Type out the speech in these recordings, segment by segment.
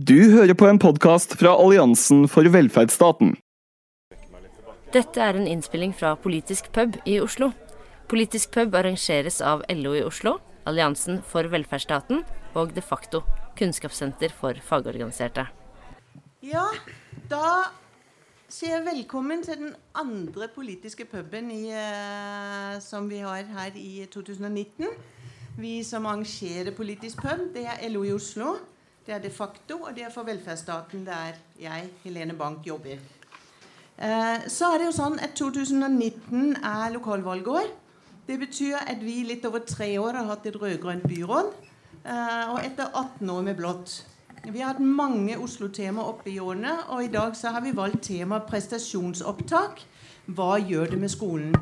Du hører på en podkast fra Alliansen for velferdsstaten. Dette er en innspilling fra Politisk pub i Oslo. Politisk pub arrangeres av LO i Oslo, Alliansen for velferdsstaten og De facto, kunnskapssenter for fagorganiserte. Ja, da sier jeg velkommen til den andre politiske puben i, eh, som vi har her i 2019. Vi som arrangerer politisk pub, det er LO i Oslo, det er de facto, og det er for velferdsstaten, der jeg, Helene Bank, jobber. Eh, så er det jo sånn at 2019 er lokalvalgår. Det betyr at vi litt over tre år har hatt et rød-grønt byråd. Eh, og etter 18 år med blått. Vi har hatt mange Oslo-tema oppe i årene, og i dag så har vi valgt tema prestasjonsopptak. Hva gjør det med skolen?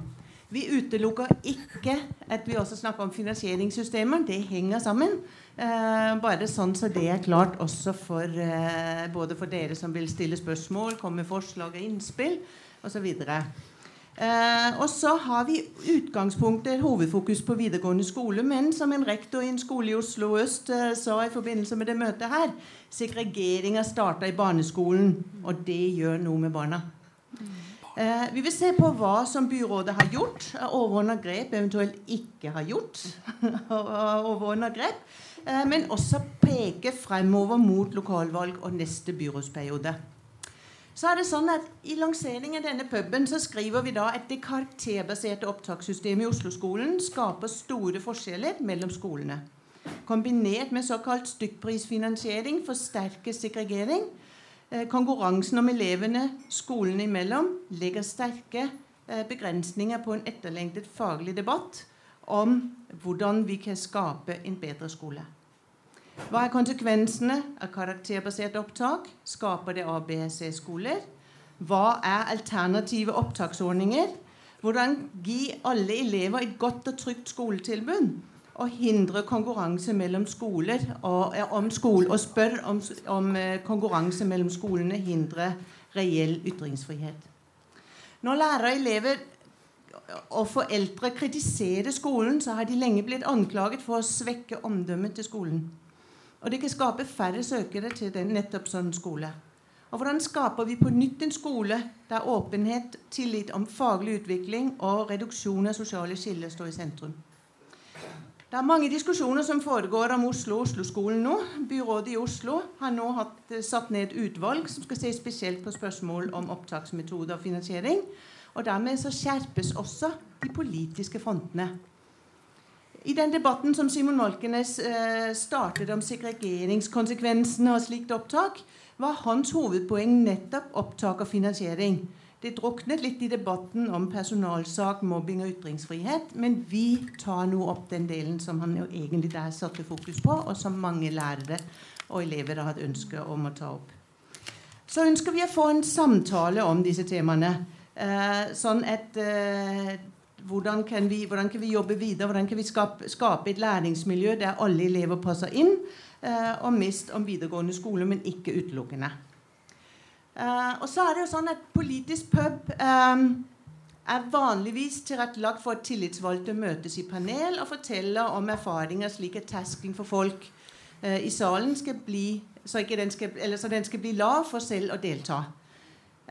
Vi utelukker ikke at vi også snakker om finansieringssystemer. Det henger sammen. Eh, bare sånn så det er klart også for eh, både for dere som vil stille spørsmål, komme med forslag og innspill osv. Eh, og så har vi utgangspunktet hovedfokus på videregående skole. Men som en rektor i en skole i Oslo øst eh, sa i forbindelse med det møtet her, segregeringa starta i barneskolen, og det gjør noe med barna. Eh, vi vil se på hva som byrådet har gjort overordna grep, eventuelt ikke har gjort. overordnet grep, Men også peke fremover mot lokalvalg og neste byrådsperiode. Så er det sånn at I lanseringen av denne puben så skriver vi da at det karakterbaserte opptakssystemet i Oslo-skolen skaper store forskjeller mellom skolene. Kombinert med såkalt stykkprisfinansiering forsterker segregering. Eh, konkurransen om elevene skolene imellom legger sterke eh, begrensninger på en etterlengtet faglig debatt om hvordan vi kan skape en bedre skole. Hva er konsekvensene av karakterbasert opptak? Skaper det ABC-skoler? Hva er alternative opptaksordninger? Hvordan gi alle elever et godt og trygt skoletilbud? Og hindre konkurranse mellom skoler og, om skole, og spør om, om eh, konkurranse mellom skolene hindrer reell ytringsfrihet. Når lærere, elever og foreldre kritiserer skolen, så har de lenge blitt anklaget for å svekke omdømmet til skolen. Og det kan skape færre søkere til den, nettopp sånn skole. Og hvordan skaper vi på nytt en skole der åpenhet, tillit om faglig utvikling og reduksjon av sosiale skiller står i sentrum? Det er mange diskusjoner som foregår om Oslo og Oslo-skolen nå. Byrådet i Oslo har nå hatt, eh, satt ned et utvalg som skal se spesielt på spørsmål om opptaksmetode og finansiering. Og dermed så skjerpes også de politiske frontene. I den debatten som Simon Malkenes eh, startet om segregeringskonsekvensene av slikt opptak, var hans hovedpoeng nettopp opptak og finansiering. Det druknet litt i debatten om personalsak, mobbing og ytringsfrihet. Men vi tar nå opp den delen som han jo egentlig der satte fokus på, og som mange lærere og elever har hatt ønske om å ta opp. Så ønsker vi å få en samtale om disse temaene. Eh, sånn at eh, hvordan kan, vi, hvordan kan vi jobbe videre? Hvordan kan vi skape, skape et læringsmiljø der alle elever passer inn? Eh, og mest om videregående skole, men ikke utelukkende. Eh, og så er det jo sånn at Politisk pub eh, er vanligvis tilrettelagt for at tillitsvalgte møtes i panel og forteller om erfaringer slik at terskelen for folk eh, i salen skal bli så, den skal, så den skal bli lav for selv å delta.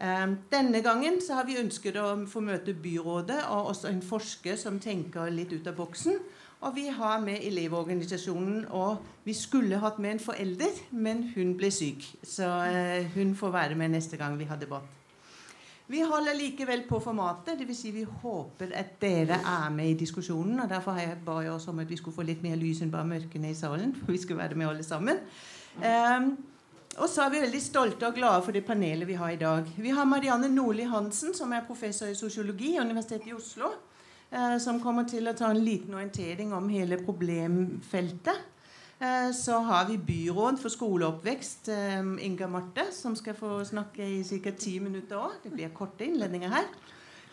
Ehm, denne gangen så har vi ønsket å få møte byrådet og også en forsker som tenker litt ut av boksen. Og vi har med Elevorganisasjonen, og vi skulle hatt med en forelder, men hun ble syk. Så eh, hun får være med neste gang vi har debatt. Vi holder likevel på formatet, dvs. Si vi håper at dere er med i diskusjonen. og Derfor har jeg ba oss om at vi skulle få litt mer lys enn bare mørkene i salen. for vi skulle være med alle sammen. Um, og så er vi veldig stolte og glade for det panelet vi har i dag. Vi har Marianne Nordli Hansen, som er professor i sosiologi ved Universitetet i Oslo. Eh, som kommer til å ta en liten orientering om hele problemfeltet. Eh, så har vi byråd for skoleoppvekst, eh, Inga Marte, som skal få snakke i ca. ti minutter òg. Det blir korte innledninger her.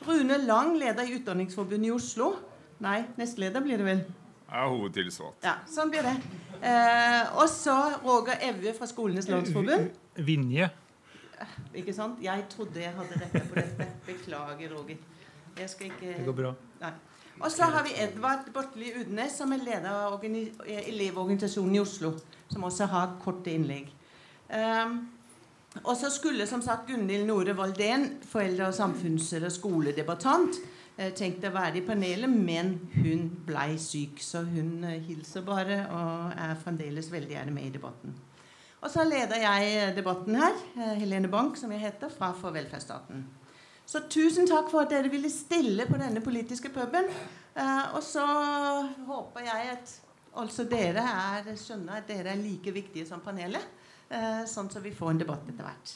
Rune Lang, leder i Utdanningsforbundet i Oslo. Nei, nestleder blir det vel? Jeg er hovedtilsvatt. Ja, sånn blir det. Eh, og så Roger Evje fra Skolenes landsforbund. Vinje. Ikke sant? Jeg trodde jeg hadde retta på dette. Beklager, Roger. Jeg skal ikke Det går bra. Nei. Og så har vi Edvard Bortli Udnes, som er leder av Elevorganisasjonen i Oslo. Som også har korte innlegg. Um, og så skulle som sagt Gunhild Nore Valdén, foreldre- og samfunns- eller skoledebattant, eh, tenkt å være i panelet, men hun blei syk. Så hun eh, hilser bare og er fremdeles veldig gjerne med i debatten. Og så leder jeg debatten her, eh, Helene Bank, som jeg heter, fra For velferdsstaten. Så tusen takk for at dere ville stille på denne politiske puben. og så håper jeg at altså dere er, skjønner at dere er like viktige som panelet. Eh, sånn at vi får en debatt etter hvert.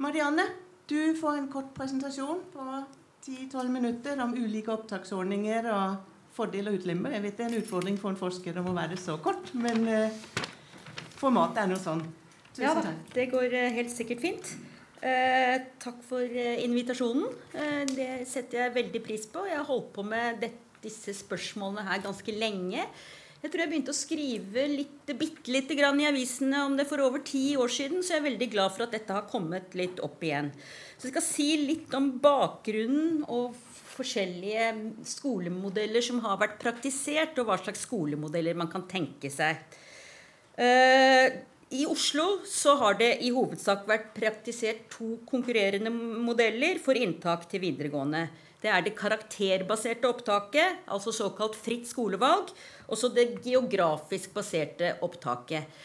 Marianne, du får en kort presentasjon på 10-12 minutter om ulike opptaksordninger og fordel og ulemper. Jeg vet det er en utfordring for en forsker om å være så kort, men eh, formatet er noe sånn. Tusen ja, takk. Det går uh, helt sikkert fint. Eh, takk for invitasjonen. det setter jeg veldig pris på. Jeg har holdt på med det, disse spørsmålene her ganske lenge. Jeg tror jeg begynte å skrive litt, bitte lite grann i avisene om det for over ti år siden, så jeg er veldig glad for at dette har kommet litt opp igjen. Så jeg skal si litt om bakgrunnen og forskjellige skolemodeller som har vært praktisert, og hva slags skolemodeller man kan tenke seg. Uh, i Oslo så har det i hovedsak vært praktisert to konkurrerende modeller for inntak til videregående. Det er det karakterbaserte opptaket, altså såkalt fritt skolevalg, og så det geografisk baserte opptaket.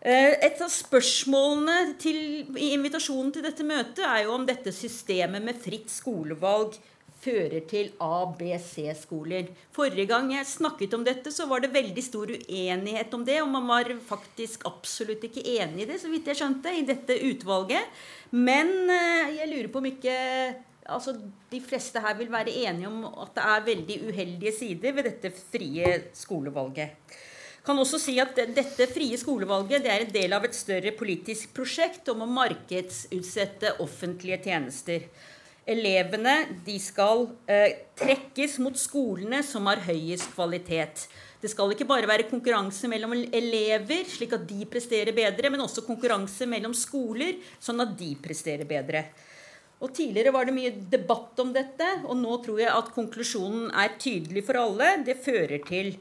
Eh, et av spørsmålene til, i invitasjonen til dette møtet er jo om dette systemet med fritt skolevalg fører til A-, B-, C-skoler. Forrige gang jeg snakket om dette, så var det veldig stor uenighet om det. Og man var faktisk absolutt ikke enig i det, så vidt jeg skjønte, i dette utvalget. Men eh, jeg lurer på om ikke altså, De fleste her vil være enige om at det er veldig uheldige sider ved dette frie skolevalget. Kan også si at Dette frie skolevalget det er en del av et større politisk prosjekt om å markedsutsette offentlige tjenester. Elevene skal eh, trekkes mot skolene som har høyest kvalitet. Det skal ikke bare være konkurranse mellom elever, slik at de presterer bedre, men også konkurranse mellom skoler, sånn at de presterer bedre. Og Tidligere var det mye debatt om dette, og nå tror jeg at konklusjonen er tydelig for alle. Det fører til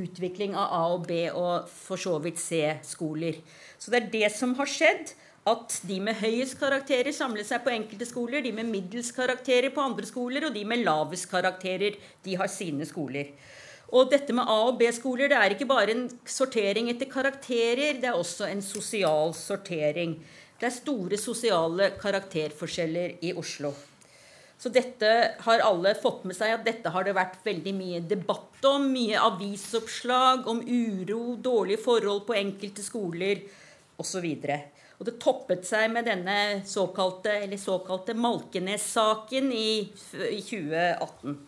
utvikling av A- og B- og for så vidt C-skoler. Så det er det som har skjedd. At de med høyest karakterer samler seg på enkelte skoler, de med middels karakterer på andre skoler, og de med lavest karakterer de har sine skoler. Og dette med A- og B-skoler det er ikke bare en sortering etter karakterer, det er også en sosial sortering. Det er store sosiale karakterforskjeller i Oslo. Så dette har alle fått med seg at dette har det vært veldig mye debatt om. Mye avisoppslag om uro, dårlige forhold på enkelte skoler osv. Og det toppet seg med denne såkalte, såkalte Malkenes-saken i, i 2018.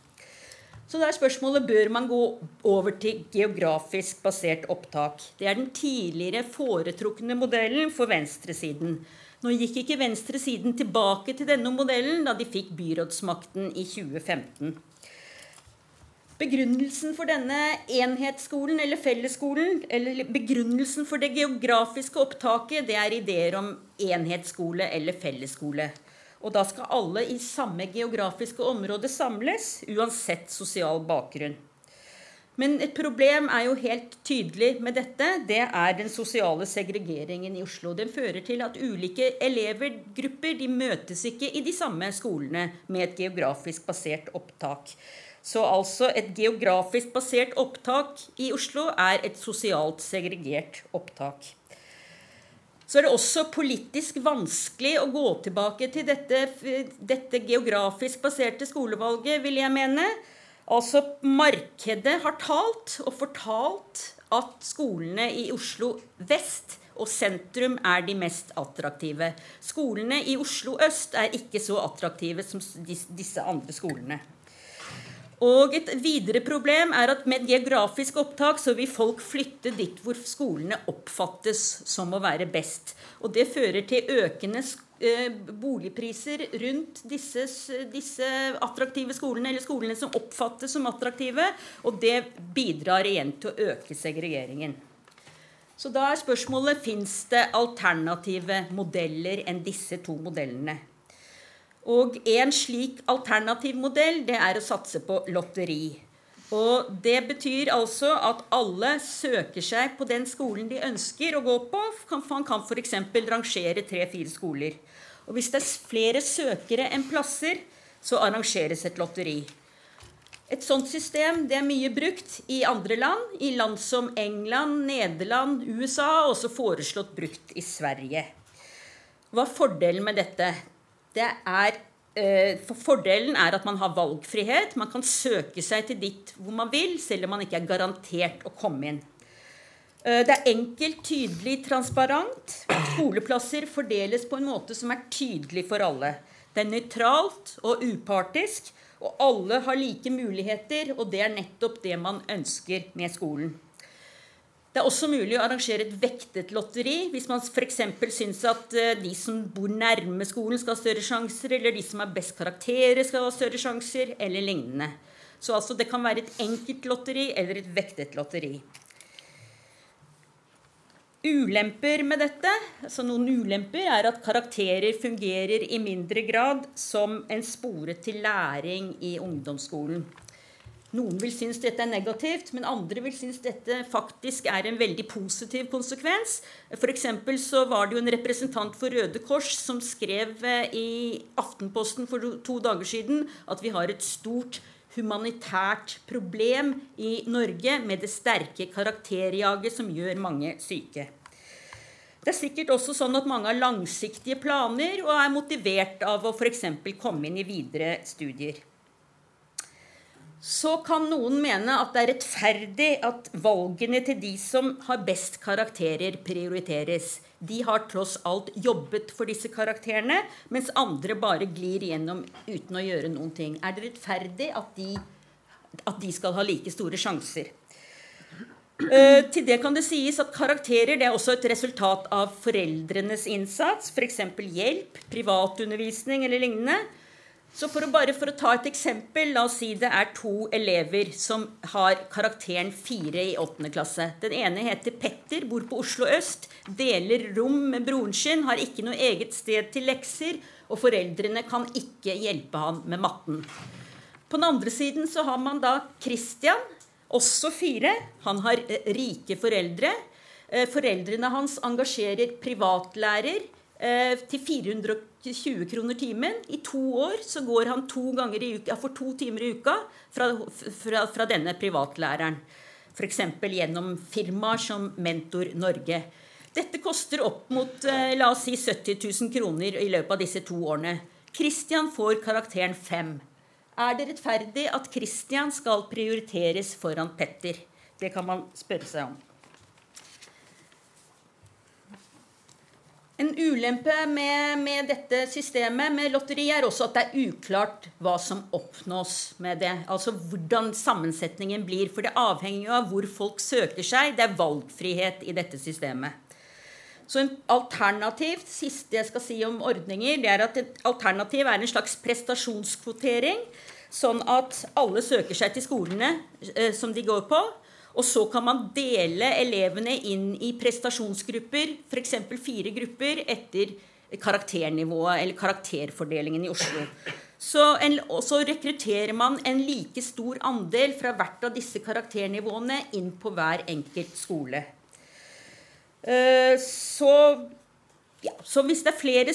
Så da er spørsmålet bør man gå over til geografisk basert opptak. Det er den tidligere foretrukne modellen for venstresiden. Nå gikk ikke venstresiden tilbake til denne modellen da de fikk byrådsmakten i 2015. Begrunnelsen for denne enhetsskolen eller fellesskolen, eller begrunnelsen for det geografiske opptaket, det er ideer om enhetsskole eller fellesskole. Og da skal alle i samme geografiske område samles, uansett sosial bakgrunn. Men et problem er jo helt tydelig med dette. Det er den sosiale segregeringen i Oslo. Den fører til at ulike elevergrupper de møtes ikke i de samme skolene med et geografisk basert opptak. Så altså et geografisk basert opptak i Oslo er et sosialt segregert opptak så er det også politisk vanskelig å gå tilbake til dette, dette geografisk baserte skolevalget, vil jeg mene. Altså, markedet har talt og fortalt at skolene i Oslo vest og sentrum er de mest attraktive. Skolene i Oslo øst er ikke så attraktive som disse andre skolene. Og et videre problem er at med geografisk opptak så vil folk flytte dit hvor skolene oppfattes som å være best. Og det fører til økende eh, boligpriser rundt disse, disse, attraktive skolene, eller skolene som oppfattes som attraktive. Og det bidrar igjen til å øke segregeringen. Så da er spørsmålet fins det alternative modeller enn disse to modellene. Og en slik alternativ modell det er å satse på lotteri. Og Det betyr altså at alle søker seg på den skolen de ønsker å gå på. Man kan f.eks. rangere tre-fire skoler. Og Hvis det er flere søkere enn plasser, så arrangeres et lotteri. Et sånt system det er mye brukt i andre land, i land som England, Nederland, USA, og også foreslått brukt i Sverige. Hva er fordelen med dette? Det er Eh, for Fordelen er at man har valgfrihet. Man kan søke seg til dit hvor man vil, selv om man ikke er garantert å komme inn. Eh, det er enkelt, tydelig, transparent. Skoleplasser fordeles på en måte som er tydelig for alle. Det er nøytralt og upartisk, og alle har like muligheter. Og det er nettopp det man ønsker med skolen. Det er også mulig å arrangere et vektet lotteri hvis man f.eks. syns at eh, de som bor nærme skolen, skal ha større sjanser, eller de som har best karakterer, skal ha større sjanser, eller lignende. Så altså det kan være et enkelt lotteri eller et vektet lotteri. Ulemper med dette, altså noen ulemper er at karakterer fungerer i mindre grad som en spore til læring i ungdomsskolen. Noen vil synes dette er negativt, men andre vil synes dette faktisk er en veldig positiv konsekvens. For så var det jo en representant for Røde Kors som skrev eh, i Aftenposten for to dager siden at vi har et stort humanitært problem i Norge med det sterke karakterjaget som gjør mange syke. Det er sikkert også sånn at mange har langsiktige planer og er motivert av å f.eks. komme inn i videre studier så kan noen mene at det er rettferdig at valgene til de som har best karakterer, prioriteres. De har tross alt jobbet for disse karakterene, mens andre bare glir gjennom uten å gjøre noen ting. Er det rettferdig at de, at de skal ha like store sjanser? Uh, til det kan det sies at Karakterer er også et resultat av foreldrenes innsats, f.eks. hjelp, privatundervisning eller lignende. Så for å, bare for å ta et eksempel, la oss si det er to elever som har karakteren 4 i 8. klasse. Den ene heter Petter, bor på Oslo øst, deler rom med broren sin, har ikke noe eget sted til lekser, og foreldrene kan ikke hjelpe han med matten. På den andre siden så har man da Christian, også fire. Han har eh, rike foreldre. Eh, foreldrene hans engasjerer privatlærer til 420 kroner timen. I to år så går han to ganger i uka, for to timer i uka fra, fra, fra denne privatlæreren. F.eks. gjennom firmaer som Mentor Norge. Dette koster opp mot eh, la oss si 70 000 kroner i løpet av disse to årene. Christian får karakteren 5. Er det rettferdig at Christian skal prioriteres foran Petter? Det kan man spørre seg om. En ulempe med, med, dette systemet med lotteri er også at det er uklart hva som oppnås med det. Altså hvordan sammensetningen blir. For det avhenger jo av hvor folk søker seg. Det er valgfrihet i dette systemet. Så en alternativ, siste jeg skal si om ordninger, det er at et alternativ er en slags prestasjonskvotering. Sånn at alle søker seg til skolene eh, som de går på. Og så kan man dele elevene inn i prestasjonsgrupper, f.eks. fire grupper, etter karakternivået eller karakterfordelingen i Oslo. Så, en, så, rekrutterer man en like stor andel fra hvert av disse karakternivåene inn på hver enkelt skole. Uh, så ja, så hvis det er flere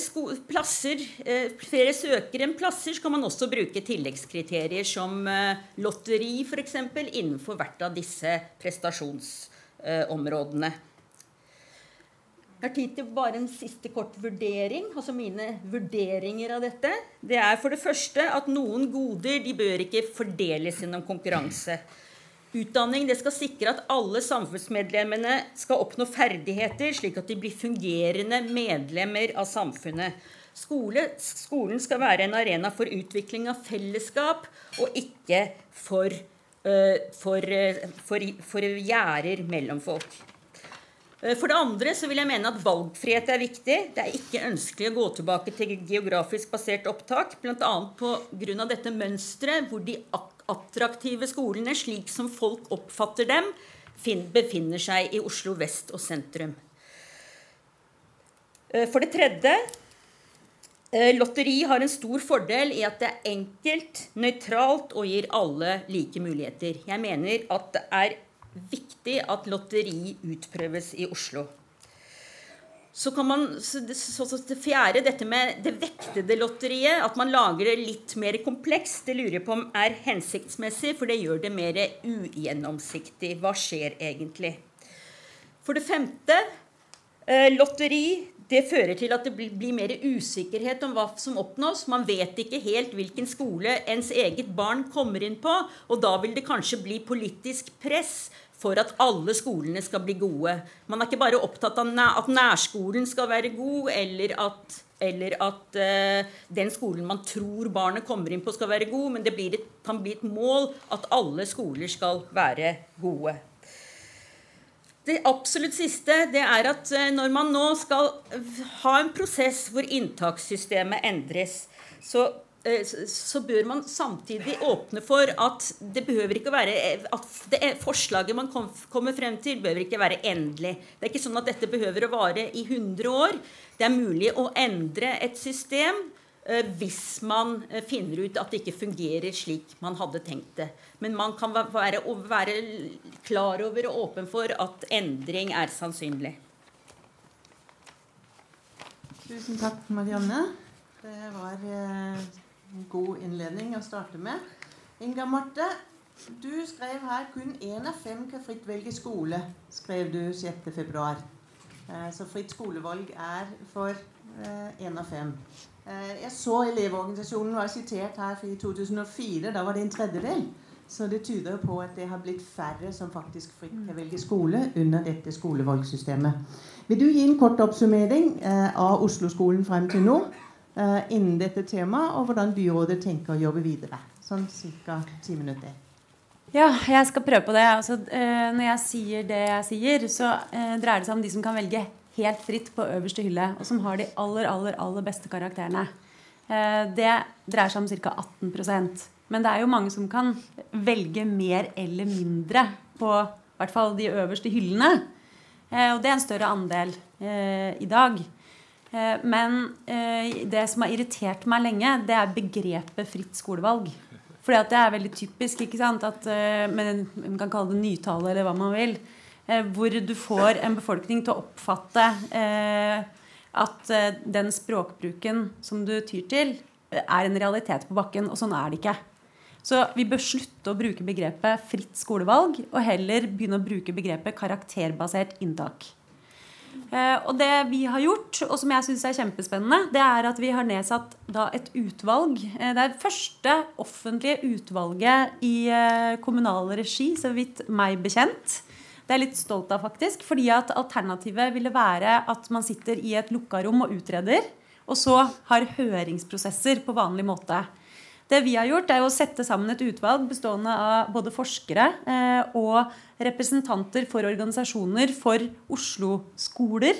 plasser, eh, flere søkere enn plasser, så kan man også bruke tilleggskriterier som eh, lotteri f.eks. innenfor hvert av disse prestasjonsområdene. Jeg har tid til bare en siste kort vurdering. altså Mine vurderinger av dette. Det er for det første at noen goder de bør ikke fordeles gjennom konkurranse. Utdanning skal sikre at alle samfunnsmedlemmene skal oppnå ferdigheter, slik at de blir fungerende medlemmer av samfunnet. Skole, skolen skal være en arena for utvikling av fellesskap, og ikke for, uh, for, uh, for, for gjerder mellom folk. Uh, for det andre vil jeg mene at valgfrihet er viktig. Det er ikke ønskelig å gå tilbake til geografisk basert opptak, bl.a. pga. dette mønsteret hvor de akkurat attraktive skolene, slik som folk oppfatter dem, befinner seg i Oslo vest og sentrum. Eh, for det tredje Eh, lotteri har en stor fordel i at det er enkelt, nøytralt og gir alle like muligheter. Jeg mener at det er viktig at lotteri utprøves i Oslo. Så kan man, så så, så det fjerde, dette med det vektede lotteriet, at man lager det litt mer komplekst, det lurer jeg på om er hensiktsmessig, for det gjør det mer ugjennomsiktig. Hva skjer egentlig? For det femte, eh, lotteri det fører til at det blir, mer usikkerhet om hva som oppnås. Man vet ikke helt hvilken skole ens eget barn kommer inn på. Og da vil det kanskje bli politisk press for at alle skolene skal bli gode. Man er ikke bare opptatt av at nærskolen skal være god, eller at, eller at uh, den skolen man tror barnet kommer inn på, skal være god, men det et, kan bli et mål at alle skoler skal være gode. Det absolutt siste det er at eh, når man nå skal ha en prosess hvor inntakssystemet endres, så, eh, så bør man samtidig åpne for at det behøver ikke være at det forslaget man kommer frem til, behøver ikke være endelig. Det er ikke sånn at dette behøver å vare i 100 år. Det er mulig å endre et system Eh, hvis man eh, finner ut at det ikke fungerer slik man hadde tenkt det. Men man kan være, være klar over og åpen for at endring er sannsynlig. Tusen takk, Marianne. Det var eh, god innledning å starte med. Inga Marte, du skrev her kun én av fem kan fritt velge skole, skrev du 6.2. Så fritt skolevalg er for én av fem. Eh, jeg så Elevorganisasjonen var sitert her i 2004. Da var det en tredjedel. Så det tyder på at det har blitt færre som faktisk fritt kan velge skole under dette skolevalgsystemet. Vil du gi en kort oppsummering eh, av Oslo-skolen frem til nå eh, innen dette temaet, og hvordan byrådet tenker å jobbe videre? Sånn ca. ti minutter. Ja, jeg skal prøve på det. Altså, når jeg sier det jeg sier, så dreier det seg om de som kan velge helt fritt på øverste hylle, og som har de aller, aller, aller beste karakterene. Eh, det dreier seg om ca. 18% Men det er jo mange som kan velge mer eller mindre på i hvert fall de øverste hyllene. Eh, og det er en større andel eh, i dag. Men det som har irritert meg lenge, det er begrepet fritt skolevalg. At det er veldig typisk. ikke sant? At, men Man kan kalle det nytale eller hva man vil. Eh, hvor du får en befolkning til å oppfatte eh, at eh, den språkbruken som du tyr til, er en realitet på bakken. Og sånn er det ikke. Så vi bør slutte å bruke begrepet fritt skolevalg, og heller begynne å bruke begrepet karakterbasert inntak. Og det vi har gjort, og som jeg syns er kjempespennende, det er at vi har nedsatt et utvalg. det er det første offentlige utvalget i kommunal regi, så vidt meg bekjent. Det er jeg litt stolt av, faktisk. Fordi at alternativet ville være at man sitter i et lukka rom og utreder, og så har høringsprosesser på vanlig måte. Det vi har gjort, er å sette sammen et utvalg bestående av både forskere eh, og representanter for organisasjoner for Oslo-skoler.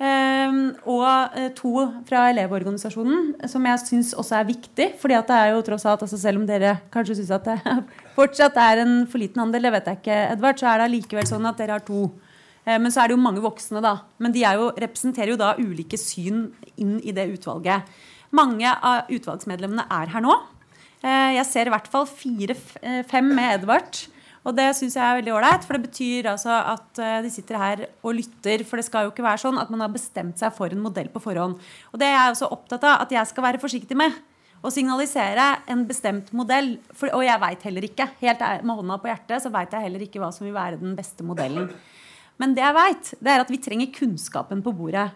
Ehm, og eh, to fra Elevorganisasjonen, som jeg syns også er viktig. fordi at det er jo tross alt, altså Selv om dere kanskje syns at det fortsatt er en for liten andel, det vet jeg ikke, Edvard, så er det allikevel sånn at dere har to. Eh, men så er det jo mange voksne, da. Men de jo, representerer jo da ulike syn inn i det utvalget. Mange av utvalgsmedlemmene er her nå. Eh, jeg ser i hvert fall fire-fem med Edvard. Og det syns jeg er veldig ålreit, for det betyr altså at eh, de sitter her og lytter. For det skal jo ikke være sånn at man har bestemt seg for en modell på forhånd. Og det er jeg også opptatt av at jeg skal være forsiktig med. Å signalisere en bestemt modell. For, og jeg veit heller ikke, helt med hånda på hjertet, så veit jeg heller ikke hva som vil være den beste modellen. Men det jeg veit, det er at vi trenger kunnskapen på bordet.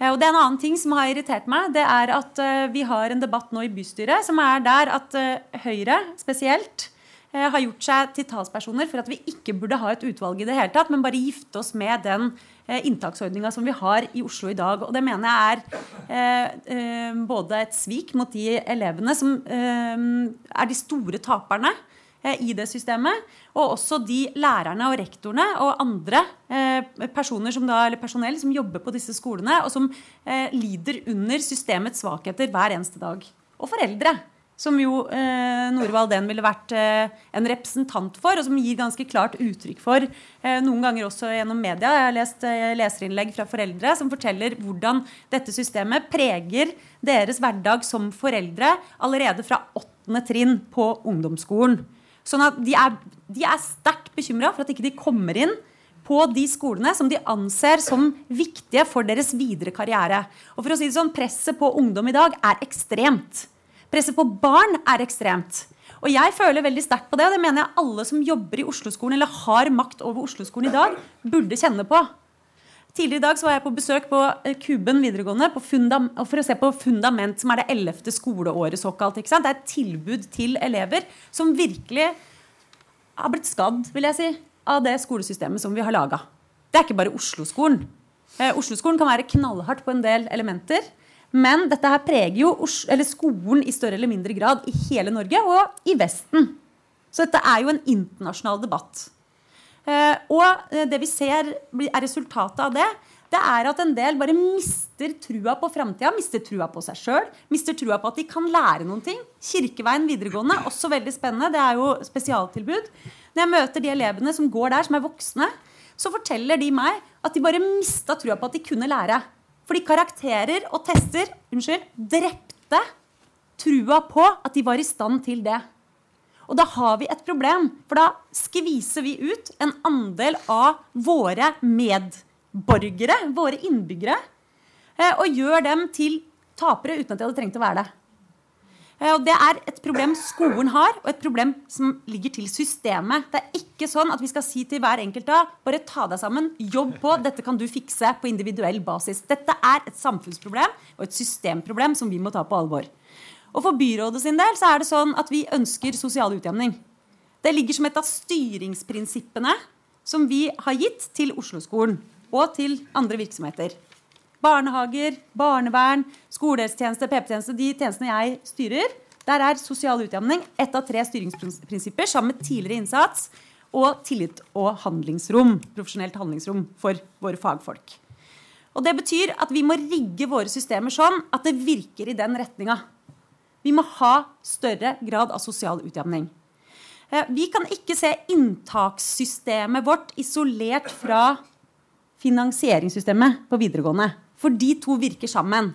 Eh, og det er en annen ting som har irritert meg. Det er at eh, vi har en debatt nå i bystyret som er der at Høyre spesielt Eh, har gjort seg til talspersoner for at vi ikke burde ha et utvalg i det hele tatt, men bare gifte oss med den eh, inntaksordninga som vi har i Oslo i dag. Og det mener jeg er eh, eh, både et svik mot de elevene som eh, er de store taperne eh, i det systemet, og også de lærerne og rektorene og andre personer som da, eller personell som jobber på disse skolene, og som lider under systemets svakheter hver eneste dag. Og foreldre. som jo eh, Norvald Den ville vært eh, en representant for, og som gir ganske klart uttrykk for, eh, noen ganger også gjennom media. Jeg har lest eh, leserinnlegg fra foreldre som forteller hvordan dette systemet preger deres hverdag som foreldre allerede fra åttende trinn på ungdomsskolen. Sånn at de er, er sterkt bekymra for at ikke de kommer inn på de skolene som de anser som viktige for deres videre karriere. Og for å si det sånn, Presset på ungdom i dag er ekstremt. Presset på barn er ekstremt. Og jeg føler veldig sterkt på det, og det mener jeg alle som jobber i Oslo-skolen eller har makt over Oslo-skolen i dag, burde kjenne på. Tidligere i dag var jeg på besøk på eh, Kuben videregående på for å se på Fundament, som er det ellevte skoleåret såkalt. Det er et tilbud til elever som virkelig har blitt skadd, vil jeg si, av det skolesystemet som vi har laga. Det er ikke bare Oslo-skolen. Eh, Oslo-skolen kan være knallhardt på en del elementer. Men dette her preger jo skolen i større eller mindre grad i hele Norge og i Vesten. Så dette er jo en internasjonal debatt. Eh, og eh, det vi ser er resultatet av det, det er at en del bare mister trua på framtida, mister trua på seg sjøl, mister trua på at de kan lære noen ting. Kirkeveien videregående, også veldig spennende. Det er jo spesialtilbud. Når jeg møter de elevene som går der, som er voksne, så forteller de meg at de bare mista trua på at de kunne lære. Fordi karakterer og tester unnskyld, drepte trua på at de var i stand til det. Og da har vi et problem, for da skviser vi ut en andel av våre medborgere, våre innbyggere, eh, og gjør dem til tapere uten at de hadde trengt å være det. Eh, og Det er et problem skolen har, og et problem som ligger til systemet. Det er ikke sånn at vi skal si til hver enkelt da bare ta deg sammen, jobb på, dette kan du fikse på individuell basis. Dette er et samfunnsproblem og et systemproblem som vi må ta på alvor. Og For byrådet sin del så er det sånn at vi ønsker sosial utjevning. Det ligger som et av styringsprinsippene som vi har gitt til Oslo-skolen og til andre virksomheter. Barnehager, barnevern, skolehelsetjeneste, PP-tjeneste, de tjenestene jeg styrer, der er sosial utjevning ett av tre styringsprinsipper sammen med tidligere innsats og tillit og handlingsrom, profesjonelt handlingsrom for våre fagfolk. Og Det betyr at vi må rigge våre systemer sånn at det virker i den retninga. Vi må ha større grad av sosial utjamning. Eh, vi kan ikke se inntakssystemet vårt isolert fra finansieringssystemet på videregående. For de to virker sammen.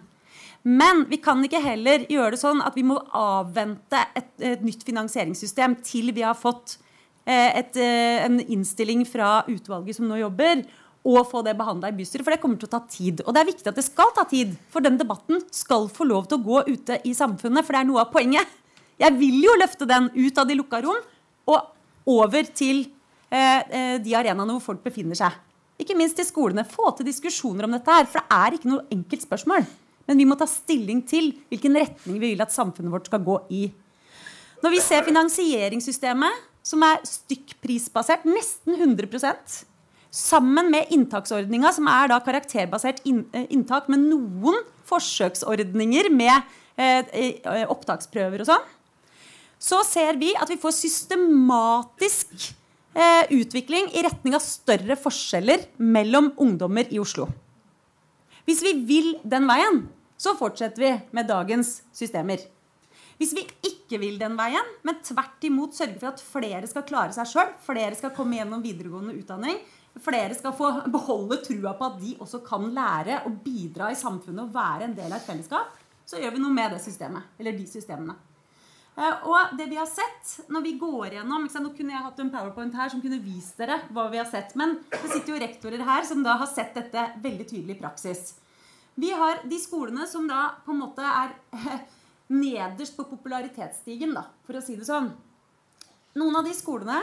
Men vi kan ikke heller gjøre det sånn at vi må avvente et, et nytt finansieringssystem til vi har fått eh, et, eh, en innstilling fra utvalget som nå jobber, og få det behandla i bystyret. For det kommer til å ta tid. Og det er viktig at det skal ta tid. For den debatten skal få lov til å gå ute i samfunnet. For det er noe av poenget. Jeg vil jo løfte den ut av de lukka rom og over til eh, eh de arenaene hvor folk befinner seg ikke minst til skolene, få til diskusjoner om dette her. For det er ikke noe enkelt spørsmål. Men vi må ta stilling til hvilken retning vi vil at samfunnet vårt skal gå i. Når vi ser finansieringssystemet, som er stykkprisbasert, nesten 100 sammen med inntaksordninga, som er da karakterbasert eh, inntak med noen forsøksordninger med eh, eh, opptaksprøver og sånn, så ser vi at vi får systematisk utvikling i retning av større forskjeller mellom ungdommer i Oslo. Hvis vi vil den veien, så fortsetter vi med dagens systemer. Hvis vi ikke vil den veien, men tvert imot sørger for at flere skal klare seg sjøl, flere skal komme gjennom videregående utdanning, flere skal få beholde trua på at de også kan lære og bidra i samfunnet og være en del av et fellesskap, så gjør vi noe med det systemet. Eller de systemene. Eh, og det vi har sett når vi går gjennom Nå kunne jeg hatt en powerpoint her som kunne vist dere hva vi har sett. Men det sitter jo rektorer her som da har sett dette veldig tydelig i praksis. Vi har de skolene som da på en måte er nederst på popularitetsstigen, da, for å si det sånn. Noen av de skolene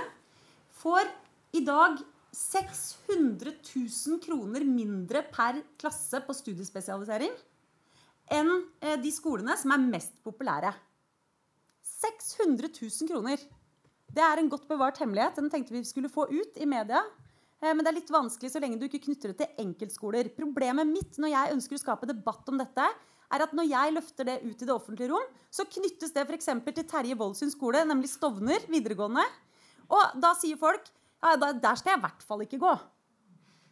får i dag 600 000 kroner mindre per klasse på studiespesialisering enn eh, de skolene som er mest populære. 600 000 kroner. Det er en godt bevart hemmelighet. Den tenkte vi skulle få ut i media. Eh, men det er litt vanskelig så lenge du ikke knytter det til enkeltskoler. Problemet mitt når jeg ønsker å skape debatt om dette, er at når jeg løfter det ut i det offentlige rom, så knyttes det f.eks. til Terje Volds skole, nemlig Stovner videregående. Og da sier folk ja, der skal jeg i hvert fall ikke gå.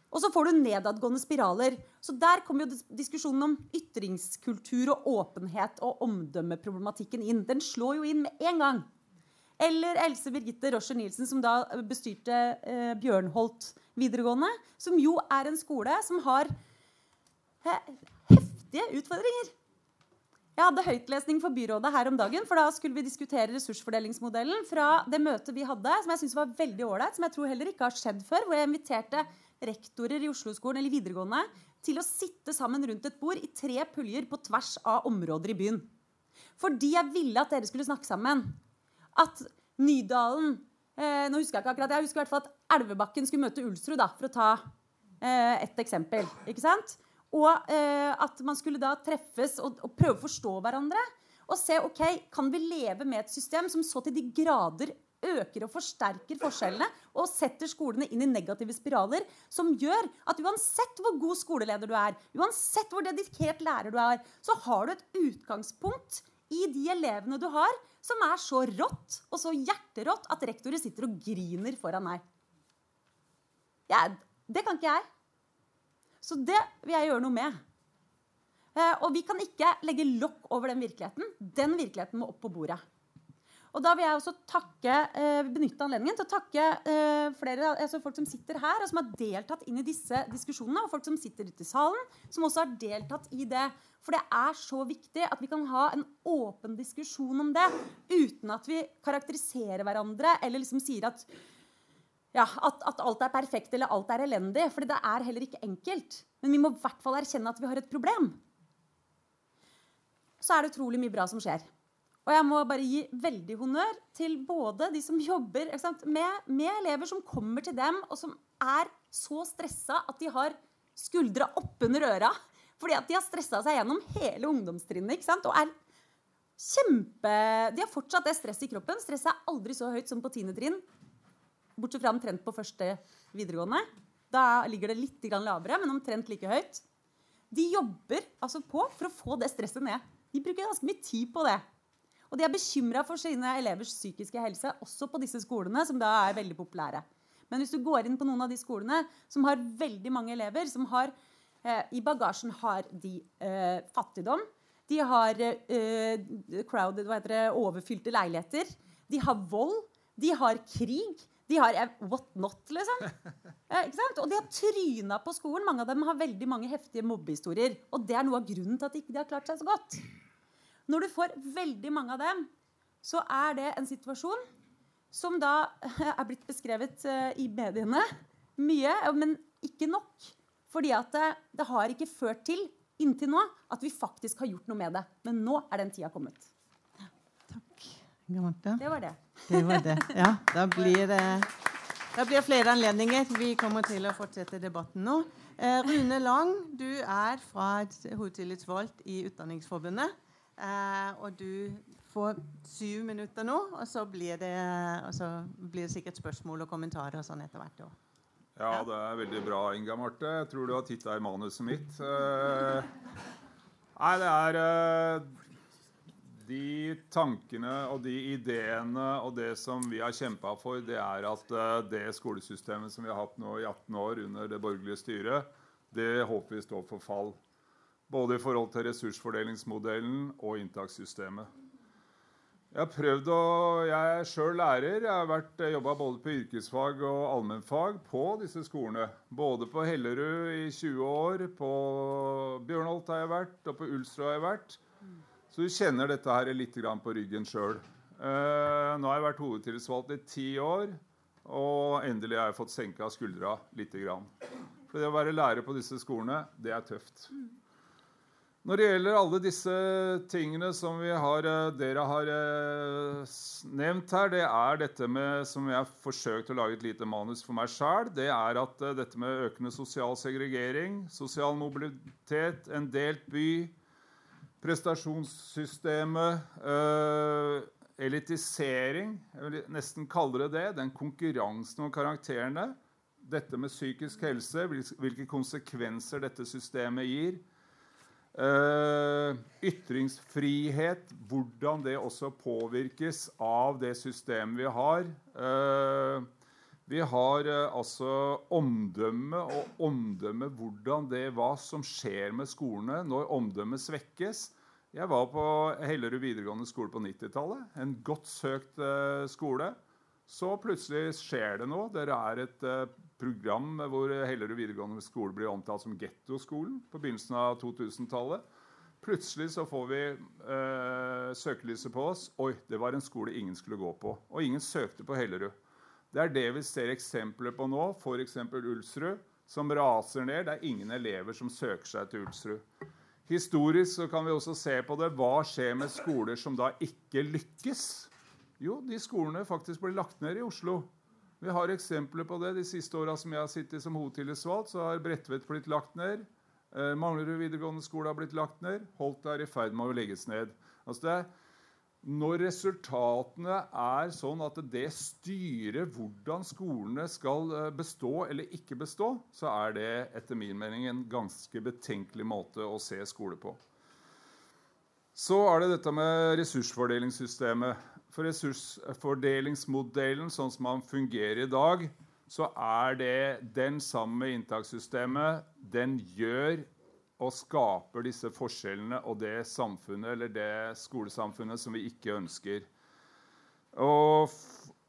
Og så får du nedadgående spiraler. Så der kommer jo diskusjonen om ytringskultur og åpenhet og omdømmeproblematikken inn. Den slår jo inn med en gang. Eller Else Birgitte Roscher Nielsen, som da bestyrte eh, Bjørnholt videregående. Som jo er en skole som har heftige utfordringer. Jeg hadde høytlesning for byrådet her om dagen, for da skulle vi diskutere ressursfordelingsmodellen fra det møtet vi hadde, som jeg synes var veldig ålreit, som jeg tror heller ikke har skjedd før, hvor jeg inviterte rektorer i Oslo-skolen eller videregående til å sitte sammen rundt et bord i tre puljer på tvers av områder i byen. Fordi jeg ville at dere skulle snakke sammen. At Nydalen eh, Nå husker jeg ikke akkurat, jeg husker i hvert fall at Elvebakken skulle møte Ulsrud, da, for å ta eh, et eksempel. ikke sant? Og eh, at man skulle da treffes og, og, prøve å forstå hverandre. Og se ok, kan vi leve med et system som så til de grader øker og forsterker forskjellene og setter skolene inn i negative spiraler, som gjør at uansett hvor god skoleleder du er, uansett hvor dedikert lærer du er, så har du et utgangspunkt i de elevene du har, som er så rått og så hjerterått at rektorer sitter og griner foran deg. Ja, det kan ikke jeg. Så det vil jeg gjøre noe med. Eh, og vi kan ikke legge lokk over den virkeligheten. Den virkeligheten må opp på bordet. Og da vil jeg også takke, eh, benytte anledningen til å takke eh, flere altså folk som sitter her, og som har deltatt inn i disse diskusjonene, og folk som sitter ute i salen, som også har deltatt i det. For det er så viktig at vi kan ha en åpen diskusjon om det uten at vi karakteriserer hverandre eller liksom sier at ja, at, at, alt er perfekt eller alt er elendig. For det er heller ikke enkelt. Men vi må i hvert fall erkjenne at vi har et problem. Så er det utrolig mye bra som skjer. Og jeg må bare gi veldig honnør til både de som jobber med, med, elever som kommer til dem, og som er så stressa at de har skuldra oppunder øra. Fordi at de har stressa seg gjennom hele ungdomstrinnet. Og er kjempe De har fortsatt det stresset i kroppen. Stresset er aldri så høyt som på tiende trinn. Bortsett fra omtrent på første videregående. Da ligger det litt lavere, men omtrent like høyt. De jobber altså på for å få det stresset ned. De bruker ganske mye tid på det. Og de er bekymra for sine elevers psykiske helse, også på disse skolene, som da er veldig populære. Men hvis du går inn på noen av de skolene som har veldig mange elever, som har eh, i bagasjen har de eh, fattigdom, de har eh, crowded, det, overfylte leiligheter, de har vold, de har krig, de har what not, liksom. Eh, og de har tryna på skolen. Mange av dem har veldig mange heftige mobbehistorier. Og det er noe av grunnen til at de ikke har klart seg så godt. Når du får veldig mange av dem, så er det en situasjon som da er blitt beskrevet uh, i mediene mye, men ikke nok. Fordi at det, det har ikke ført til inntil nå at vi faktisk har gjort noe med det. Men nå er den tida kommet. Det var det. Det var det. Ja, da blir det da blir flere anledninger. Vi kommer til å fortsette debatten nå. Eh, Rune Lang, du er fra hovedtillitsvalgt i Utdanningsforbundet. Eh, og du får syv minutter nå, og så blir det, så blir det sikkert spørsmål og kommentarer og sånn etter hvert. Også. Ja, det er veldig bra, Inga Marte. Jeg tror du har titta i manuset mitt. Eh, nei, det er eh, De tankene og de ideene og det som vi har kjempa for, det er at eh, det skolesystemet som vi har hatt nå i 18 år under det borgerlige styret, det håper vi står for fall. Både i forhold til ressursfordelingsmodellen og inntakssystemet. Jeg har prøvd å, jeg er sjøl lærer. Jeg har jobba både på yrkesfag og allmennfag på disse skolene. Både på Hellerud i 20 år, på Bjørnholt har jeg vært, og på Ulsrud har jeg vært. Så du kjenner dette her litt på ryggen sjøl. Uh, nå har jeg vært hovedtillitsvalgt i ti år, og endelig har jeg fått senka skuldra litt. For det å være lærer på disse skolene, det er tøft. Når det gjelder alle disse tingene som har, eh, dere har eh, nevnt her, det er dette med som jeg har forsøkt å lage et lite manus for meg sjøl. Det er at eh, dette med økende sosial segregering, sosial mobilitet, en delt by, prestasjonssystemet, elitisering Jeg vil nesten kalle det det. Den konkurransen om karakterene. Dette med psykisk helse, hvilke konsekvenser dette systemet gir Uh, ytringsfrihet, hvordan det også påvirkes av det systemet vi har. Uh, Vi har uh, altså omdømme og omdømme hvordan det hva som skjer med skolene når omdømmet svekkes. Jeg var på Hellerud videregående skole på 90-tallet. En godt søkt uh, skole. Så plutselig skjer det noe. Dere er et uh, program hvor Hellerud videregående skole blir omtalt som gettoskolen på begynnelsen av 2000-tallet. Plutselig så får vi eh, søkelyset på oss. Oi, det var en skole ingen skulle gå på. Og ingen søkte på Hellerud. Det er det vi ser eksempler på nå, f.eks. Ulsrud, som raser ned. Det er ingen elever som søker seg til Ulsrud. Historisk så kan vi også se på det. Hva skjer med skoler som da ikke lykkes? Jo, de skolene faktisk blir lagt ned i Oslo. Vi har eksempler på det. De siste åra som jeg har sittet som hovedtillitsvalgt, så har Bredtvet blitt lagt ned. Eh, Manglerud videregående skole har blitt lagt ned. Holt er i ferd med å legges ned. Altså det er når resultatene er sånn at det styrer hvordan skolene skal eh, bestå eller ikke bestå, så er det etter min mening en ganske betenkelig måte å se skole på. Så er det dette med ressursfordelingssystemet. For ressursfordelingsmodellen sånn som den fungerer i dag, så er det den samme inntakssystemet. Den gjør og skaper disse forskjellene og det samfunnet eller det skolesamfunnet som vi ikke ønsker. Og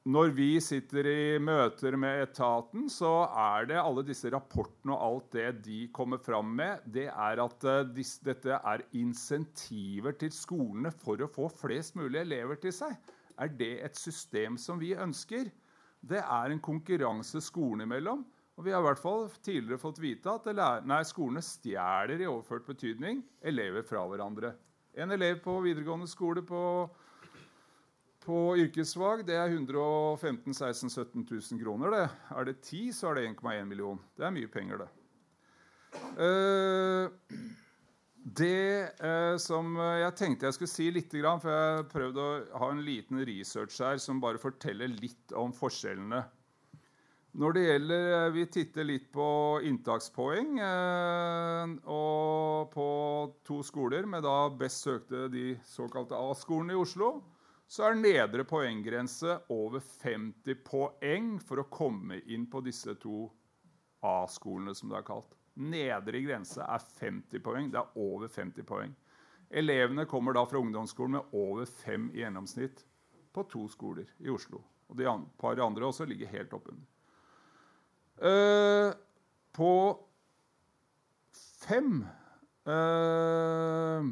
når vi sitter i møter med etaten, så er det alle disse rapportene og alt det de kommer fram med, det er at uh, dette er insentiver til skolene for å få flest mulig elever til seg. Er det et system som vi ønsker? Det er en konkurranse skolene imellom. Og vi har i hvert fall tidligere fått vite at nei, skolene stjeler i overført betydning elever fra hverandre. En elev på videregående skole på, på yrkesfag det er 115 16 17 000 kroner. Det. Er det 10, så er det 1,1 million. Det er mye penger, det. Uh, det uh, som jeg tenkte jeg skulle si litt, for jeg prøvde å ha en liten research her som bare forteller litt om forskjellene når det gjelder eh, Vi titter litt på inntakspoeng. Eh, og på to skoler med da best søkte de såkalte A-skolene i Oslo, så er nedre poenggrense over 50 poeng for å komme inn på disse to A-skolene, som det er kalt. Nedre grense er 50 poeng. Det er over 50 poeng. Elevene kommer da fra ungdomsskolen med over fem i gjennomsnitt på to skoler i Oslo. Og de par andre også ligger helt oppunder. Uh, på fem uh,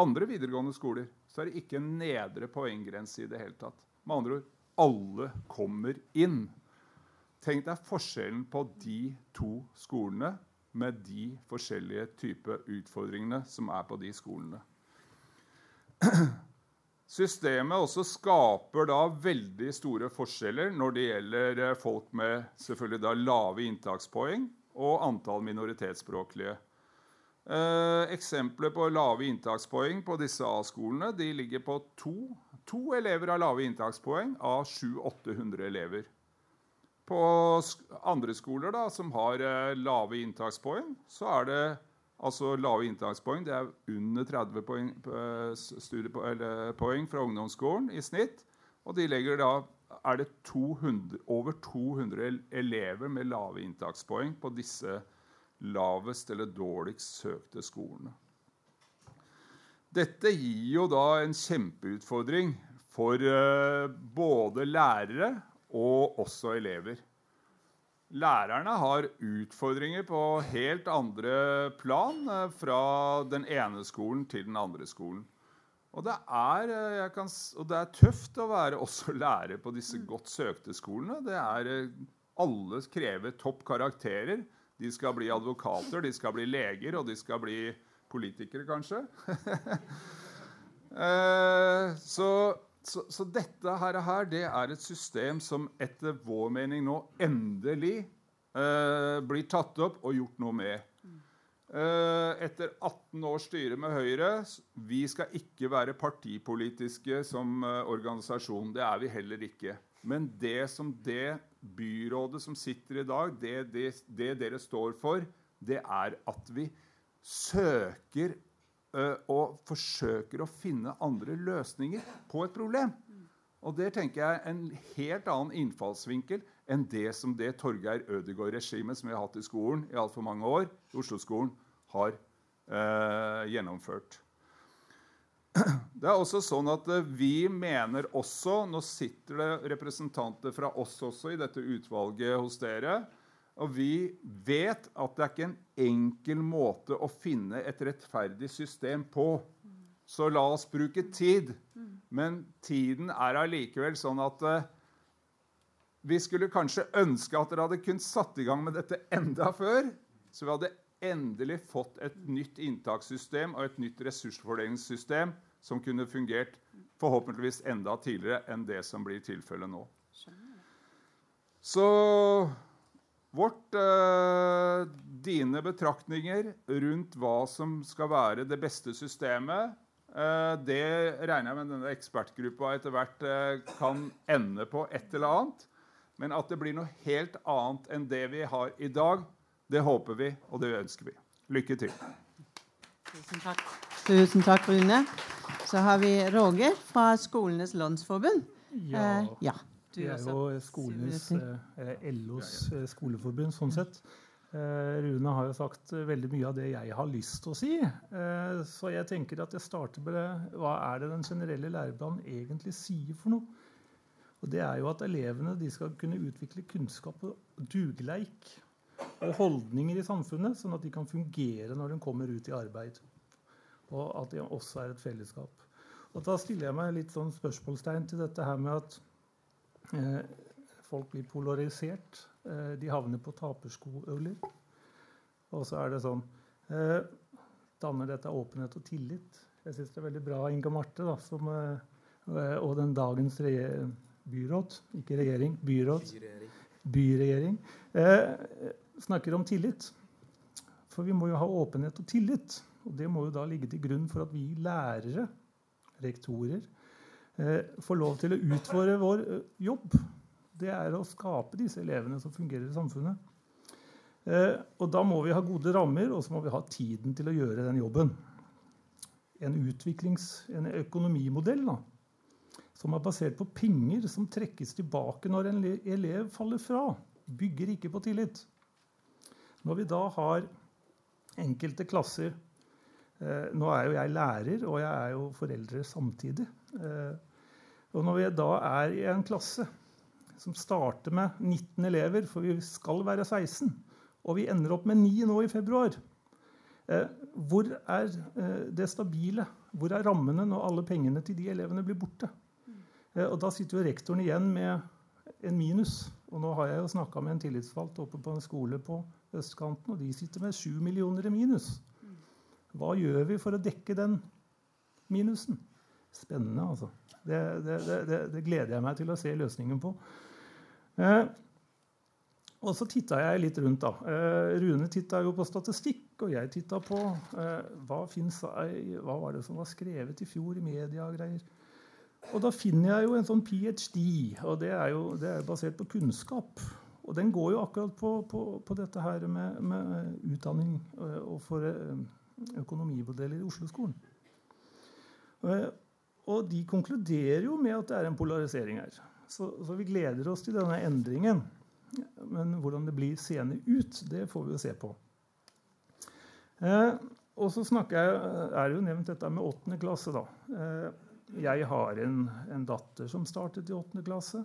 andre videregående skoler så er det ikke en nedre poenggrense i det hele tatt. Med andre ord alle kommer inn. Tenk deg forskjellen på de to skolene med de forskjellige typer utfordringene som er på de skolene. Systemet også skaper da veldig store forskjeller når det gjelder eh, folk med selvfølgelig da lave inntakspoeng og antall minoritetsspråklige. Eh, eksempler på lave inntakspoeng på disse A-skolene de ligger på to. To elever har lave inntakspoeng av 700-800 elever. På andre skoler da, som har eh, lave inntakspoeng, så er det Altså lave inntakspoeng det er under 30 poeng, eh, studiepoeng fra ungdomsskolen i snitt. Og de legger da er det 200, over 200 elever med lave inntakspoeng på disse lavest eller dårligst søkte skolene. Dette gir jo da en kjempeutfordring for uh, både lærere og også elever. Lærerne har utfordringer på helt andre plan eh, fra den ene skolen til den andre skolen. Og det, er, eh, kan, og det er, tøft å være også lærer på disse godt søkte skolene. Det er, eh, alle krever topp karakterer. De skal bli advokater, de skal bli leger, og de skal bli politikere, kanskje. så så, så, dette her, det er et system som etter vår mening nå endelig eh, blir tatt opp og gjort noe med. Eh, etter 18 års styre med Høyre Vi skal ikke være partipolitiske som eh, organisasjon. Det er vi heller ikke. Men det som det byrådet som sitter i dag, det, det, det dere står for, det er at vi søker og forsøker å finne andre løsninger på et problem. Og det tenker jeg er en helt annen innfallsvinkel enn det som det Torgeir Ødegaard-regimet som vi har hatt i skolen i altfor mange år, i Oslo-skolen, har eh, gjennomført. Det er også sånn at eh, Vi mener også Nå sitter det representanter fra oss også i dette utvalget hos dere. Og vi vet at det er ikke en enkel måte å finne et rettferdig system på. Så la oss bruke tid. Men tiden er allikevel sånn at uh, vi skulle kanskje ønske at dere hadde kunnet satt i gang med dette enda før. Så vi hadde endelig fått et nytt inntakssystem og et nytt ressursfordelingssystem som kunne fungert forhåpentligvis enda tidligere enn det som blir tilfellet nå. Så vårt eh, Dine betraktninger rundt hva som skal være det beste systemet, eh, det regner jeg med denne ekspertgruppa etter hvert eh, kan ende på et eller annet. Men at det blir noe helt annet enn det vi har i dag, det håper vi, og det ønsker vi. Lykke til. Tusen takk. Tusen takk, Rune. Så har vi Roger fra Skolenes landsforbund. Ja. Eh, ja. Det er jo skolenes, eh, LOs skoleforbund, sånn sett. Eh, Rune har jo sagt eh, veldig mye av det jeg har lyst til å si. Eh, så jeg tenker at jeg starter med det. Hva er det den generelle læreplanen egentlig sier for noe? Og det er jo at elevene de skal kunne utvikle kunnskap og dugleik og holdninger i samfunnet, sånn at de kan fungere når de kommer ut i arbeid. Og at de også er et fellesskap. Og da stiller jeg meg litt sånn spørsmålstegn til dette her med at folk blir polarisert. Eh, de havner på taperskoøler. Og så er det sånn eh, Danner dette åpenhet og tillit? Jeg syns det er veldig bra Inga Marte da, som, og den dagens byråd, ikke regjering, byråd, byregjering, snakker om tillit. For vi må jo ha åpenhet og tillit. Og det må jo da ligge til grunn for at vi lærere, rektorer, Eh, får lov til å utføre vår eh, jobb. Det er å skape disse elevene som fungerer i samfunnet. Eh, og da må vi ha gode rammer, og så må vi ha tiden til å gjøre den jobben. En en økonomimodell da, som er basert på penger som trekkes tilbake når en elev faller fra, bygger ikke på tillit. Når vi da har enkelte klasser Nå er jo jeg lærer, og jeg er jo foreldre samtidig. Og når vi da er i en klasse som starter med 19 elever, for vi skal være 16, og vi ender opp med 9 nå i februar eh, Hvor er eh, det stabile? Hvor er rammene når alle pengene til de elevene blir borte? Eh, og da sitter jo rektoren igjen med en minus. Og nå har jeg jo snakka med en tillitsvalgt oppe på en skole på østkanten, og de sitter med 7 millioner i minus. Hva gjør vi for å dekke den minusen? Spennende, altså. Det, det, det, det, gleder jeg meg til å se løsningen på. Eh, og så titta jeg litt rundt. da. Eh, Rune titta jo på statistikk, og jeg titta på eh, hva, finnes, hva var det som var skrevet i fjor i media og greier. Og da finner jeg jo en sånn ph.d., og det er jo er basert på kunnskap. Og den går jo akkurat på, på, på dette her med, med, utdanning eh, og for eh, økonomimodeller i Oslo-skolen. Og de konkluderer jo med at det er en polarisering her. Så, så, vi gleder oss til denne endringen. Men hvordan det blir seende ut, det får vi jo se på. Eh, og så snakker jeg, er jo nevnt dette med åttende klasse. da. Eh, jeg har en, en, datter som startet i åttende klasse.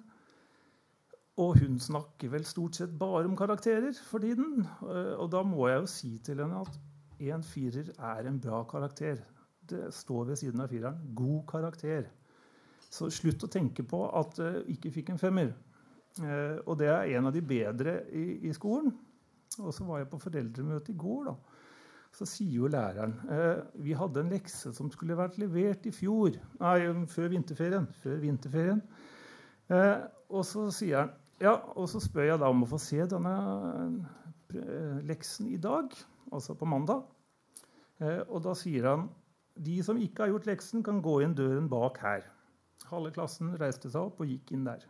Og hun snakker vel stort sett bare om karakterer for tiden. Eh, og da må jeg jo si til henne at en firer er en bra karakter det står ved siden av fireren 'god karakter'. Så slutt å tenke på at du ikke fikk en femmer. Uh, og det er en av de bedre i, i skolen. Og så var jeg på foreldremøte i går. da. Så sier jo læreren uh, vi hadde en lekse som skulle vært levert i fjor. Nei, før vinterferien. Før vinterferien. Og så sier han ja, og så spør jeg da om å få se denne leksen i dag, altså på mandag. og da sier han de som ikke har gjort leksen, kan gå inn døren bak her. Halve klassen reiste seg opp og gikk inn der.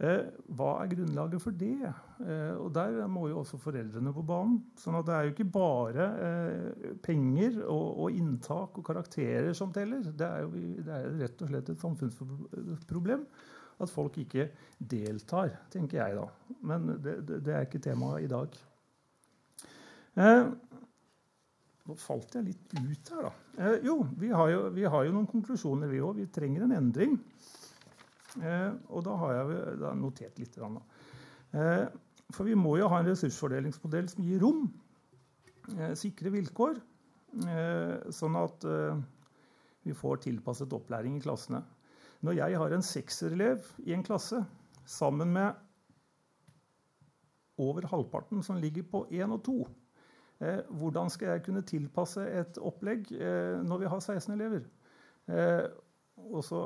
Eh, hva er grunnlaget for det? Eh, og Der må jo også foreldrene på banen. sånn at det er jo ikke bare eh, penger og, og, inntak og karakterer som teller. Det er jo det er rett og slett et samfunnsproblem. at folk ikke deltar, tenker jeg da. Men det, det, er ikke temaet i dag. Eh, nå falt jeg litt ut her, da. Eh, jo, vi har jo, vi har jo noen konklusjoner, vi òg. Vi trenger en endring. Eh, og da har jeg da notert litt. Eh, for vi må jo ha en ressursfordelingsmodell som gir rom, eh, sikre vilkår, eh, sånn at eh, vi får tilpasset opplæring i klassene. Når jeg har en sekserelev i en klasse sammen med over halvparten som ligger på 1 og 2, eh, hvordan skal jeg kunne tilpasse et opplegg når vi har 16 elever? Og så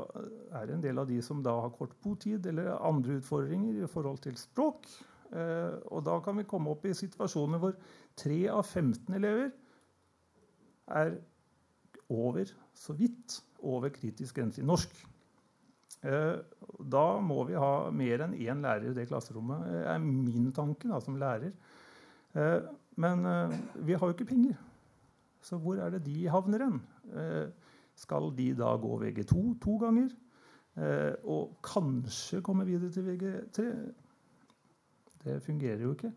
er det en del av de som da har kort botid eller andre utfordringer i forhold til språk. Eh, og da kan vi komme opp i situasjoner hvor 3 av 15 elever er over, så vidt, over kritisk grense i norsk. Eh, da må vi ha mer enn én lærer i det klasserommet, er min tanke da, som lærer. Eh, men vi har jo ikke penger. Så hvor er det de havner hen? skal de da gå VG2 to ganger. Eh, og kanskje komme videre til VG3. Det fungerer jo ikke.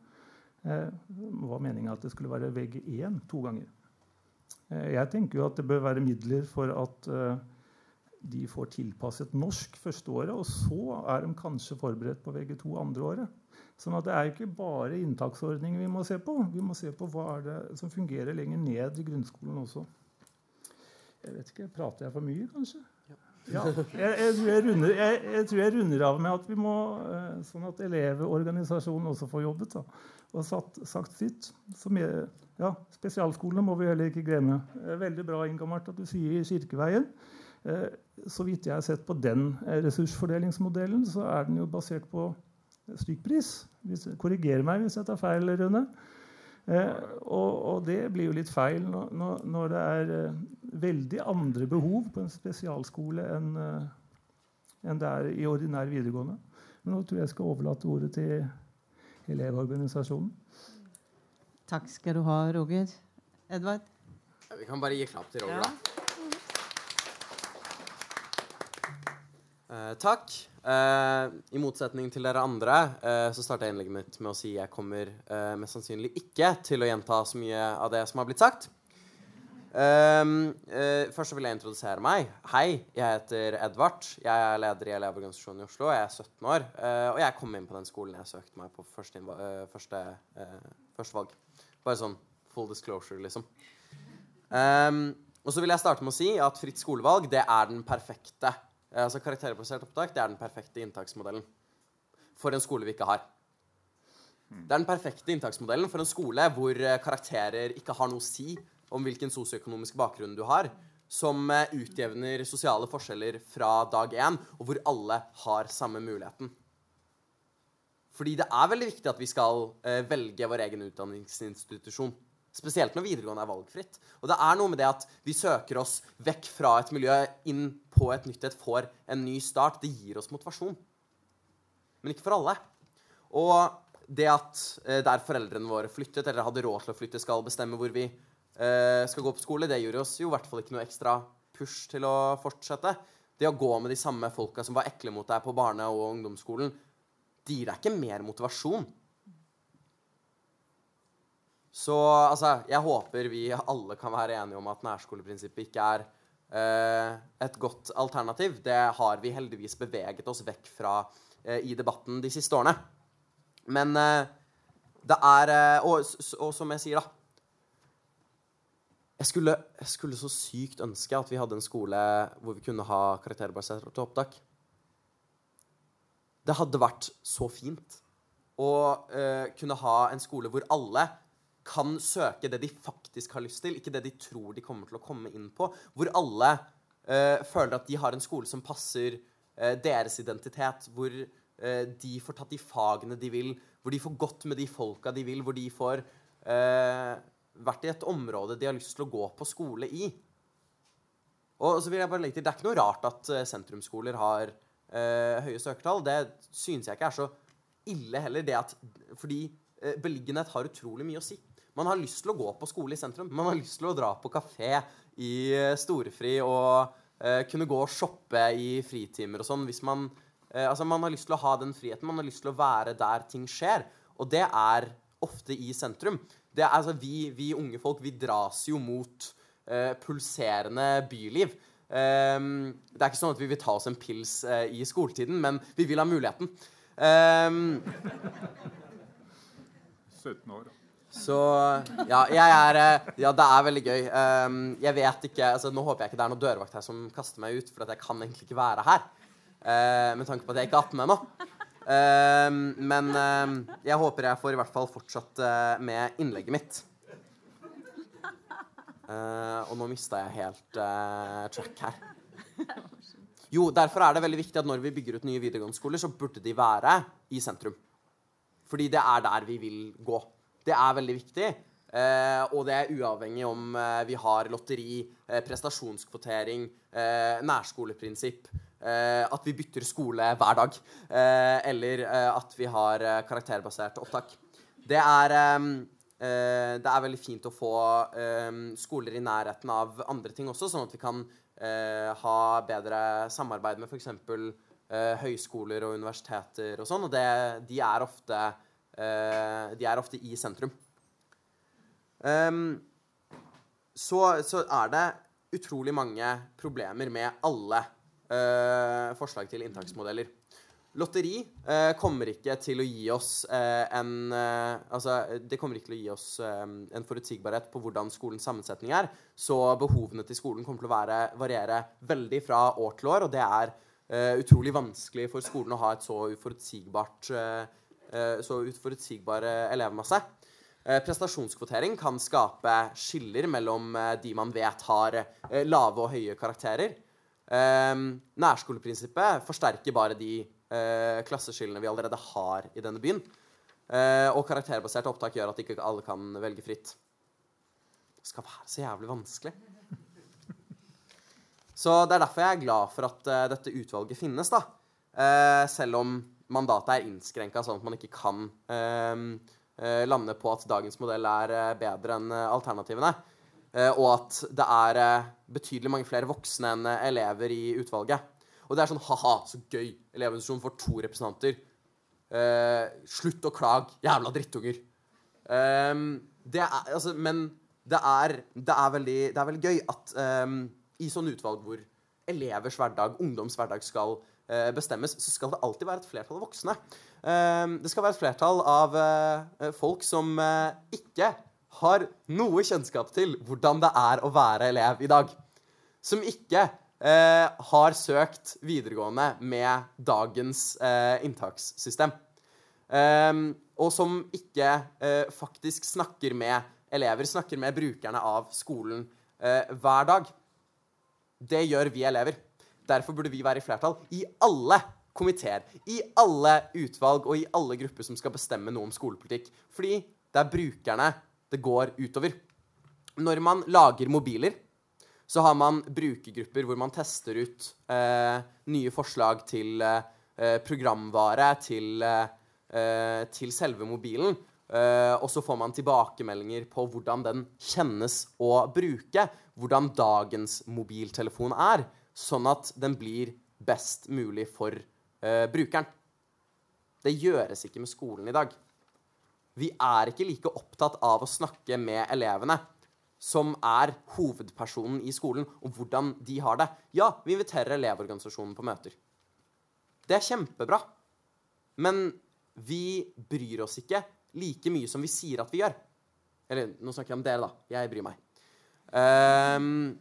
Eh, det var meninga at det skulle være VG1 to ganger. Eh, jeg tenker jo at det bør være midler for at eh, de får tilpasset norsk første året, og så er de kanskje forberedt på VG2 andre året. Sånn at det er ikke bare inntaksordninger vi må se på. Vi må se på hva er det som fungerer lenger ned i grunnskolen også. Jeg vet ikke, Prater jeg for mye, kanskje? Ja. Jeg, jeg, tror jeg, runder, jeg, tror jeg, runder, av med at vi må eh, Sånn at Elevorganisasjonen også får jobbet da, og satt, sagt sitt. Ja, spesialskolene må vi heller ikke glemme. Veldig bra Inga Mart, at du sier Kirkeveien. Så vidt jeg har sett på den eh, ressursfordelingsmodellen, så er den jo basert på stykkpris. Korriger meg hvis jeg tar feil, Rune. Eh, og, og, det blir jo litt feil når, når, det er eh, veldig andre behov på en spesialskole enn eh, en det er i ordinær videregående. Men nå tror jeg jeg skal overlate ordet til Elevorganisasjonen. Takk skal du ha, Roger. Edvard? Ja, vi kan bare gi klapp til Roger, ja. da. Uh, takk. Uh, I motsetning til dere andre uh, så starter jeg innlegget mitt med å si jeg kommer mest sannsynlig ikke til å gjenta så mye av det som har blitt sagt. Ehm, først så vil jeg introdusere meg. Hei, jeg heter Edvard. Jeg er leder i Elevorganisasjonen i Oslo. Jeg er 17 år. og jeg kom inn på den skolen jeg søkte meg på første, første, første valg. Bare sånn full disclosure, liksom. Um, og så vil jeg starte med å si at fritt skolevalg det er den perfekte Eh, altså Karakterbasert opptak det er den perfekte inntaksmodellen for en skole vi ikke har. Det er den perfekte inntaksmodellen for en skole hvor eh, karakterer ikke har noe å si om hvilken sosioøkonomisk bakgrunn du har, som eh, utjevner sosiale forskjeller fra dag én, og hvor alle har samme muligheten. Fordi det er veldig viktig at vi skal velge vår egen utdanningsinstitusjon. Spesielt når videregående er valgfritt. Og det er noe med det at vi søker oss vekk fra et miljø inn på et nytt et, får en ny start. Det gir oss motivasjon. Men ikke for alle. Og det at eh, der foreldrene våre flyttet, eller hadde råd til å flytte, skal bestemme hvor vi eh, skal gå på skole, det gjorde oss jo i hvert fall ikke noe ekstra push til å fortsette. Det å gå med de samme folka som var ekle mot deg på barne- og ungdomsskolen, det gir deg ikke mer motivasjon. Så altså, jeg håper vi alle kan være enige om at nærskoleprinsippet ikke er eh, et godt alternativ. Det har vi heldigvis beveget oss vekk fra eh, i debatten de siste årene. Men eh, det er eh, og, og, som jeg sier, da jeg skulle, jeg skulle, så sykt ønske at vi hadde en skole hvor vi kunne ha karakterbasert opptak. Det hadde vært så fint å uh, kunne ha en skole hvor alle kan søke det de faktisk har lyst til, ikke det de tror de kommer til å komme inn på. Hvor alle uh, føler at de har en skole som passer uh, deres identitet. Hvor uh, de får tatt de fagene de vil, hvor de får gått med de folka de vil, hvor de får vært i et område de har lyst til å gå på skole i. Og så vil jeg bare legge til, Det er ikke noe rart at sentrumsskoler har høye søkertall. Det synes jeg ikke er så ille heller. det at, Fordi beliggenhet har utrolig mye å si. Man har lyst til å gå på skole i sentrum. Man har lyst til å dra på kafé i eh, storefri og eh, kunne gå og shoppe i fritimer og sånn hvis man eh, altså Man har lyst til å ha den friheten. Man har lyst til å være der ting skjer. Og det er ofte i sentrum. Er, altså, vi, vi unge folk vi dras jo mot eh, pulserende byliv. Um, det er ikke sånn at vi vil ta oss en pils uh, i skoletiden, men vi vil ha muligheten. Um, 17 år. Så ja, er eh, Ja, det er veldig gøy. Um, jeg vet ikke altså, Nå håper jeg ikke det er noen dørvakt her som kaster meg ut, for at jeg kan egentlig ikke være her. Uh, med tanke på at jeg ikke er 18 ennå. Um, men um, jeg håper jeg får i hvert fall fortsatt uh, med innlegget mitt. Uh, og nå mista jeg helt track her. Jo, derfor er det veldig viktig at når vi bygger ut nye videregående skoler, så burde de være i sentrum. Fordi det er der vi vil gå. Det er veldig viktig. Eh, og det er uavhengig om vi har lotteri, prestasjonskvotering, nærskoleprinsipp, at vi bytter skole hver dag, eller at vi har karakterbasert opptak. Det er Eh, det er veldig fint å få eh, skoler i nærheten av andre ting også, sånn at vi kan eh, ha bedre samarbeid med f.eks. Eh, høyskoler og universiteter og sånn. Og det, de, er ofte, de er ofte i sentrum. Um, så, så, er det utrolig mange problemer med alle forslag til inntaksmodeller. Lotteri eh, kommer ikke til å gi oss eh, en eh, Altså, det kommer ikke til å gi oss eh, en forutsigbarhet på hvordan skolens sammensetning er. Så behovene til skolen kommer til å være, variere veldig fra år til år, og det er eh, utrolig vanskelig for skolen å ha et så uforutsigbart eh, så utforutsigbare elevmasse. prestasjonskvotering kan skape skiller mellom de man vet har lave og høye karakterer. nærskoleprinsippet forsterker bare de eh, klasseskillene vi allerede har i denne byen. Eh, og karakterbasert opptak gjør at ikke alle kan velge fritt. Det skal være så jævlig vanskelig. Så det er derfor jeg er glad for at dette utvalget finnes, da. Selv om mandatet er innskrenka sånn at man ikke kan eh, lande på at dagens modell er bedre enn alternativene. og at det er betydelig mange flere voksne enn elever i utvalget. Og det er sånn ha-ha, så gøy. Elevorganisasjonen får to representanter. Eh, slutt å klage, jævla drittunger. Um, det er, altså, men det er, det er, veldig, det er veldig, gøy at um, i sånne utvalg hvor elevers hverdag, ungdoms hverdag, skal bestemmes, så skal det alltid være et flertall av voksne. Um, det skal være et flertall av uh, folk som ikke har noe kjennskap til hvordan det er å være elev i dag. Som ikke eh, har søkt videregående med dagens eh, inntakssystem. Eh, og som ikke eh, faktisk snakker med elever, snakker med brukerne av skolen eh, hver dag. Det gjør vi elever. Derfor burde vi være i flertall i alle komiteer, i alle utvalg og i alle grupper som skal bestemme noe om skolepolitikk. Fordi det er brukerne det går utover. Når man lager mobiler, så har man brukergrupper hvor man tester ut eh, nye forslag til eh, programvare, til, eh, til, selve mobilen. Eh, og så får man tilbakemeldinger på hvordan den kjennes å bruke. Hvordan dagens mobiltelefon er, sånn at den blir best mulig for eh, brukeren. Det gjøres ikke med skolen i dag. Vi er ikke like opptatt av å snakke med elevene som er hovedpersonen i skolen, og hvordan de har det. Ja, vi inviterer Elevorganisasjonen på møter. Det er kjempebra. Men vi bryr oss ikke like mye som vi sier at vi gjør. Eller nå snakker jeg om dere, da. Jeg bryr meg. Um,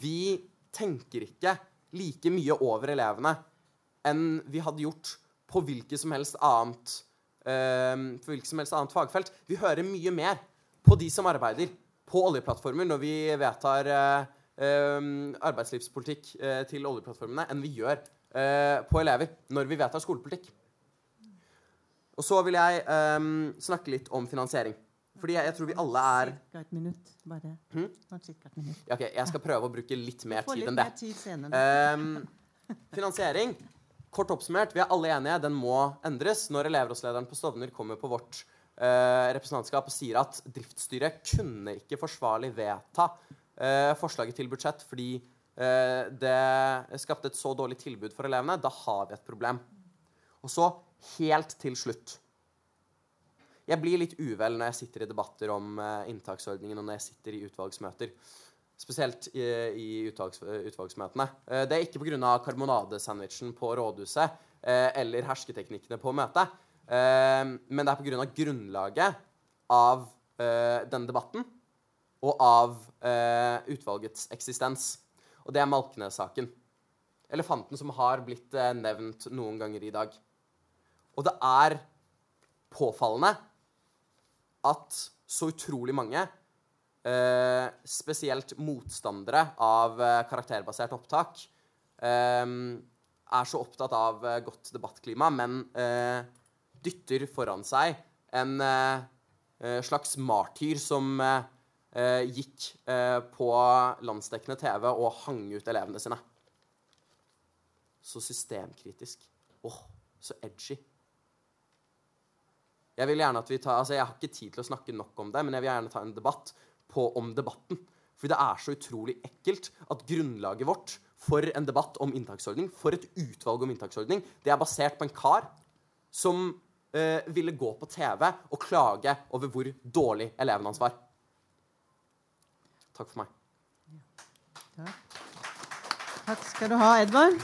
vi tenker ikke like mye over elevene enn vi hadde gjort på hvilket som helst annet, um, hvilket som helst annet fagfelt. Vi hører mye mer på de som arbeider på oljeplattformer når vi vedtar uh, eh, arbeidslivspolitikk uh, til oljeplattformene, enn vi gjør på elever når vi vedtar skolepolitikk. Og så vil jeg snakke litt om finansiering. Fordi jeg, jeg tror vi alle er Ca. et minutt, bare. Hmm? Cirka et minutt. Ok, Jeg skal prøve å bruke litt mer tid enn det. Tid um, finansiering, kort oppsummert, vi er alle enige, den må endres. Når elevrådslederen på Stovner kommer på vårt uh, representantskap sier at driftsstyret kunne ikke forsvarlig vedta uh, forslaget til budsjett fordi uh, det skapte et så dårlig tilbud for elevene, da har vi et problem. Og så, helt til slutt Jeg blir litt uvel når jeg sitter i debatter om uh, inntaksordningen, og når jeg sitter i utvalgsmøter. Spesielt i, i utvalgs, utvalgsmøtene. Uh, det er ikke pga. karbonadesandwichen på rådhuset uh, eller hersketeknikkene på møtet, men det er pga. grunnlaget av denne debatten og av utvalgets eksistens. Og det er Malkenes-saken. Elefanten som har blitt nevnt noen ganger i dag. Og det er påfallende at så utrolig mange, eh, spesielt motstandere av eh, karakterbasert opptak, eh, er så opptatt av eh, godt debattklima, men dytter foran seg en slags martyr som eh, gikk eh, på landsdekkende TV og hang ut elevene sine. Så systemkritisk. Åh, oh, så edgy. Jeg vil gjerne at vi tar, altså jeg har ikke tid til å snakke nok om det, men jeg vil gjerne ta en debatt på, om debatten. For det er så utrolig ekkelt at grunnlaget vårt for en debatt om inntaksordning, for et utvalg om inntaksordning, det er basert på en kar som eh, ville gå på TV og klage over hvor dårlig eleven hans var. Takk for meg. Takk. Takk skal du ha, Edvard.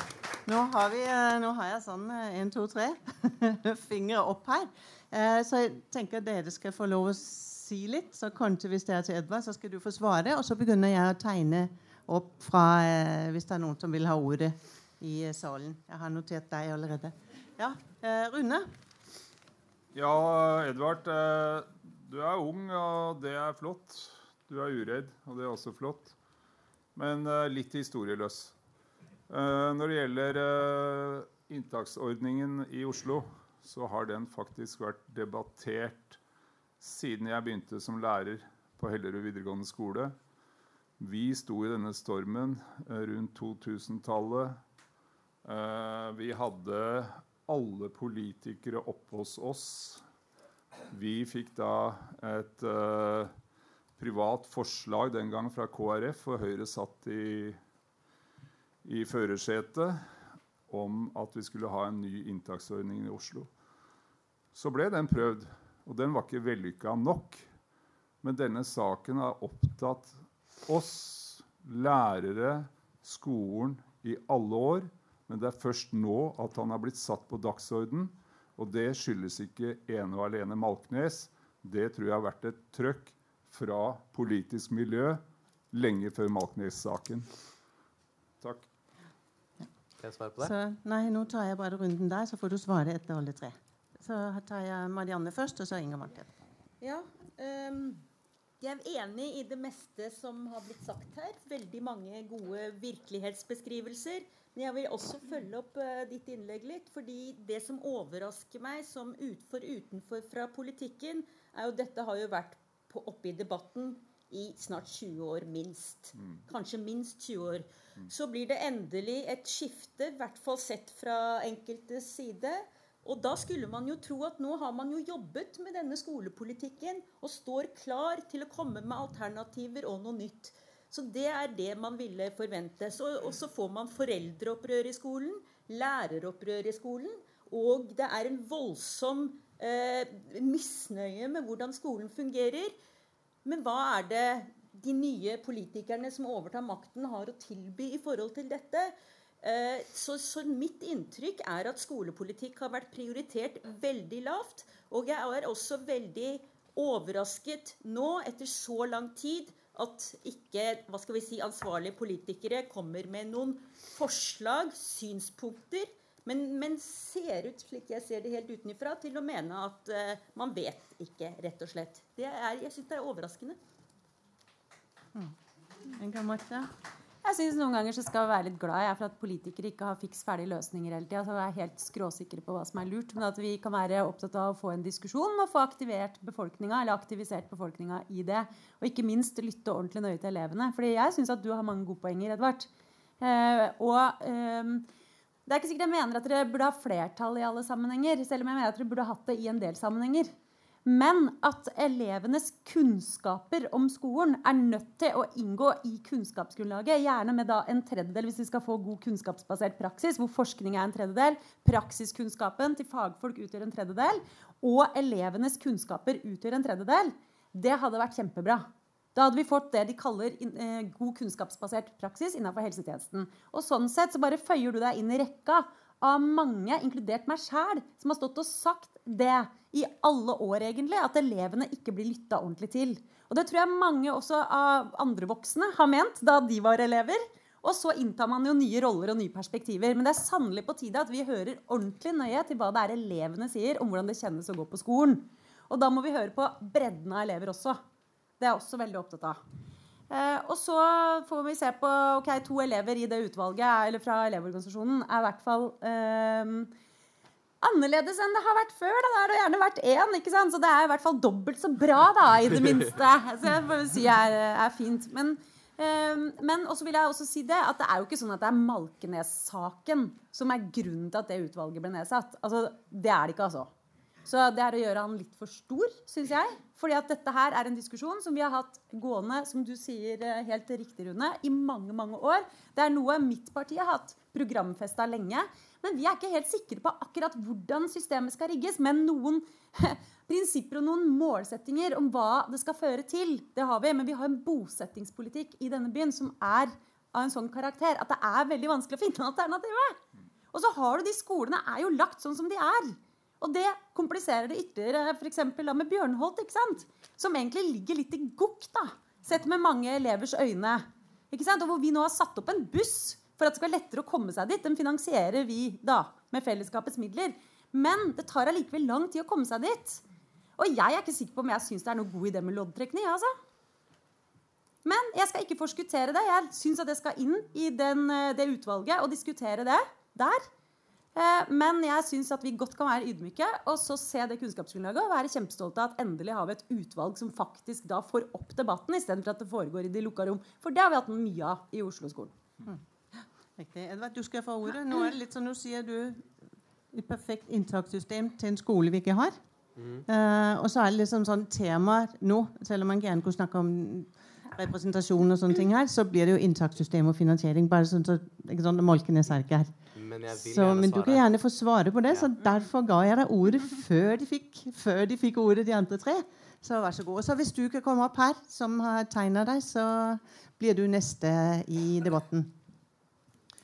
Nå har, vi, eh, nå har jeg sånn én, to, tre fingre opp her. Eh, så jeg tenker at dere skal få lov å si litt. Så kanskje hvis det er til Edvard, så skal du få svare. Og så begynner jeg å tegne opp fra eh, hvis det er noen som vil ha ordet i salen. Jeg har notert deg allerede. Ja, Rune? Ja, Edvard. Du er ung, og det er flott. Du er uredd, og det er også flott. Men litt historieløs. Når det gjelder inntaksordningen i Oslo, så har den faktisk vært debattert siden jeg begynte som lærer på Hellerud videregående skole. Vi sto i denne stormen rundt 2000-tallet. vi hadde alle politikere oppe hos oss. Vi fikk da et privat forslag den gang fra KrF, og Høyre satt i, i førersetet, om at vi skulle ha en ny inntaksordning i Oslo. Så ble den prøvd, og den var ikke vellykka nok. Men denne saken har opptatt oss, lærere, skolen, i alle år. Men det er først nå at han har blitt satt på dagsorden. Og det skyldes ikke ene og alene Malknes. Det tror jeg har vært et trøkk fra politisk miljø lenge før Malknes-saken. Takk. Kan jeg svare på det? Så, nei, nå tar jeg bare runden der, så får du svare etter alle tre. Så tar jeg Marianne først, og så Inga Marte. Ja, um, jeg er enig i det meste som har blitt sagt her. Veldig mange gode virkelighetsbeskrivelser. Men jeg vil også følge opp uh, ditt innlegg litt. fordi det som overrasker meg som utfor utenfor fra politikken, er jo dette har jo vært på, oppe i debatten i snart 20 år, minst. Mm. Kanskje minst 20 år. Mm. Så blir det endelig et skifte, i hvert fall sett fra enkeltes side. Og da skulle man jo tro at nå har man jo jobbet med denne skolepolitikken og står klar til å komme med alternativer og noe nytt. Så det er det man ville forvente. Så, og så får man foreldreopprør i skolen, læreropprør i skolen, og det er en voldsom eh, misnøye med hvordan skolen fungerer. Men hva er det de nye politikerne som overtar makten, har å tilby i forhold til dette? Eh, så, så, mitt inntrykk er at skolepolitikk har vært prioritert veldig lavt. Og jeg er også veldig overrasket nå, etter så lang tid, at ikke hva skal vi si, ansvarlige politikere kommer med noen forslag, synspunkter, men, men, ser ut, slik jeg ser det helt utenfra, til å mene at uh, man vet ikke, rett og slett. Er, jeg syns det er overraskende. Mm. Jeg syns noen ganger så skal vi være litt glad jeg, for at politikere ikke har fiks ferdige løsninger hele tida. Så er helt skråsikre på hva som er lurt. Men at vi kan være opptatt av å få en diskusjon og få aktivert befolkninga, eller aktivisert befolkninga i det. Og ikke minst lytte ordentlig nøye til elevene. Fordi jeg syns at du har mange gode poenger, Edvard. Eh, og eh, det er ikke sikkert jeg mener at dere burde ha flertall i alle sammenhenger, selv om jeg mener at dere burde hatt det i en del sammenhenger. Men at elevenes kunnskaper om skolen er nødt til å inngå i kunnskapsgrunnlaget. Gjerne med en tredjedel hvis vi skal få god kunnskapsbasert praksis, hvor forskning er en tredjedel. Praksiskunnskapen til fagfolk utgjør en tredjedel. Og elevenes kunnskaper utgjør en tredjedel. Det hadde vært kjempebra. Da hadde vi fått det de kaller eh, god kunnskapsbasert praksis innenfor helsetjenesten. Og sånn sett så bare føyer du deg inn i rekka av mange, inkludert meg sjæl, som har stått og sagt det i alle år, egentlig, at elevene ikke blir lytta ordentlig til. Og det tror jeg mange også av andre voksne har ment da de var elever. Og så inntar man jo nye roller og nye perspektiver. Men det er sannelig på tide at vi hører ordentlig nøye til hva det er elevene sier om hvordan det kjennes å gå på skolen. Og da må vi høre på bredden av elever også. Det er jeg også veldig opptatt av. Eh, og så får vi se på ok, To elever i det utvalget eller fra Elevorganisasjonen er i hvert fall eh, annerledes enn det har vært før. Da. Det har gjerne vært én, ikke sant? så det er i hvert fall dobbelt så bra, da, i det minste. Så jeg får si er, er fint. Men, eh, men også vil jeg også si det, at det er jo ikke sånn at det er Malkenes-saken som er grunnen til at det utvalget ble nedsatt. Altså, det er det ikke, altså. Så det er å gjøre han litt for stor, syns jeg. Fordi at dette her er en diskusjon som vi har hatt gående som du sier eh, helt riktig, Rune, i mange mange år. Det er noe mitt parti har hatt programfesta lenge. Men vi er ikke helt sikre på akkurat hvordan systemet skal rigges. Men noen prinsipper og noen målsettinger om hva det skal føre til, det har vi. Men vi har en bosettingspolitikk i denne byen som er av en sånn karakter at det er veldig vanskelig å finne alternativet. Og så har du de skolene er jo lagt sånn som de er. Og det kompliserer det ytterligere f.eks. med Bjørnholt, ikke sant? som egentlig ligger litt i gokk, da, sett med mange elevers øyne. Ikke sant? Og hvor vi nå har satt opp en buss for at det skal være lettere å komme seg dit. Den finansierer vi da med fellesskapets midler. Men det tar allikevel lang tid å komme seg dit. Og jeg er ikke sikker på om jeg syns det er noe god idé med loddtrekning. Altså. Men jeg skal ikke forskuttere det. Jeg syns at jeg skal inn i den, eh, det utvalget og diskutere det der. Eh, men jeg syns at vi godt kan være ydmyke og så se det kunnskapsgrunnlaget og være kjempestolte av at endelig har vi et utvalg som faktisk da får opp debatten, istedenfor at det foregår i de lukka rom. For det har vi hatt mye av i Oslo-skolen. Mm. Edvard, du skal få ordet. Nå er det litt sånn, nå sier du et perfekt inntakssystem til en skole vi ikke har. Mm. Uh, og så er det liksom sånn temaer nå, selv om man gjerne kunne snakke om representasjon og sånne ting her, så blir det jo inntakssystem og finansiering. bare sånn, så, ikke sånn, Molkenes er ikke her så, gjerne men du kan gjerne få svare på det, så derfor ga jeg deg ordet før de fikk, før de fikk ordet, de andre tre. Så vær så god. Så hvis du kan komme opp her, som har tegna deg, så blir du neste i debatten.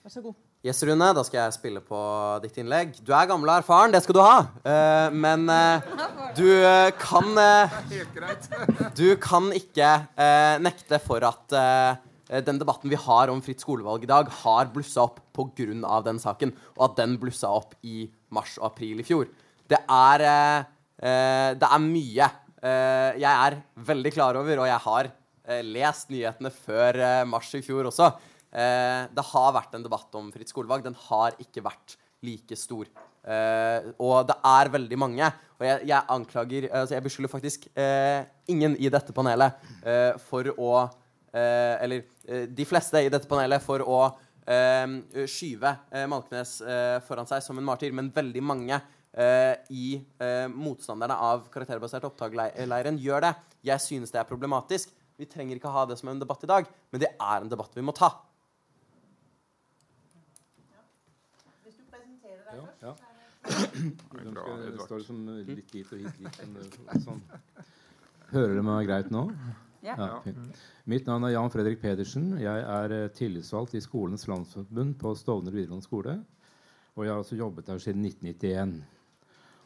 Vær så god. Yes, Rune, da skal jeg spille på ditt innlegg. Du er gammel og erfaren, det skal du ha. Uh, men uh, du uh, kan Du kan ikke nekte for at den debatten vi har om fritt skolevalg i dag, har blussa opp pga. den saken. Og at den blussa opp i mars og april i fjor. Det er, eh, eh, det er mye eh, jeg er veldig klar over, og jeg har eh, lest nyhetene før eh, mars i fjor også. det har vært en debatt om fritt skolevalg. Den har ikke vært like stor. og det er veldig mange. Og jeg, jeg anklager altså Jeg beskylder faktisk ingen i dette panelet for å Eh, eller eh, de fleste i dette panelet, for å eh, skyve Malkenes foran seg som en martyr, men veldig mange i motstanderne av karakterbasert opptak-leiren gjør det. Jeg synes det er problematisk. Vi trenger ikke ha det som en debatt i dag, men det er en debatt vi må ta. Ja, ja. Det står som litt hit og hit. Litt. Hører dere meg greit nå? Ja. ja Mitt navn er Jan Fredrik Pedersen. Jeg er eh, tillitsvalgt i Skolens landsforbund på Stovner videregående skole. Og jeg har også jobbet der siden 1991.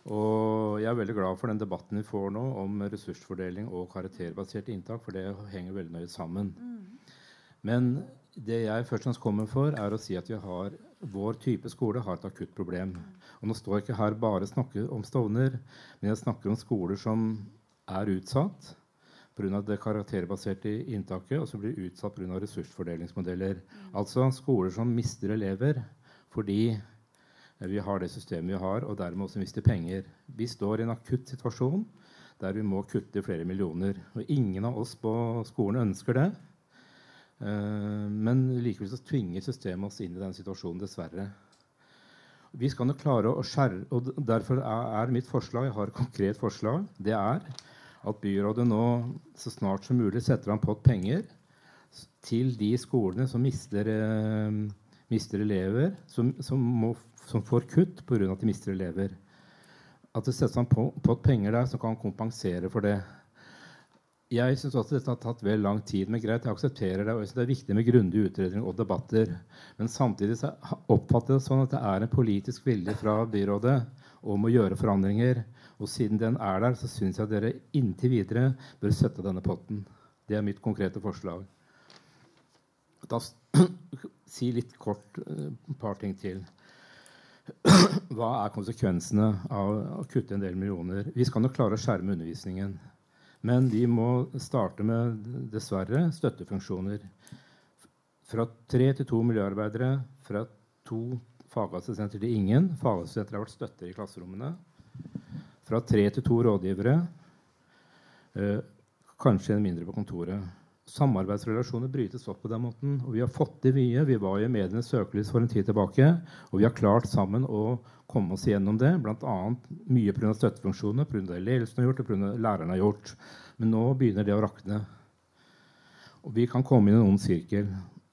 Og jeg er veldig glad for den debatten vi får nå om ressursfordeling og karakterbasert inntak, for det henger veldig nøye sammen. Mm. Men det jeg først og fremst kommer for, er å si at vi har, vår type skole har et akutt problem. Og nå står jeg ikke her bare og snakker om Stovner, men jeg snakker om skoler som er utsatt pga. det karakterbaserte inntaket, og så blir utsatt pga. ressursfordelingsmodeller. Mm. Altså skoler som mister elever fordi vi har det systemet vi har, og dermed også mister penger. Vi står i en akutt situasjon der vi må kutte flere millioner. Og ingen av oss på skolen ønsker det. Uh, men likevel så tvinger systemet oss inn i den situasjonen, dessverre. Vi skal nok klare å skjære og Derfor er mitt forslag jeg har et konkret forslag, det er at byrådet nå så snart som mulig setter an pott penger til de skolene som mister, eh, mister elever, som, som, må, som, får kutt pga. at de mister elever. At det settes an pott penger der som kan kompensere for det. Jeg syns også dette har tatt vel lang tid. Men greit, jeg aksepterer det. og jeg synes Det er viktig med grundige utredninger og debatter. Men samtidig så oppfatter jeg det sånn at det er en politisk vilje fra byrådet om å gjøre forandringer. Og siden den er der, så syns jeg dere inntil videre bør sette denne potten. Det er mitt konkrete forslag. Da si litt kort et uh, par ting til. Hva er konsekvensene av å kutte en del millioner? Vi skal nok klare å skjerme undervisningen. Men vi må starte med dessverre støttefunksjoner. Fra tre til to miljøarbeidere, fra to fagassistenter til ingen. Fagassistenter har vært støtter i klasserommene. Fra tre til to rådgivere. Eh, kanskje en mindre på kontoret. Samarbeidsrelasjoner brytes opp på den måten. Og vi har fått til mye. Vi var i medienes søkelys for en tid tilbake. Og vi har klart sammen å komme oss gjennom det, bl.a. mye pga. støttefunksjoner, pga. det ledelsen har gjort, og pga. lærerne har gjort. Men nå begynner det å rakne. Og vi kan komme inn i en ond sirkel.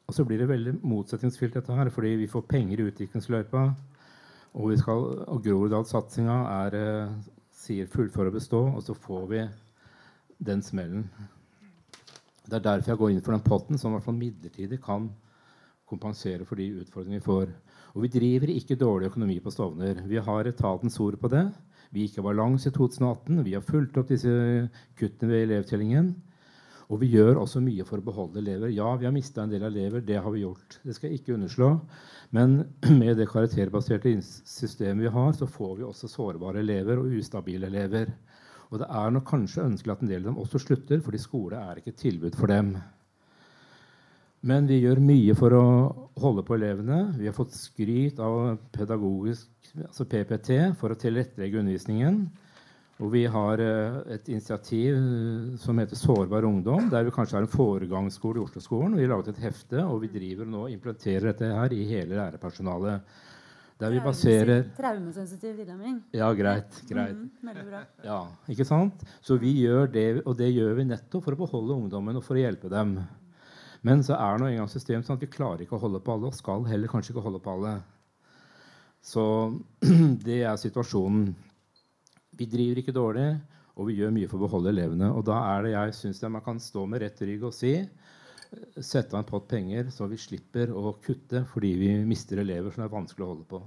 Og så blir det veldig motsetningsfylt, dette her, fordi vi får penger i utviklingsløypa. Og, vi skal, og Groruddalssatsinga er eh, sier 'fullfør og bestå', og så får vi den smellen. Det er derfor jeg går inn for den potten, som i hvert fall midlertidig kan kompensere for de utfordringene vi får. Og vi driver ikke dårlig økonomi på Stovner. Vi har etatens ord på det. Vi gikk i balanse i 2018. Vi har fulgt opp disse kuttene ved elevtellingen. Og vi gjør også mye for å beholde elever. Ja, vi har mista en del elever. Det har vi gjort. Det skal jeg ikke underslå. Men med det karakterbaserte systemet vi har, så får vi også sårbare elever og ustabile elever. Og det er nok kanskje ønskelig at en del av dem også slutter, fordi skole er ikke et tilbud for dem. Men vi gjør mye for å holde på elevene. Vi har fått skryt av pedagogisk, altså PPT for å tilrettelegge undervisningen. Og vi har eh, et initiativ eh, som heter Sårbar ungdom, der vi kanskje har en foregangsskole i Oslo-skolen. Vi har laget et hefte, og vi driver nå og implementerer dette her i hele lærerpersonalet. Der vi baserer Traumesensitiv tilnærming. Ja, greit. greit. Mm, bra. Ja, ikke sant? Så vi gjør det, og det gjør vi nettopp for å beholde ungdommen og for å hjelpe dem. Men så er nå engang systemet sånn at vi klarer ikke å holde på alle, og skal heller kanskje ikke holde på alle. Så det er situasjonen. Vi driver ikke dårlig, og vi gjør mye for å beholde elevene. Og da er det jeg syns man kan stå med rett rygg og si sette av en pott penger så vi slipper å kutte fordi vi mister elever som er vanskelig å holde på.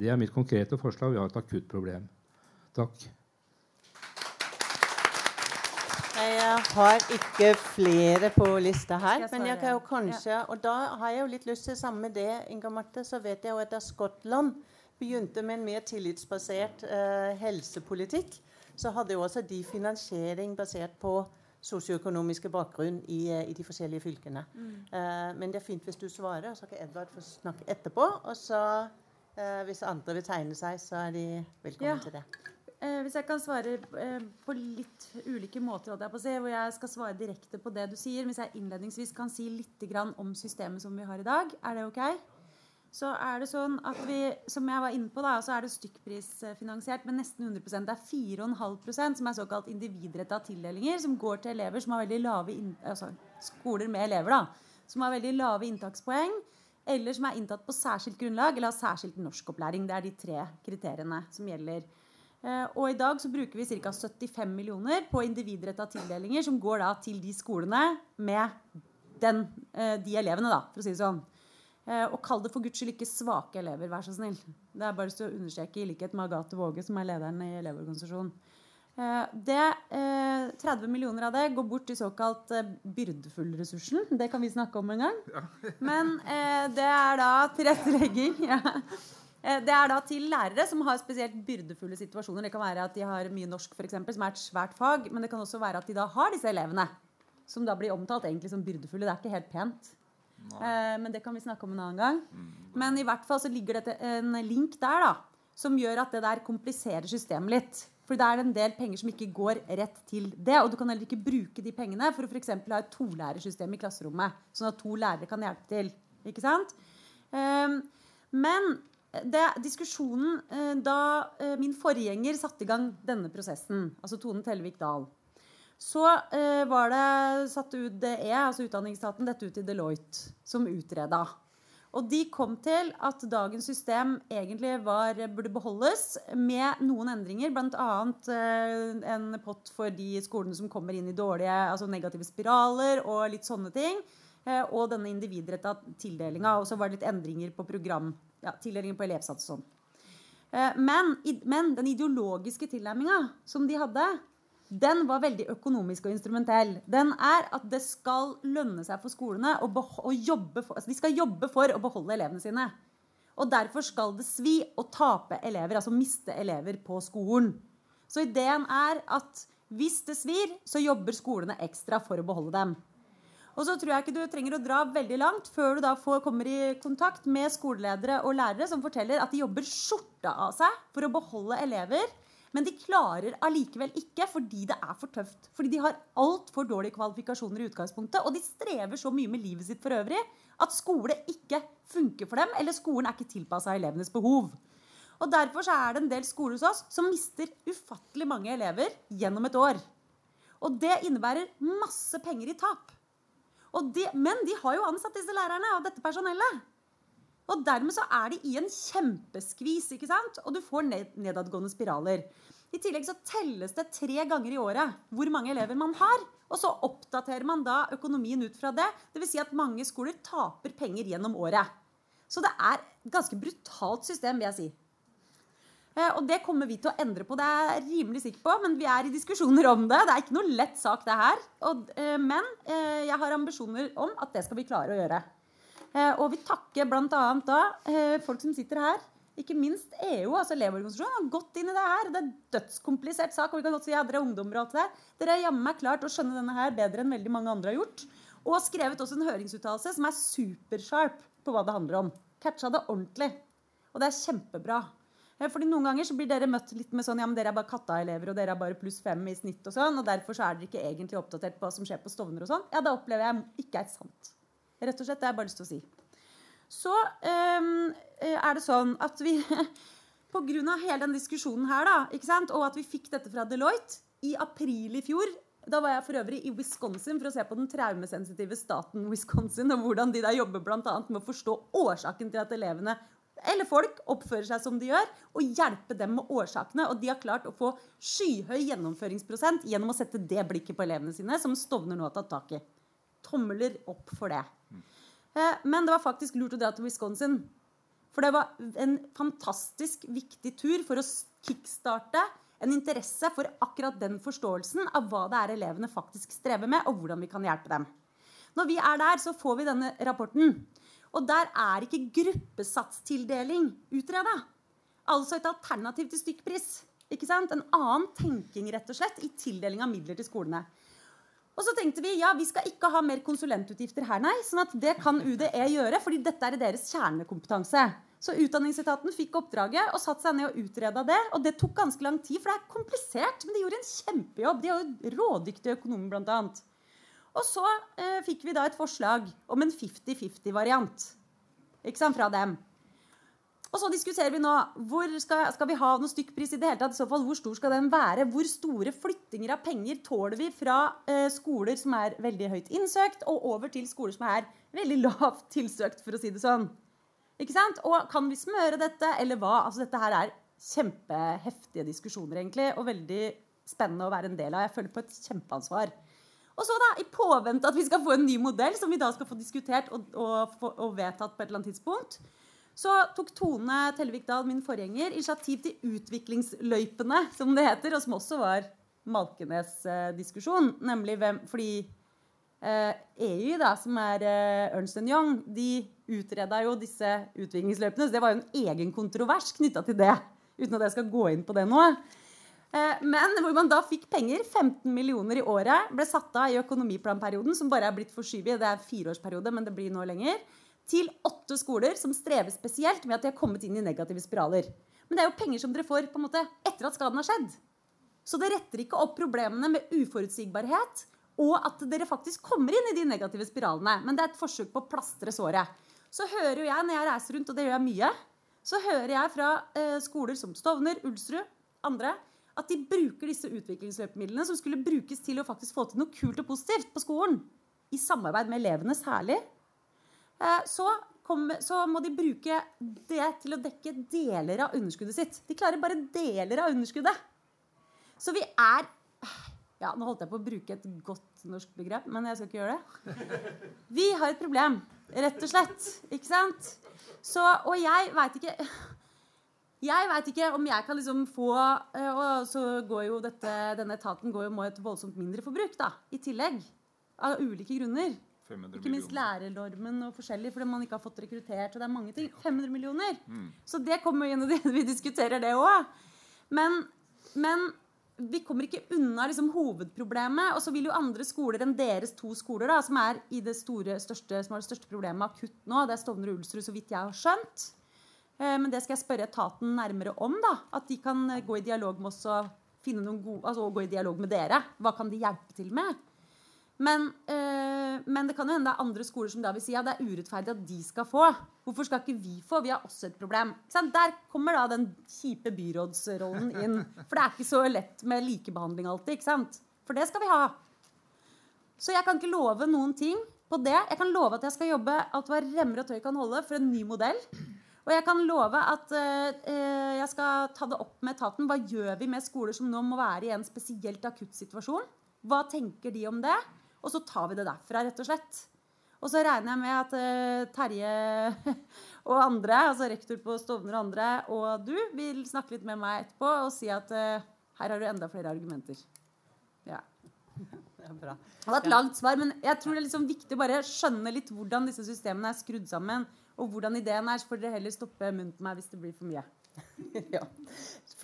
Det er mitt konkrete forslag. Vi har et akutt problem. Takk. Jeg har ikke flere på lista her. Men jeg kan jo kanskje Og da har jeg jo litt lyst til samme det, Inga Marte. Så vet jeg jo at er Skottland begynte med en mer tillitsbasert eh, helsepolitikk, så hadde jo også de finansiering basert på sosioøkonomiske bakgrunn i, eh, i, de forskjellige fylkene. Mm. Eh, men det er fint hvis du svarer, så kan Edvard få snakke etterpå. Og så, eh, hvis andre vil tegne seg, så er de velkommen ja. til det. Eh, hvis jeg kan svare eh, på litt ulike måter, jeg si, hvor jeg skal svare direkte på det du sier. Hvis jeg innledningsvis kan si litt om systemet som vi har i dag, er det ok? Så er det sånn at vi, som jeg var inne på, da, så er det stykkprisfinansiert med nesten 100 Det er 4,5% som er såkalt individretta tildelinger, som går til elever som har veldig lave altså skoler med elever da, som har veldig lave inntakspoeng, eller som er inntatt på særskilt grunnlag eller har særskilt norskopplæring. Det er de tre kriteriene som gjelder. Eh, og i dag så bruker vi ca. 75 millioner på individretta tildelinger, som går da til de skolene med den, eh, de elevene, da, for å si det sånn. Eh, og kall det for guds skyld ikke svake elever, vær så snill. Det er bare å understreke, i likhet med Agathe Våge, som er lederen i Elevorganisasjonen. Det, 30 millioner av det går bort til såkalt byrdefull-ressursen. Det kan vi snakke om en gang. Men det er da tilrettelegging. Ja. Eh, det er da til lærere som har spesielt byrdefulle situasjoner. Det kan være at de har mye norsk, for eksempel, som er et svært fag. Men det kan også være at de da har disse elevene, som da blir omtalt egentlig som byrdefulle. Det er ikke helt pent. Eh, men det kan vi snakke om en annen gang. Mm. Men i hvert fall så ligger det en link der da, som gjør at det der kompliserer systemet litt. For det er en del penger som ikke går rett til det. Og du kan heller ikke bruke de pengene for å for ha et tolærersystem i klasserommet. Sånn at to lærere kan hjelpe til. Ikke sant? Eh, men det, diskusjonen eh, da eh, min forgjenger satte i gang denne prosessen, altså Tone Tellevik Dahl, så eh, var det satt UDE, altså Utdanningsstaten, dette ut i Deloitte, som utreda. Og de kom til at dagens system egentlig var, burde beholdes med noen endringer. Bl.a. Eh, en pott for de skolene som kommer inn i dårlige, altså negative spiraler og litt sånne ting. Eh, og denne individretta tildelinga. Og så var det litt endringer på program, ja, tildelinger på elevsats og sånn. Eh, men, men, den ideologiske tilnærminga som de hadde, den var veldig økonomisk og instrumentell. Den er at det skal lønne seg for skolene å, for, altså de skal jobbe for å beholde elevene sine. Og derfor skal det svi å tape elever, altså miste elever på skolen. Så ideen er at hvis det svir, så jobber skolene ekstra for å beholde dem. Og så tror jeg ikke du trenger å dra veldig langt før du da får, kommer i kontakt med skoleledere og lærere som forteller at de jobber skjorta av seg for å beholde elever men de klarer allikevel ikke fordi det er for tøft. Fordi de har altfor dårlige kvalifikasjoner i utgangspunktet, og de strever så mye med livet sitt for øvrig at skole ikke funker for dem, eller skolen er ikke tilpassa elevenes behov. Og Derfor er det en del skoler hos oss som mister ufattelig mange elever gjennom et år. Og det innebærer masse penger i tap. De, men de har jo ansatt disse lærerne og dette personellet. Og dermed så er de i en kjempeskvis, ikke sant? og du får nedadgående spiraler. I tillegg så telles det tre ganger i året hvor mange elever man har. Og så oppdaterer man da økonomien ut fra det. Dvs. Si at mange skoler taper penger gjennom året. Så det er et ganske brutalt system, vil jeg si. Eh, og det kommer vi til å endre på, det er jeg rimelig sikker på. Men vi er i diskusjoner om det. Det er ikke noe lett sak, det her. Eh, men eh, jeg har ambisjoner om at det skal vi klare å gjøre. Eh, og vi takker bl.a. da eh, folk som sitter her. Ikke minst EU, altså Elevorganisasjonen, har gått inn i det her. Det er dødskomplisert sak. og vi kan godt si ja, Dere er ungdommer og alt det Dere har jammen meg klart å skjønne denne her bedre enn veldig mange andre har gjort. Og har skrevet også en høringsuttalelse som er supersharp på hva det handler om. Catcha det ordentlig. Og det er kjempebra. Eh, fordi Noen ganger så blir dere møtt litt med sånn ja, men dere er bare katta-elever og dere er bare pluss fem i snitt. og sånn, og Derfor så er dere ikke egentlig oppdatert på hva som skjer på Stovner. og sånn. Ja, Det opplever jeg ikke er sant. Rett og slett. Det har jeg bare lyst til å si. Så um, er det sånn at vi Pga. hele den diskusjonen her, da, ikke sant? og at vi fikk dette fra Deloitte i april i fjor da var jeg for øvrig i Wisconsin for å se på den traumesensitive staten Wisconsin, og hvordan de der jobber blant annet med å forstå årsaken til at elevene eller folk oppfører seg som de gjør, og hjelpe dem med årsakene. Og de har klart å få skyhøy gjennomføringsprosent gjennom å sette det blikket på elevene sine, som Stovner nå har tatt tak i. Tommeler opp for det. Eh, men det var faktisk lurt å dra til Wisconsin. For det var en fantastisk viktig tur for å kickstarte en interesse for akkurat den forståelsen av hva det er elevene faktisk strever med, og hvordan vi kan hjelpe dem. Når vi er der, så får vi denne rapporten. Og der er ikke gruppesatstildeling utreda. Altså et alternativ til stykkpris. En annen tenking rett og slett i tildeling av midler til skolene. Og så tenkte vi ja, vi skal ikke ha mer konsulentutgifter her, nei. sånn at det kan UDE gjøre, fordi dette er deres kjernekompetanse. Så Utdanningsetaten fikk oppdraget og satte seg ned og utreda det. Og det tok ganske lang tid, for det er komplisert. Men de gjorde en kjempejobb. De er jo rådyktige økonomer, blant annet. Og så eh, fikk vi da et forslag om en 50-50-variant fra dem. Og så diskuterer vi nå hvor skal, skal, vi ha noe stykkpris i det hele tatt. I så fall, Hvor stor skal den være? Hvor store flyttinger av penger tåler vi fra eh, skoler som er veldig høyt innsøkt, og over til skoler som er veldig lavt tilsøkt, for å si det sånn. Ikke sant? Og kan vi smøre dette, eller hva? Altså, dette her er kjempeheftige diskusjoner, egentlig, og veldig spennende å være en del av. Jeg føler på et kjempeansvar. Og så da, I påvente at vi skal få en ny modell som vi da skal få diskutert og, og, og vedtatt på et eller annet tidspunkt, så tok Tone Tellevik Dahl, min forgjenger, initiativ til utviklingsløypene, som det heter, og som også var Malkenes-diskusjon. Nemlig hvem Fordi eh, EU, da, som er eh, Ernst Young, de utreda jo disse utviklingsløypene. Så det var jo en egen kontrovers knytta til det. Uten at jeg skal gå inn på det nå. Eh, men hvor man da fikk penger. 15 millioner i året ble satt av i økonomiplanperioden, som bare er blitt forskyvet. Det er en fireårsperiode, men det blir nå lenger til åtte skoler som strever spesielt med at de har kommet inn i negative spiraler. Men det er jo penger som dere får på en måte etter at skaden har skjedd. Så det retter ikke opp problemene med uforutsigbarhet og at dere faktisk kommer inn i de negative spiralene. Men det er et forsøk på å plastre såret. Så hører jo jeg når jeg reiser rundt, og det gjør jeg mye, så hører jeg fra eh, skoler som Stovner, Ulsrud, andre, at de bruker disse utviklingsløpemidlene som skulle brukes til å faktisk få til noe kult og positivt på skolen, i samarbeid med elevene særlig, så, kom, så må de bruke det til å dekke deler av underskuddet sitt. De klarer bare deler av underskuddet. Så vi er ja, Nå holdt jeg på å bruke et godt norsk begrep, men jeg skal ikke gjøre det. Vi har et problem, rett og slett. Ikke sant? Så, og jeg veit ikke jeg veit ikke om jeg kan liksom få eh, Og så går jo dette, denne etaten går jo med et voldsomt mindreforbruk da, i tillegg. Av ulike grunner. Ikke minst lærernormen og forskjellig fordi man ikke har fått rekruttert. og det er mange ting. 500 millioner. Mm. Så det kommer inn det. Vi diskuterer det òg. Men, men, vi kommer ikke unna liksom, hovedproblemet. Og så vil jo andre skoler enn deres to skoler, da, som er i det store, største, som har det største problemet akutt nå, det er Stovner og Ulsrud, så vidt jeg har skjønt. Eh, men det skal jeg spørre etaten nærmere om. da, At de kan gå i dialog med oss og gode, altså gå i dialog med dere. Hva kan de hjelpe til med? Men, øh, men, det kan jo hende det er andre skoler som da vil si at det er urettferdig at de skal få. Hvorfor skal ikke vi få? Vi har også et problem. Der kommer da den kjipe byrådsrollen inn. For det er ikke så lett med likebehandling alltid. ikke sant? For det skal vi ha. Så jeg kan ikke love noen ting på det. Jeg kan love at jeg skal jobbe alt hva remmer og tøy kan holde for en ny modell. Og jeg kan love at øh, jeg skal ta det opp med etaten. Hva gjør vi med skoler som nå må være i en spesielt akutt situasjon? Hva tenker de om det? Og så tar vi det derfra, rett og slett. Og så regner jeg med at uh, Terje og andre, altså rektor på Stovner og andre, og du vil snakke litt med meg etterpå og si at uh, her har du enda flere argumenter. Ja. Det er bra. Det var et langt svar, men jeg tror det er liksom viktig å bare skjønne litt hvordan disse systemene er skrudd sammen og hvordan ideen er, så får dere heller stoppe munnen på meg hvis det blir for mye. ja.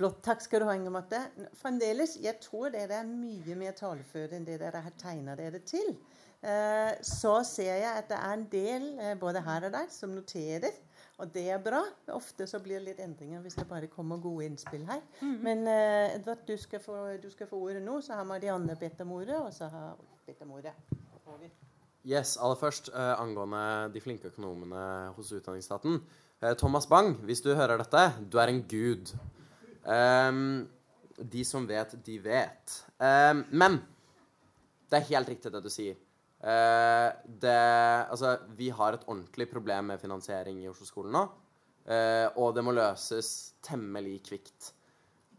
Flott. Takk skal du ha, Inger Marte. Fremdeles, jeg tror dere er mye mer taleføre enn det dere har tegna dere til. Eh, så ser jeg at det er en del eh, både her og der som noterer. Og det er bra. Ofte så blir det litt endringer hvis det bare kommer gode innspill her. Mm. Men uh, Edvard, du skal, få, du skal, få, ordet nå. Så har Marianne bedt om ordet, og så har bedt om ordet. Yes, aller først uh, angående de flinke økonomene hos Utdanningsstaten. Uh, Thomas Bang, hvis du hører dette, du er en gud. Um, de som vet, de vet. Um, men det er helt riktig det du sier. Uh, det, altså, vi har et ordentlig problem med finansiering i Oslo-skolen nå. og det må løses temmelig kvikt.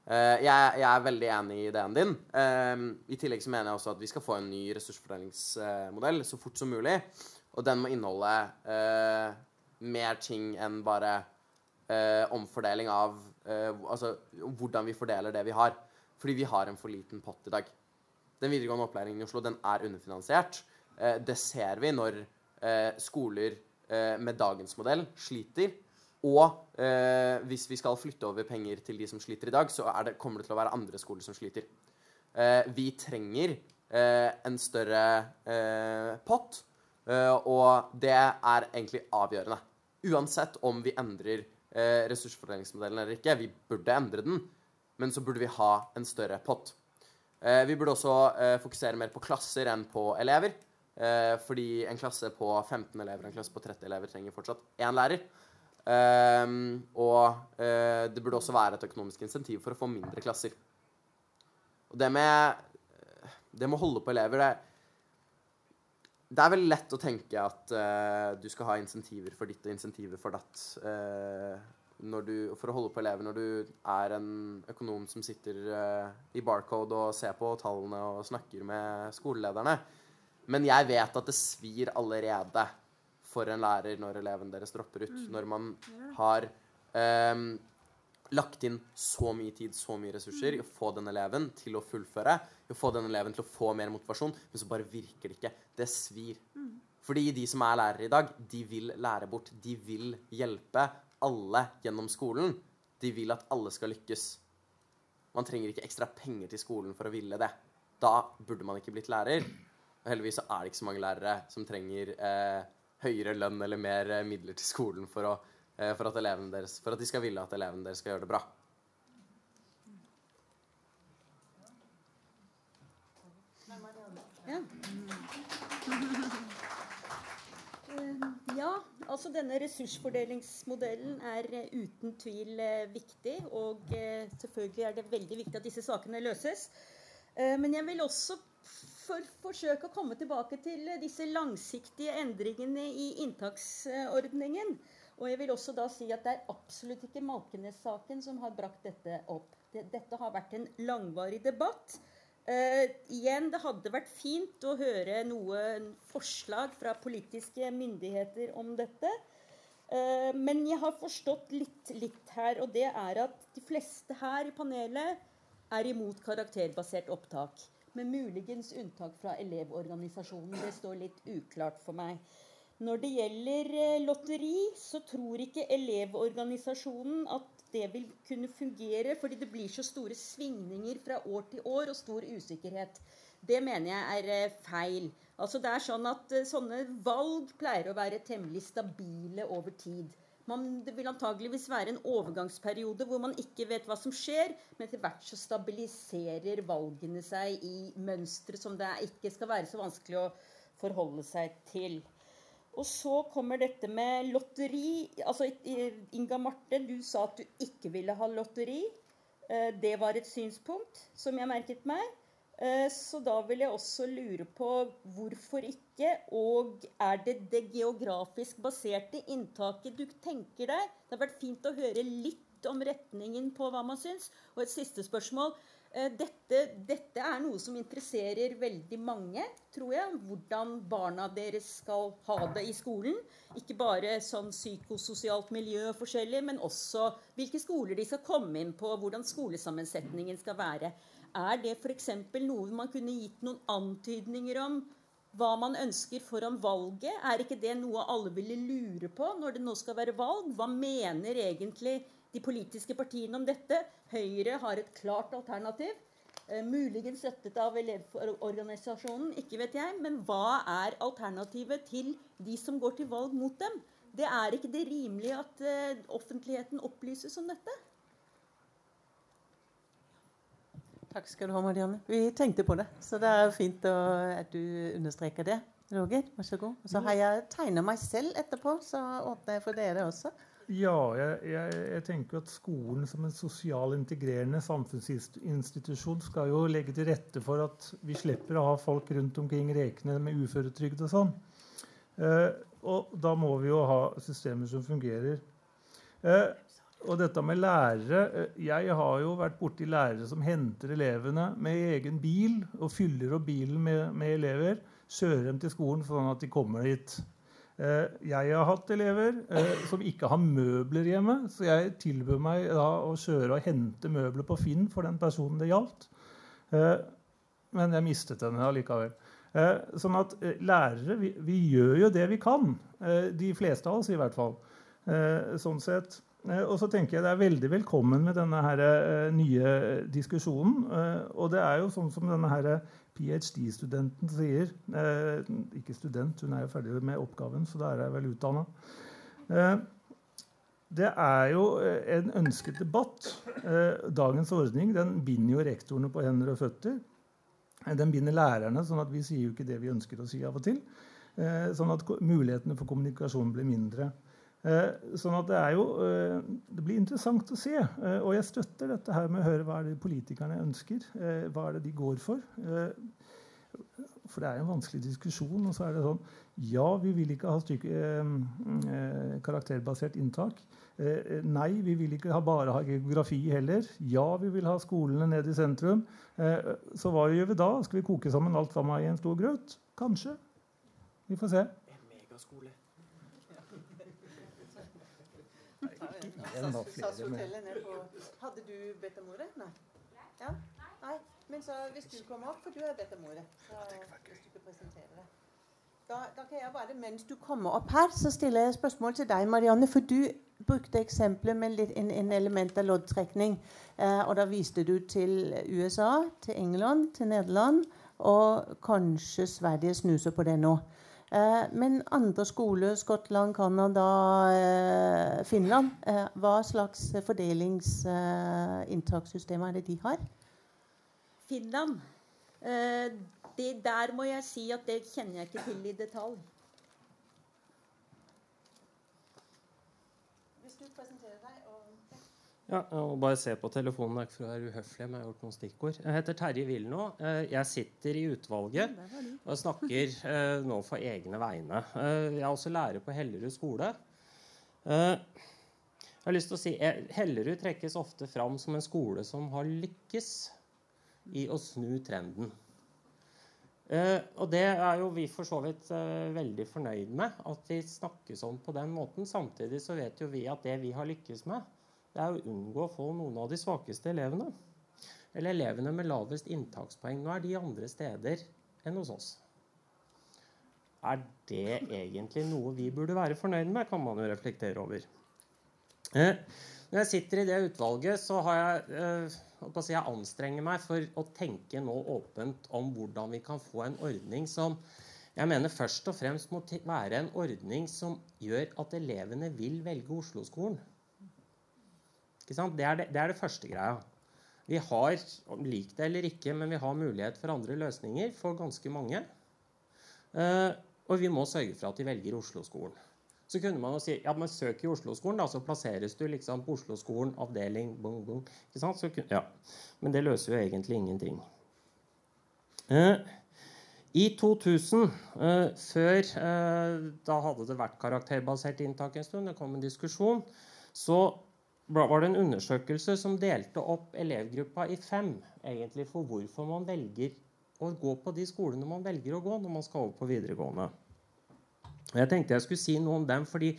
Uh, jeg, jeg, er veldig enig i ideen din. Uh, I tillegg så mener jeg også at vi skal få en ny ressursfordelingsmodell så fort som mulig. Og den må inneholde uh, mer ting enn bare omfordeling av Altså hvordan vi fordeler det vi har. Fordi vi har en for liten pott i dag. Den videregående opplæringen i Oslo den er underfinansiert. det ser vi når skoler med dagens modell sliter og eh, hvis vi skal flytte over penger til de som sliter i dag, så det, kommer det til å være andre skoler som sliter. Eh, vi trenger eh, en større eh, pott, eh, og det er egentlig avgjørende. Uansett om vi endrer eh, ressursfordelingsmodellen eller ikke. Vi burde endre den, men så burde vi ha en større pott. vi burde også fokusere mer på klasser enn på elever. fordi en klasse på 15 elever en klasse på 30 elever trenger fortsatt én lærer. Um, og uh, det burde også være et økonomisk insentiv for å få mindre klasser. Og det med, det med å holde på elever det, det er veldig lett å tenke at uh, du skal ha insentiver for ditt og insentiver for datt. Uh, du, for å holde på elever når du er en økonom som sitter i Barcode og ser på tallene og snakker med skolelederne. Men jeg vet at det svir allerede for en lærer når eleven deres dropper ut. Mm. Når man har um, lagt inn så mye tid, så mye ressurser i å få den eleven til å fullføre, få den eleven til å få mer motivasjon, men så bare virker det ikke. Det svir. Mm. Fordi de som er lærere i dag, de vil lære bort. De vil hjelpe alle gjennom skolen. De vil at alle skal lykkes. Man trenger ikke ekstra penger til skolen for å ville det. Da burde man ikke blitt lærer. Og heldigvis så er det ikke så mange lærere som trenger eh, høyere lønn eller mer eh, midler til skolen for, å, eh, for, at deres, for, at de skal ville at elevene deres skal gjøre det bra. Ja. Altså denne ressursfordelingsmodellen er uh, uten tvil uh, viktig. Og uh, selvfølgelig er det veldig viktig at disse sakene løses. men jeg vil også for, forsøke å komme tilbake til disse langsiktige endringene i inntaksordningen. Og jeg vil også da si at det er absolutt ikke Malkenes-saken som har brakt dette opp. Dette har vært en langvarig debatt. Uh, igjen, Det hadde vært fint å høre noen forslag fra politiske myndigheter om dette. Uh, men jeg har forstått litt, litt, her, og det er at de fleste her i panelet er imot karakterbasert opptak. Med muligens unntak fra Elevorganisasjonen. Det står litt uklart for meg. Når det gjelder eh, lotteri, så tror ikke Elevorganisasjonen at det vil kunne fungere, fordi det blir så store svingninger fra år til år og stor usikkerhet. Det mener jeg er eh, feil. Altså det er sånn at eh, Sånne valg pleier å være temmelig stabile over tid. Man, det vil antageligvis være en overgangsperiode hvor man ikke vet hva som skjer, men etter hvert så stabiliserer valgene seg i mønstre som det ikke skal være så vanskelig å forholde seg til. Og så kommer dette med lotteri. Altså, Inga Marte, du sa at du ikke ville ha lotteri. Eh, det var et synspunkt som jeg merket meg. Eh, så da vil jeg også lure på hvorfor ikke, og er det det geografisk baserte inntaket du tenker deg? Det har vært fint å høre litt om retningen på hva man syns. Og et siste spørsmål. Eh, dette, dette, er noe som interesserer veldig mange, tror jeg. Hvordan barna deres skal ha det i skolen. Ikke bare sånn psykososialt miljø forskjellig, men også hvilke skoler de skal komme inn på, hvordan skolesammensetningen skal være. Er det f.eks. noe man kunne gitt noen antydninger om hva man ønsker foran valget? Er ikke det noe alle ville lure på når det nå skal være valg? Hva mener egentlig de politiske partiene om dette. Høyre har et klart alternativ. Eh, muligens støttet av Elevorganisasjonen, ikke vet jeg. Men hva er alternativet til de som går til valg mot dem? Det er ikke det rimelig at eh, offentligheten opplyses om dette? Takk skal du ha, Marianne. Vi tenkte på det. Så det er fint at du understreker det. Roger, vær så god. Så har jeg tegna meg selv etterpå, så åpner jeg for dere også. Ja, jeg, jeg, jeg, tenker at skolen som en sosial integrerende samfunnsinstitusjon skal jo legge til rette for at vi slipper å ha folk rundt omkring rekende med uføretrygd og sånn. Eh, og da må vi jo ha systemer som fungerer. Eh, og dette med lærere eh, Jeg har jo vært borti lærere som henter elevene med egen bil og fyller opp bilen med, med elever, kjører dem til skolen sånn at de kommer dit. Eh, jeg har hatt elever eh, som ikke har møbler hjemme, så jeg tilbød meg da å kjøre og hente møbler på Finn for den personen det gjaldt. Eh, men jeg mistet henne allikevel. Sånn at lærere vi, vi, gjør jo det vi kan. De fleste av oss, i hvert fall. Sånn sett. Og så tenker jeg det er veldig velkommen med denne her, nye diskusjonen. Og det er jo sånn som denne her ph.d.-studenten sier eh, Ikke student, hun er jo ferdig med oppgaven, så da er jeg vel utdanna. Eh, det er jo eh, en ønsket debatt. Eh, dagens ordning den binder jo rektorene på hender og føtter. Eh, den binder lærerne, sånn at vi sier jo ikke det vi ønsker å si av og til. Eh, sånn at mulighetene for kommunikasjon blir mindre. Eh, sånn at det er jo eh, Det blir interessant å se. Eh, og jeg støtter dette her med å høre hva er det politikerne ønsker. Hva er det de går for? For det er en vanskelig diskusjon. Og så er det sånn Ja, vi vil ikke ha stykke, karakterbasert inntak. Nei, vi vil ikke ha bare ha geografi heller. Ja, vi vil ha skolene ned i sentrum. Så hva gjør vi da? Skal vi koke sammen alt sammen i en stor grøt? Kanskje. Vi får se. En megaskole. Da. Flere med. Hadde du bedt om ordet? Nei? Ja? Nei. Men så hvis du kommer opp, for du har bedt om ordet så hvis du presentere det. Da, da, kan jeg bare, Mens du kommer opp her, så stiller jeg spørsmål til deg, Marianne. For du brukte eksempelet med litt, en, en, element av loddtrekning. Eh, og da viste du til USA, til England, til Nederland. Og kanskje Sverige snuser på det nå. Eh, men andre skoler, Skottland, Canada, eh, Finland, eh, hva slags fordelingsinntakssystem er det de har? Finland. Det, der må jeg si at det kjenner jeg ikke til i detalj. du presentere deg? Og, ja, og bare se på telefonen. Det er ikke for å være uhøflig, men jeg har gjort noen stikkord. Jeg heter Terje Wilno. Eh, jeg sitter i utvalget og snakker eh, nå for egne vegne. Eh, jeg er også lærer på Hellerud skole. Jeg har lyst til å si Hellerud trekkes ofte fram som en skole som har lykkes i å snu trenden. Uh, og det er jo vi for så vidt uh, veldig fornøyd med, at vi snakkes om på den måten. Samtidig så vet jo vi at det vi har lykkes med, det er å unngå å få noen av de svakeste elevene. Eller elevene med lavest inntakspoeng. Nå er de andre steder enn hos oss. Er det egentlig noe vi burde være fornøyd med, kan man jo reflektere over. Uh, når jeg sitter i det utvalget, så har jeg si, jeg anstrenger meg for å tenke nå åpent om hvordan vi kan få en ordning som jeg mener først og fremst må være en ordning som gjør at elevene vil velge Oslo-skolen. Det, det, det, er det første greia. Vi har, lik det eller ikke, men vi har mulighet for andre løsninger for ganske mange. Uh, og vi må sørge for at de velger Oslo-skolen. Så kunne man jo si ja, men søk i Oslo-skolen, da, så plasseres du liksom på Oslo-skolen, avdeling bong, bong. Ikke sant? Så, ja. Men det løser jo egentlig ingenting. Eh, I 2000, eh, før eh, Da hadde det vært karakterbasert inntak en stund, det kom en diskusjon. Så var det en undersøkelse som delte opp elevgruppa i fem egentlig for hvorfor man velger å gå på de skolene man velger å gå når man skal over på videregående. Jeg tenkte jeg skulle si noe om dem, fordi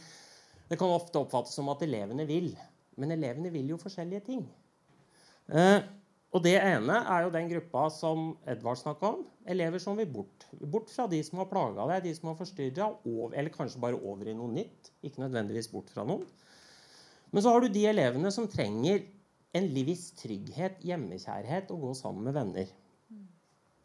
det kan ofte oppfattes som at elevene vil. Men elevene vil jo forskjellige ting. Eh, og det ene er jo den gruppa som Edvard snakka om. Elever som vil bort. Bort fra de som har plaga deg, de som har forstyrra, eller kanskje bare over i noe nytt. Ikke nødvendigvis bort fra noen. Men så har du de elevene som trenger en livs trygghet, hjemmekjærhet og gå sammen med venner.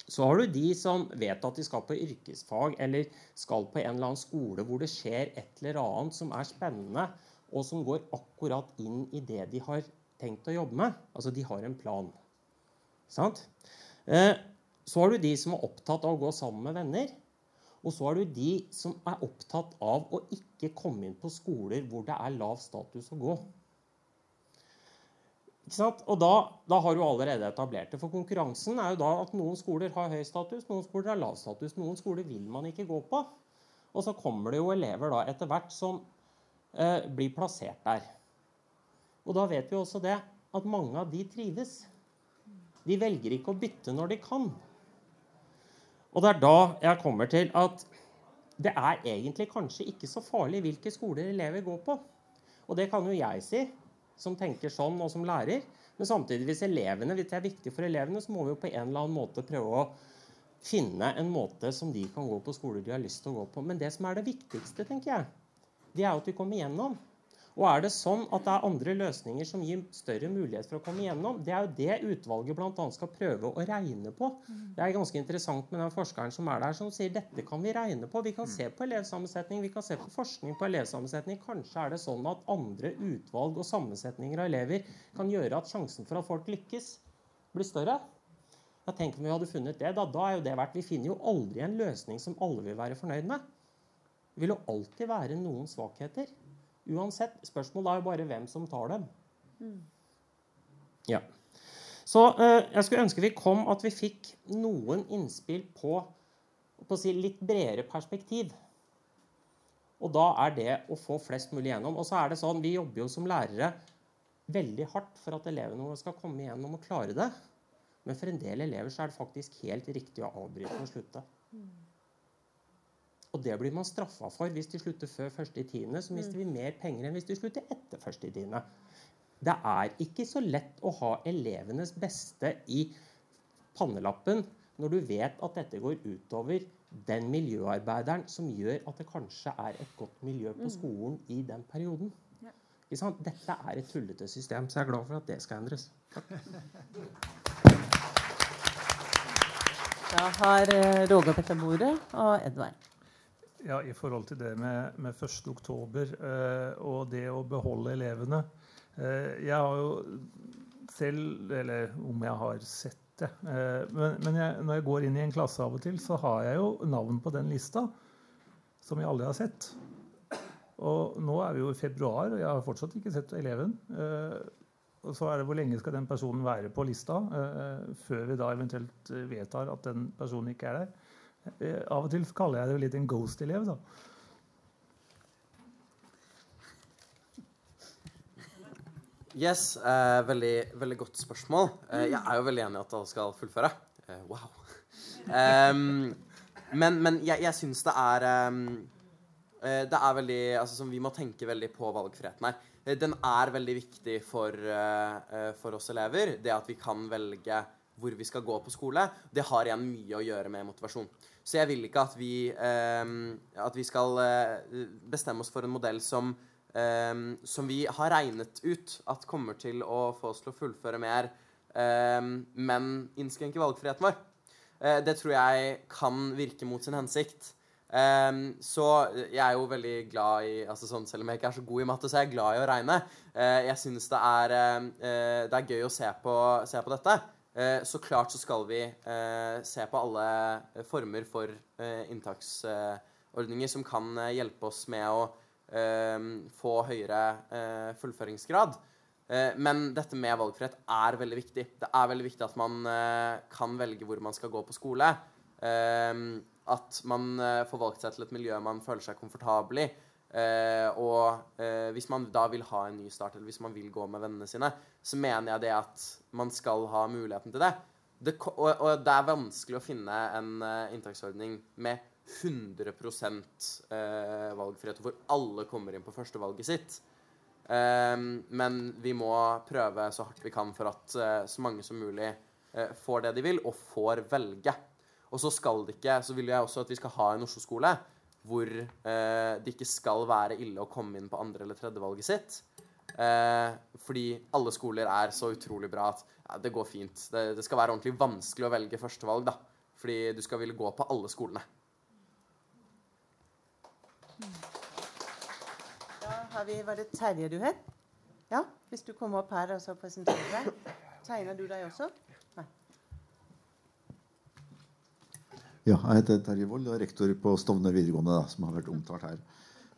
Så har du de som vet at de skal på yrkesfag eller skal på en eller annen skole hvor det skjer et eller annet som er spennende, og som går akkurat inn i det de har tenkt å jobbe med. Altså de har en plan. Sant? Eh, så har du de som er opptatt av å gå sammen med venner. Og så har du de som er opptatt av å ikke komme inn på skoler hvor det er lav status å gå. Og da, da, har du allerede etablert det. For konkurransen er jo da at noen skoler har høy status, noen skoler har lav status. Noen skoler vil man ikke gå på. Og så kommer det jo elever da etter hvert som eh, blir plassert der. Og da vet vi også det at mange av de trives. De velger ikke å bytte når de kan. Og det er da jeg kommer til at det er egentlig kanskje ikke så farlig hvilke skoler elever går på. Og det kan jo jeg si som tenker sånn, og som lærer. Men samtidig, hvis elevene, hvis det er viktig for elevene, så må vi jo på en eller annen måte prøve å finne en måte som de kan gå på skoler de har lyst til å gå på. Men det som er det viktigste, tenker jeg, det er at vi kommer gjennom. Og er det sånn at det er andre løsninger som gir større mulighet for å komme igjennom? Det er jo det utvalget bl.a. skal prøve å regne på. Det er ganske interessant med den forskeren som er der, som sier dette kan vi regne på. Vi kan se på elevsammensetning, vi kan se på forskning på elevsammensetning. Kanskje er det sånn at andre utvalg og sammensetninger av elever kan gjøre at sjansen for at folk lykkes, blir større. Ja, tenk om vi hadde funnet det. Da, da er jo det verdt. Vi finner jo aldri en løsning som alle vil være fornøyd med. Det vil jo alltid være noen svakheter. Uansett. Spørsmålet er jo bare hvem som tar dem. Mm. Ja. Så eh, jeg skulle ønske vi kom at vi fikk noen innspill på, på si, litt bredere perspektiv. Og da er det å få flest mulig gjennom. Og så er det sånn, Vi jobber jo som lærere veldig hardt for at elevene våre skal komme igjennom og klare det. Men for en del elever så er det faktisk helt riktig å avbryte og slutte. Og det blir man straffa for hvis de slutter før første i tiende. Så mister vi mm. mer penger enn hvis de slutter etter første i tiende. Det er ikke så lett å ha elevenes beste i pannelappen når du vet at dette går utover den miljøarbeideren som gjør at det kanskje er et godt miljø på mm. skolen i den perioden. Dette er et tullete system, så jeg er glad for at det skal endres. Takk. Da har eh, Roger bedt om ordet, og Edvard. Ja, I forhold til det med, med 1.10 eh, og det å beholde elevene. Eh, jeg har jo selv Eller om jeg har sett det. Eh, men, men jeg, når jeg går inn i en klasse av og til, så har jeg jo navn på den lista som jeg aldri har sett. Og nå er vi jo i februar, og jeg har fortsatt ikke sett eleven. Eh, og så er det hvor lenge skal den personen være på lista eh, før vi da eventuelt eh, vedtar at den personen ikke er der. Eh, av og til kaller jeg det litt en ghost-elev, da. Yes, eh, veldig, veldig godt spørsmål. Eh, jeg er jo veldig enig i at alle skal fullføre. Eh, wow. Em, men, men jeg, jeg syns det er eh, Det er veldig altså, Vi må tenke veldig på valgfriheten her. Eh, Den er veldig viktig for, eh, for oss elever. Det at vi kan velge hvor vi skal gå på skole. Det har igjen mye å gjøre med motivasjon. Så jeg vil ikke at vi, eh, at vi skal eh, bestemme oss for en modell som eh, som vi har regnet ut at kommer til å få oss til å fullføre mer, eh, men innskrenke valgfriheten vår. Uh, det tror jeg kan virke mot sin hensikt. Um, så jeg er jo veldig glad i altså sånn, Selv om jeg ikke er så god i matte, så er jeg glad i å regne. Uh, jeg syns det, er, uh, det er gøy å se på, se på dette. Så klart så skal vi se på alle former for inntaksordninger som kan hjelpe oss med å eh, få høyere eh, fullføringsgrad. Eh, men dette med valgfrihet er veldig viktig. Det er veldig viktig at man eh, kan velge hvor man skal gå på skole. Eh, at man eh, får valgt seg til et miljø man føler seg komfortabel i. og hvis man da vil ha en ny start, eller hvis man vil gå med vennene sine, så mener jeg det at man skal ha muligheten til det. det og, og, det er vanskelig å finne en inntaksordning med 100 eh, valgfrihet, hvor alle kommer inn på førstevalget sitt. Men vi må prøve så hardt vi kan for at så mange som mulig får det de vil, og får velge. Og så skal det ikke, så vil jeg også at vi skal ha en Oslo-skole hvor eh, det ikke skal være ille å komme inn på andre- eller tredjevalget sitt. fordi alle skoler er så utrolig bra at ja, det går fint. Det, det skal være ordentlig vanskelig å velge førstevalg, da. Fordi du skal ville gå på alle skolene. Da har vi Var det Terje du het? Ja, hvis du kommer opp her og så presenterer deg. Tegner du deg også? Ja, jeg heter Terje Wold og er rektor på Stovner videregående, da, som har vært omtalt her.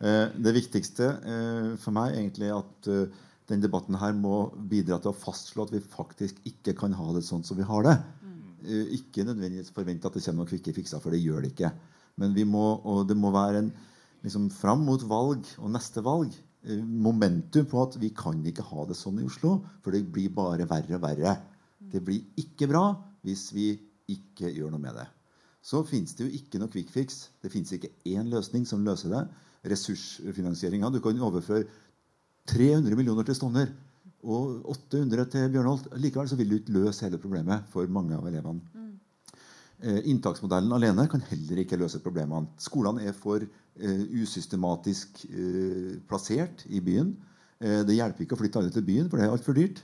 Eh, det viktigste eh, for meg egentlig er at eh, den debatten her må bidra til å fastslå at vi faktisk ikke kan ha det sånn som vi har det. Eh, ikke nødvendigvis forvente at det kommer noen kvikke fikser, for det gjør det ikke. Men vi må, og det må være en liksom fram mot valg og neste valg momentum på at vi kan ikke ha det sånn i Oslo, for det blir bare verre og verre. Det blir ikke bra hvis vi ikke gjør noe med det. Så fins det jo ikke noe quick fix. Det fins ikke én løsning som løser det. Ressursfinansieringa. Du kan overføre 300 millioner til Stovner og 800 til Bjørnholt. Likevel så vil du ikke løse hele problemet for mange av elevene. Eh, inntaksmodellen alene kan heller ikke løse problemene. Skolene er for eh, usystematisk eh, plassert i byen. Eh, det hjelper ikke å flytte alle til byen, for det er altfor dyrt.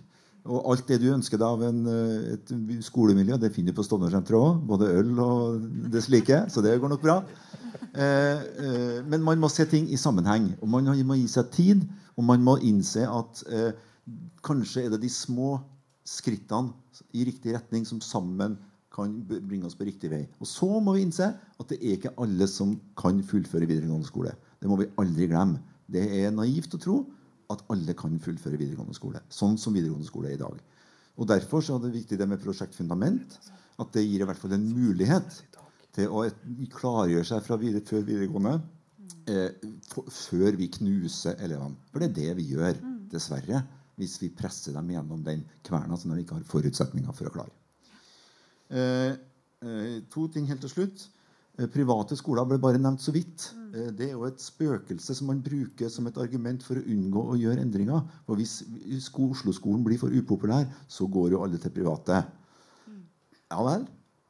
Og alt det du ønsker deg av en, eh, et skolemiljø, det finner du på Stovner-senteret òg. Både øl og det slike. Så det går nok bra. Eh, men man må se ting i sammenheng. Og man må gi seg tid. Og man må innse at kanskje er det de små skrittene i riktig retning som sammen kan bringe oss på riktig vei. Og så må vi innse at det er ikke alle som kan fullføre videregående skole. Det må vi aldri glemme. Det er naivt å tro at alle kan fullføre videregående skole. Sånn som videregående skole er i dag. Og Derfor så er det viktig det med Prosjekt Fundament. At det gir i hvert fall en mulighet til å klargjøre seg fra videre, før videregående eh, for, før vi knuser elevene. For det er det vi gjør, dessverre, hvis vi presser dem gjennom den kverna som de ikke har forutsetninger for å klare. Eh, eh, to ting helt til slutt. Eh, private skoler ble bare nevnt så vidt. Det er jo et spøkelse som man bruker som et argument for å unngå å gjøre endringer. Og hvis Oslo-skolen blir for upopulær, så går jo alle til private. Ja vel.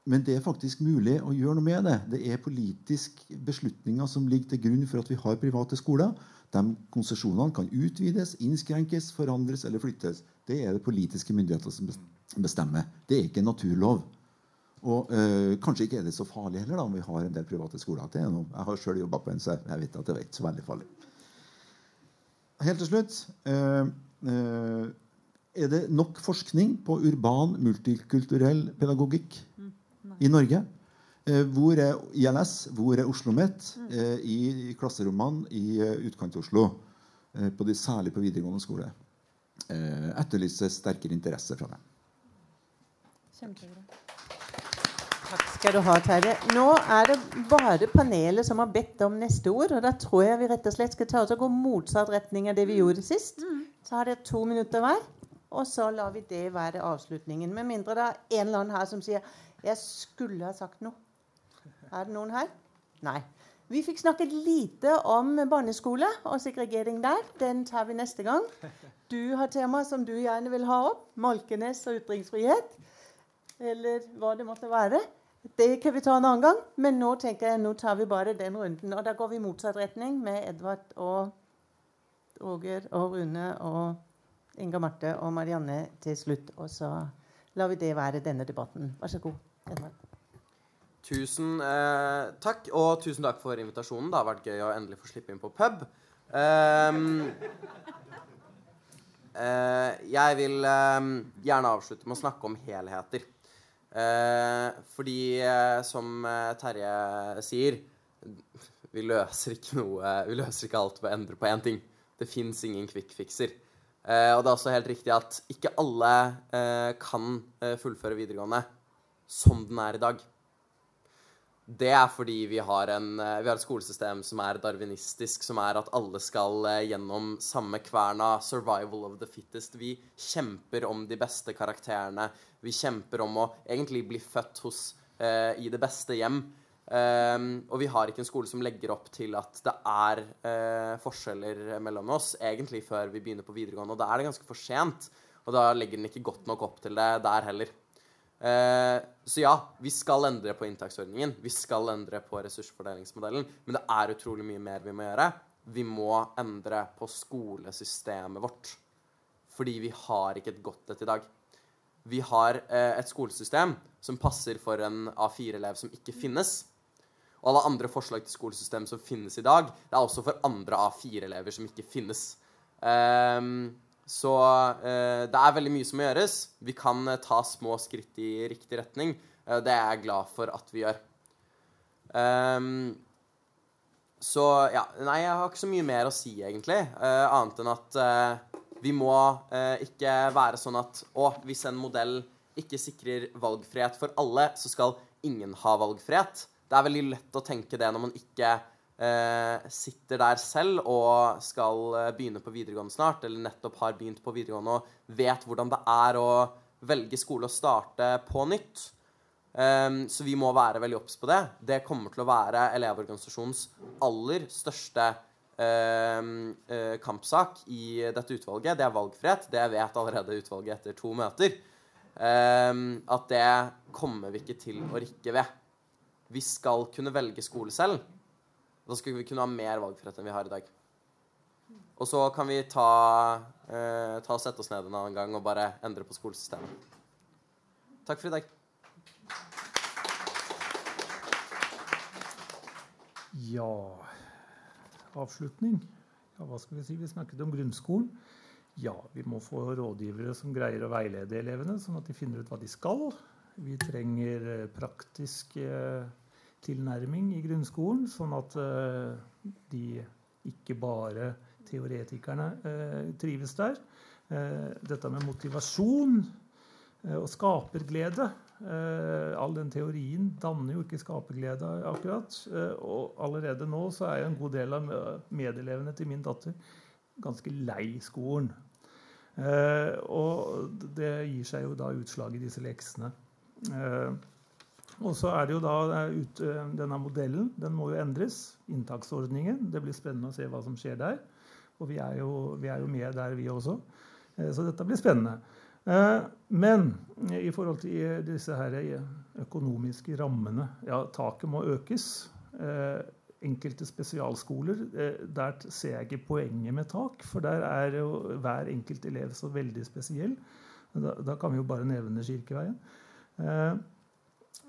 Men det er faktisk mulig å gjøre noe med det. Det er politiske beslutninger som ligger til grunn for at vi har private skoler. De Konsesjonene kan utvides, innskrenkes, forandres eller flyttes. Det er det politiske myndigheter som bestemmer. Det er ikke en naturlov. Og øh, kanskje ikke er det så farlig heller da, om vi har en del private skoler. til gjennom. Jeg har sjøl jobba på en, så jeg vet at det er ikke så veldig farlig. Helt til slutt øh, øh, Er det nok forskning på urban, multikulturell pedagogikk i Norge? Eh, hvor er ILS, hvor er Oslo OsloMet eh, i, i klasserommene i utkant-Oslo? Eh, på de, særlig på videregående skole. Eh, etterlyser sterkere interesse fra dem. Kjempebra. Skal du ha, Terje. Nå er det bare panelet som har bedt om neste ord. Og da tror jeg vi rett og slett skal ta oss og gå motsatt retning av det vi gjorde sist. Så har dere to minutter hver, og så lar vi det være avslutningen. Med mindre det er en eller annen her som sier 'Jeg skulle ha sagt noe'. Er det noen her? Nei. Vi fikk snakket lite om barneskole og segregering der. Den tar vi neste gang. Du har tema som du gjerne vil ha opp. Malkenes og ytringsfrihet. Eller hva det måtte være. Det kan vi ta en annen gang. Men nå tenker jeg, nå tar vi bare den runden. Og da går vi i motsatt retning med Edvard og Roger og Rune og Inga Marte og Marianne til slutt. Og så lar vi det være denne debatten. Vær så god, Edvard. Tusen eh, takk, og tusen takk for invitasjonen. Det har vært gøy å endelig få slippe inn på pub. Um, eh, jeg vil eh, gjerne avslutte med å snakke om helheter. Eh, fordi, eh, som eh, Terje sier vi løser ikke noe Vi løser ikke alt ved å endre på én ting. Det fins ingen kvikkfikser. og det er også helt riktig at ikke alle kan fullføre videregående som den er i dag. Det er fordi vi har, en, eh, vi har, et skolesystem som er darwinistisk, som er at alle skal eh, gjennom samme kverna. Survival of the fittest. Vi kjemper om de beste karakterene. Vi kjemper om å egentlig bli født hos, uh, i det beste hjem. Um, og vi har ikke en skole som legger opp til at det er uh, forskjeller mellom oss, egentlig før vi begynner på videregående. Og da er det ganske for sent. Og da legger den ikke godt nok opp til det der heller. Eh, så ja, vi skal endre på inntaksordningen. Vi skal endre på ressursfordelingsmodellen. Men det er utrolig mye mer vi må gjøre. Vi må endre på skolesystemet vårt. Fordi vi har ikke et godt et i dag. Vi har eh, et skolesystem som passer for en A4-elev som ikke finnes. Og alle andre forslag til skolesystem som finnes i dag, det er også for andre A4-elever som ikke finnes. Um, så eh, det er veldig mye som må gjøres. Vi kan eh, ta små skritt i riktig retning. Eh, det er jeg glad for at vi gjør. Um, så ja Nei, jeg har ikke så mye mer å si, egentlig. Eh, annet enn at eh, vi må eh, ikke være sånn at å, hvis en modell ikke sikrer valgfrihet for alle, så skal ingen ha valgfrihet. Det er veldig lett å tenke det når man ikke sitter der selv og skal eh, begynne på videregående snart, eller nettopp har begynt på videregående og vet hvordan det er å velge skole og starte på nytt. Um, så vi må være veldig obs på det. Det kommer til å være Elevorganisasjonens aller største um, uh, kampsak i dette utvalget. Det er valgfrihet. Det vet allerede utvalget etter to møter. Um, at det kommer vi ikke til å rikke ved. Vi skal kunne velge skole selv. Da skulle vi kunne ha mer valgfrihet enn vi har i dag. Og så kan vi ta, eh, ta og sette oss ned en annen gang og bare endre på skolesystemet. Takk for i dag. Ja Avslutning. Ja, hva skal vi si? Vi snakket om grunnskolen. Ja, vi må få rådgivere som greier å veilede elevene, sånn at de finner ut hva de skal. Vi trenger eh, praktiske tilnærming i grunnskolen, sånn at uh, de ikke bare teoretikerne uh, trives der. Uh, dette med motivasjon og skaperglede All den teorien danner jo ikke skaperglede, akkurat. og allerede nå så er jo en god del av medelevene til min datter ganske lei skolen. og det gir seg jo da utslag i disse leksene. Og så er det jo da ut, eh, denne modellen. Den må jo endres. Inntaksordningen. Det blir spennende å se hva som skjer der. Og vi er jo, vi er jo med der, vi også. Eh, så dette blir spennende. Eh, men i forhold til disse her økonomiske rammene Ja, taket må økes. Enkelte spesialskoler, der ser jeg ikke poenget med tak. For der er jo hver enkelt elev så veldig spesiell. Da, da kan vi jo bare nevne Kirkeveien.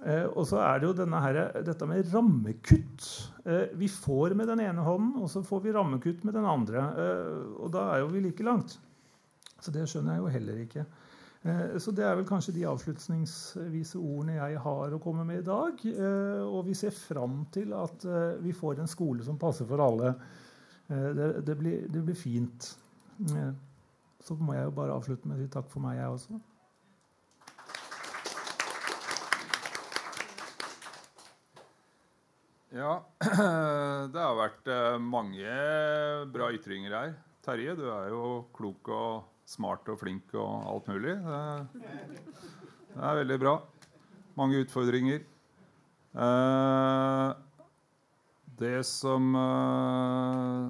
Eh, og så er det jo her, dette med rammekutt. Eh, vi får med den ene hånden, og så får vi rammekutt med den andre. Eh, og da er jo vi like langt. Så det skjønner jeg jo heller ikke. Så det er vel kanskje de avslutningsvise ordene jeg har å komme med i dag. Og vi ser fram til at vi får en skole som passer for alle. Det, det, blir, det blir, fint. Så må jeg jo bare avslutte med å si takk for meg, jeg også. Ja, det har vært mange bra ytringer her. Terje, du er jo klok og smart og flink og alt mulig. Det, er veldig bra. Mange utfordringer. Eh, det som eh,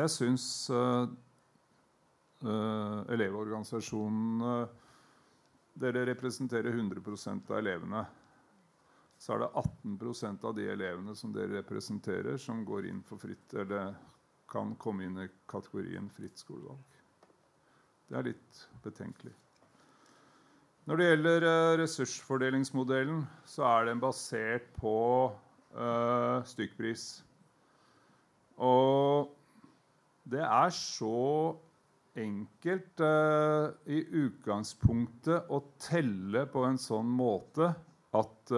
jeg syns Elevorganisasjonen eh Dere representerer 100 av elevene. Så er det 18% av de elevene som dere representerer, som går inn for fritt, eller kan komme inn i kategorien fritt skolevalg. Det er litt betenkelig. Når det gjelder uh, ressursfordelingsmodellen, så er den basert på uh, stykkpris. Og det er så enkelt uh, i utgangspunktet å telle på en sånn måte at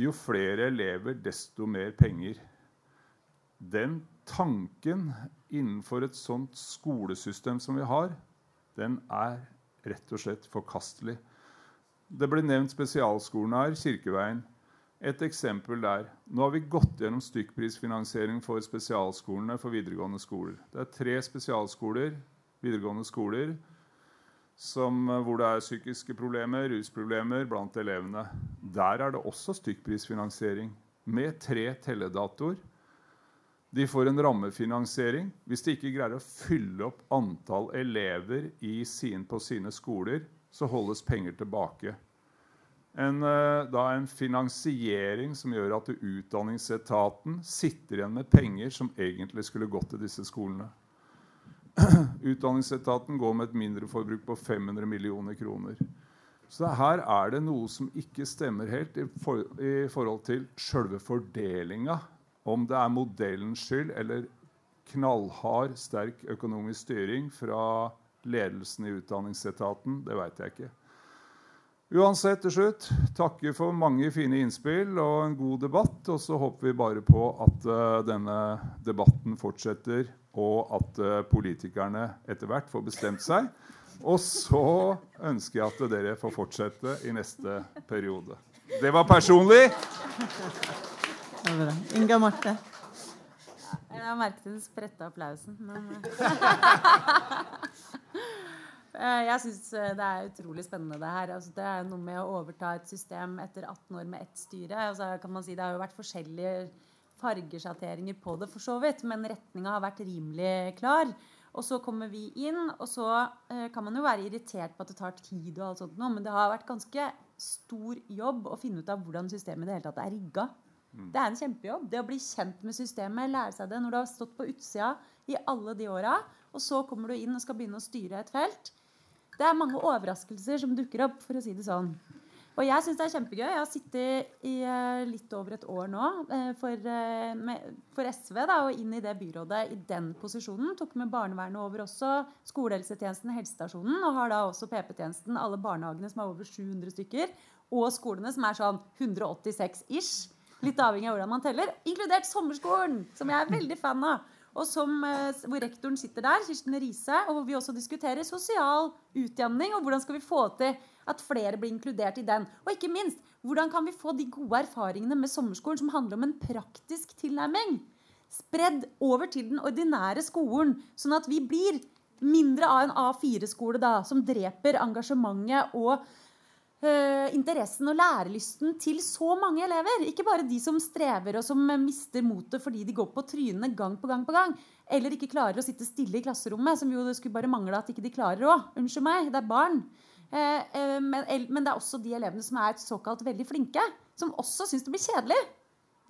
jo flere elever, desto mer penger. Den tanken innenfor et sånt skolesystem som vi har, den er rett og slett forkastelig. Det ble nevnt spesialskolen her, Kirkeveien. Et eksempel der. Nå har vi gått gjennom stykkprisfinansiering for spesialskolene for videregående skoler. Det er tre spesialskoler, videregående skoler, som, hvor det er psykiske problemer, rusproblemer blant elevene. Der er det også stykkprisfinansiering med tre telledatoer de får en rammefinansiering. Hvis de ikke greier å fylle opp antall elever sin, på sine skoler, så holdes penger tilbake. En, eh, da en finansiering som gjør at Utdanningsetaten sitter igjen med penger som egentlig skulle gått til disse skolene. Utdanningsetaten går med et mindreforbruk på 500 millioner kroner. Så her er det noe som ikke stemmer helt i, for, i forhold til sjølve fordelinga om det er modellens skyld eller knallhard, sterk økonomisk styring fra ledelsen i Utdanningsetaten, det veit jeg ikke. Uansett, til slutt, takker for mange fine innspill og en god debatt. Og så håper vi bare på at uh, denne debatten fortsetter, og at uh, politikerne etter hvert får bestemt seg. Og så ønsker jeg at dere får fortsette i neste periode. Det var personlig. Inga Marte. Jeg merket den spredte applausen, men eh, Jeg syns eh, det er utrolig spennende, det her. Altså, det er noe med å overta et system etter 18 år med ett styre. Altså, kan man si, det har jo vært forskjellige fargesjatteringer på det, for så vidt, men retninga har vært rimelig klar. Og så kommer vi inn, og så eh, kan man jo være irritert på at det tar tid, og alt sånt, men det har vært ganske stor jobb å finne ut av hvordan systemet i det hele tatt er rigga. Mm. Det er en kjempejobb. Det å bli kjent med systemet, lære seg det når du har stått på utsida i alle de åra, og så kommer du inn og skal begynne å styre et felt. Det er mange overraskelser som dukker opp, for å si det sånn. Og jeg syns det er kjempegøy. Jeg har sittet i uh, litt over et år nå uh, for, uh, for, SV da, og inn i det byrådet i den posisjonen. Tok med barnevernet over også. Skolehelsetjenesten, helsestasjonen. Og har da også PP-tjenesten, alle barnehagene som er over 700 stykker. Og skolene som er sånn 186 ish. Litt avhengig av hvordan man teller. Inkludert sommerskolen, som jeg er veldig fan av. Og som, eh, hvor rektoren sitter der, Kirsten Riise, og hvor vi også diskuterer sosial utjevning, Og hvordan skal vi få til at flere blir inkludert i den. Og ikke minst, hvordan kan vi få de gode erfaringene med sommerskolen som handler om en praktisk tilnærming? Spredd over til den ordinære skolen, sånn at vi blir mindre av en A4-skole da, som dreper engasjementet og interessen og lærelysten til så mange elever. Ikke bare de som strever og som mister motet fordi de går på trynene gang på gang på gang. Eller ikke klarer å sitte stille i klasserommet, som jo det skulle bare mangle at ikke de klarer òg. Unnskyld meg, det er barn. Uh, men, men, det er også de elevene som er såkalt veldig flinke, som også syns det blir kjedelig.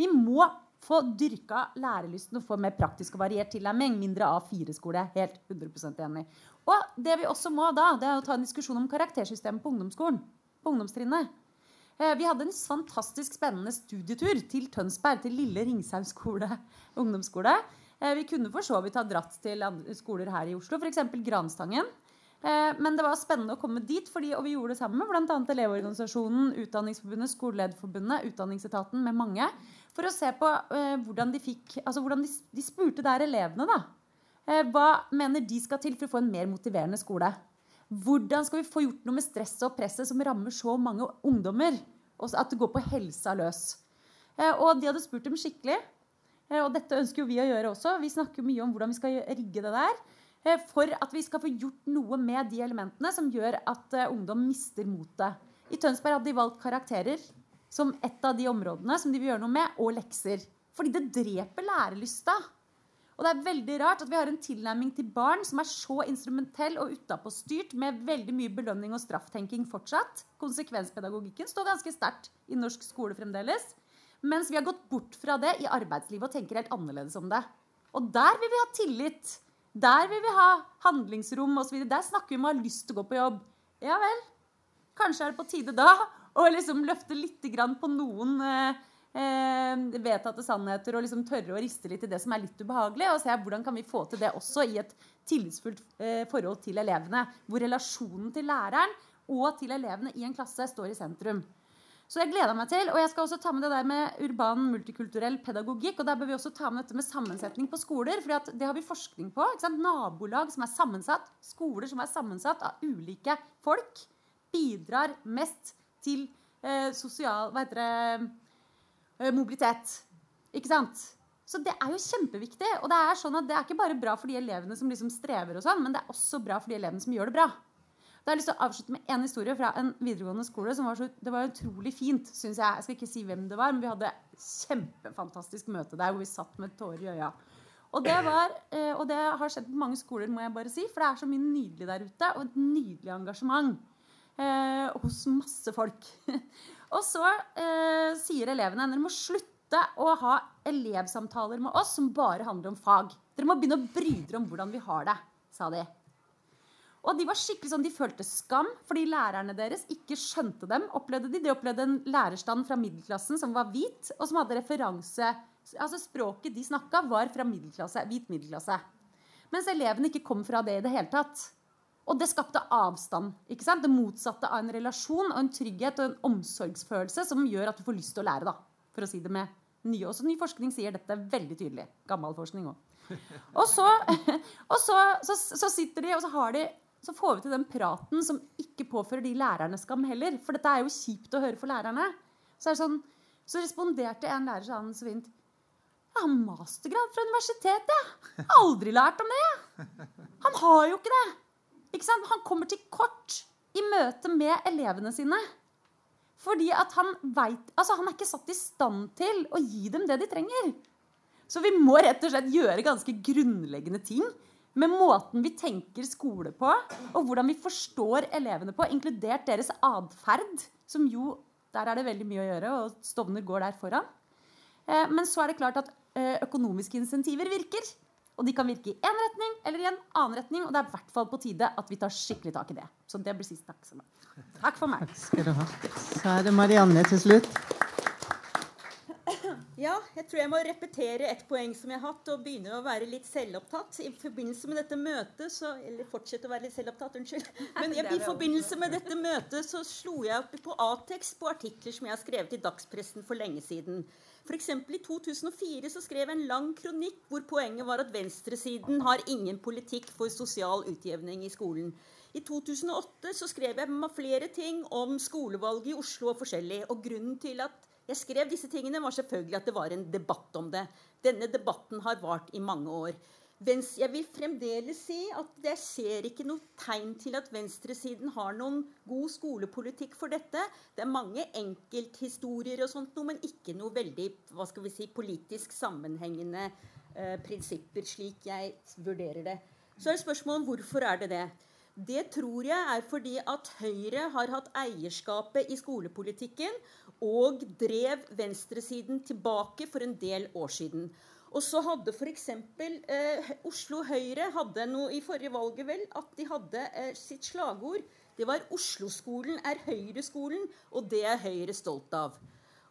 Vi må få dyrka lærelysten og få mer praktisk og variert tilnærming. Mindre A4-skole. Helt 100 enig. Og det vi også må da, det er å ta en diskusjon om karaktersystemet på ungdomsskolen på ungdomstrinnet. Eh, vi hadde en fantastisk spennende studietur til Tønsberg, til lille Ringshaug skole, ungdomsskole. Eh, vi kunne for så vidt ha dratt til skoler her i Oslo, f.eks. Granstangen. Eh, men det var spennende å komme dit, fordi, og vi gjorde det sammen med bl.a. Elevorganisasjonen, Utdanningsforbundet, Skolelederforbundet, Utdanningsetaten med mange. For å se på hvordan de fikk Altså hvordan de, de spurte der elevene, da. Hva mener de skal til for å få en mer motiverende skole? Hvordan skal vi få gjort noe med stresset og presset som rammer så mange ungdommer? At det går på helsa løs. Eh, og de hadde spurt dem skikkelig. Eh, og dette ønsker jo vi å gjøre også. Vi snakker mye om hvordan vi skal rigge det der. Eh, for at vi skal få gjort noe med de elementene som gjør at ungdom mister motet. I Tønsberg hadde de valgt karakterer som et av de områdene som de vil gjøre noe med, og lekser. Fordi det dreper lærelysta. Og det er veldig rart at vi har en tilnærming til barn som er så instrumentell og utapåstyrt, med veldig mye belønning og strafftenking fortsatt. Konsekvenspedagogikken står ganske sterkt i norsk skole fremdeles. Mens vi har gått bort fra det i arbeidslivet og tenker helt annerledes om det. Og der vil vi ha tillit der vil vi ha handlingsrom osv. Der snakker vi om å ha lyst til å gå på jobb. Ja vel. Kanskje er det på tide da å liksom løfte litt på noen eh, eh, vedtatte sannheter og liksom tørre å riste litt i det som er litt ubehagelig. Og se hvordan kan vi få til det også i et tillitsfullt eh, forhold til elevene. Hvor relasjonen til læreren og til elevene i en klasse står i sentrum. Så jeg gleder meg til. Og jeg skal også ta med det der med urban multikulturell pedagogikk. Og der bør vi også ta med dette med sammensetning på skoler. For det har vi forskning på. Nabolag som er sammensatt, skoler som er sammensatt av ulike folk, bidrar mest til eh, sosial Hva heter det Mobilitet. Ikke sant? Så det er jo kjempeviktig. Og det er sånn at det er ikke bare bra for de elevene som liksom strever, og sånn, men det er også bra for de elevene som gjør det bra. Da har jeg lyst til å avslutte med en historie fra en videregående skole som var så, det var utrolig fint. Synes jeg. jeg skal ikke si hvem det var, men vi hadde kjempefantastisk møte der hvor vi satt med tårer i øya. Og det, var, eh, og det har skjedd på mange skoler, må jeg bare si, for det er så mye nydelig der ute. Og et nydelig engasjement eh, hos masse folk. og så eh, sier elevene dere må slutte å ha elevsamtaler med oss som bare handler om fag. Dere må begynne å bry dere om hvordan vi har det, sa de. Og de var skikkelig sånn, de følte skam fordi lærerne deres ikke skjønte dem. opplevde De De opplevde en lærerstand fra middelklassen som var hvit, og som hadde referanse altså Språket de snakka, var fra middelklasse, hvit middelklasse. Mens elevene ikke kom fra det i det hele tatt. Og det skapte avstand. ikke sant? Det motsatte av en relasjon og en trygghet og en omsorgsfølelse som gjør at du får lyst til å lære. da, for å si det med nye. Også ny forskning sier dette veldig tydelig. Gammel forskning òg. Og, så, og så, så, så, sitter de, og så har de så får vi til den praten som ikke påfører de lærerne skam heller. For dette er jo kjipt å høre for lærerne. Så, sånn, så responderte en lærer sånn så fint. Jeg har mastergrad fra universitetet, jeg. Aldri lært om det. Han har jo ikke det. Han kommer til kort i møte med elevene sine. Fordi han vet, altså han er ikke satt i stand til å gi dem det de trenger. Så vi må rett og slett gjøre ganske grunnleggende ting med måten vi tenker skole på, og hvordan vi forstår elevene på, inkludert deres atferd, som jo Der er det veldig mye å gjøre, og Stovner går der foran. Eh, men så er det klart at eh, økonomiske insentiver virker. Og de kan virke i én retning eller i en annen retning, og det er i hvert fall på tide at vi tar skikkelig tak i det. Så det blir sist takk. Takk for meg. Skal du ha. Så er det Marianne til slutt. Ja, jeg tror jeg må repetere et poeng som jeg har hatt, og begynne å være litt selvopptatt. I forbindelse med dette møtet så, Eller fortsette å være litt selvopptatt, unnskyld. Men jeg, i forbindelse med dette møtet så slo jeg opp på Atex på artikler som jeg har skrevet i dagspressen for lenge siden. F.eks. i 2004 så skrev jeg en lang kronikk hvor poenget var at venstresiden har ingen politikk for sosial utjevning i skolen. I 2008 så skrev jeg flere ting om skolevalget i Oslo og forskjellig. Og grunnen til at jeg skrev disse tingene var selvfølgelig at det var en debatt om det. Denne debatten har vart i mange år. Jeg vil fremdeles si at jeg ser ikke noe tegn til at venstresiden har noen god skolepolitikk for dette. Det er mange enkelthistorier og sånt, men ikke noe veldig hva skal vi si, politisk sammenhengende eh, prinsipper, slik jeg vurderer det. Så er spørsmålet hvorfor er det det. Det tror jeg er fordi at Høyre har hatt eierskapet i skolepolitikken og drev venstresiden tilbake for en del år siden. Og så hadde f.eks. Eh, Oslo Høyre hadde noe i forrige valget vel, at de hadde eh, sitt slagord. Det var 'Oslo-skolen er Høyre-skolen', og det er Høyre stolt av.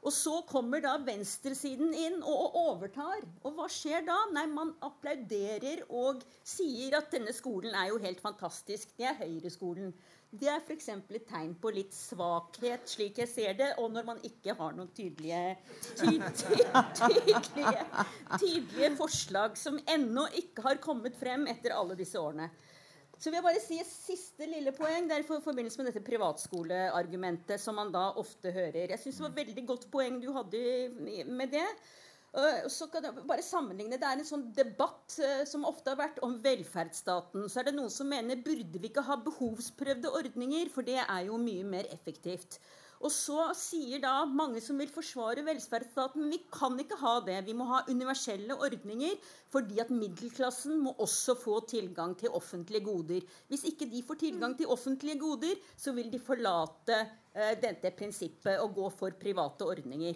Og så kommer da venstresiden inn og overtar. Og hva skjer da? Nei, man applauderer og sier at denne skolen er jo helt fantastisk. Det er Høyreskolen. Det er f.eks. et tegn på litt svakhet, slik jeg ser det, og når man ikke har noen tydelige, ty, ty, tydelige, tydelige forslag som ennå ikke har kommet frem etter alle disse årene. Så vil jeg bare si et siste lille poeng. Det er i forbindelse med dette privatskoleargumentet som man da ofte hører. Jeg syns det var et veldig godt poeng du hadde med det. Så kan jeg bare sammenligne. Det er en sånn debatt uh, som ofte har vært om velferdsstaten. Så er det noen som mener burde vi ikke ha behovsprøvde ordninger, for det er jo mye mer effektivt. Og så sier da mange som vil forsvare velferdsstaten, vi kan ikke ha det. Vi må ha universelle ordninger fordi at middelklassen må også få tilgang til offentlige goder. Hvis ikke de får tilgang til offentlige goder, så vil de forlate eh, dette prinsippet og gå for private ordninger.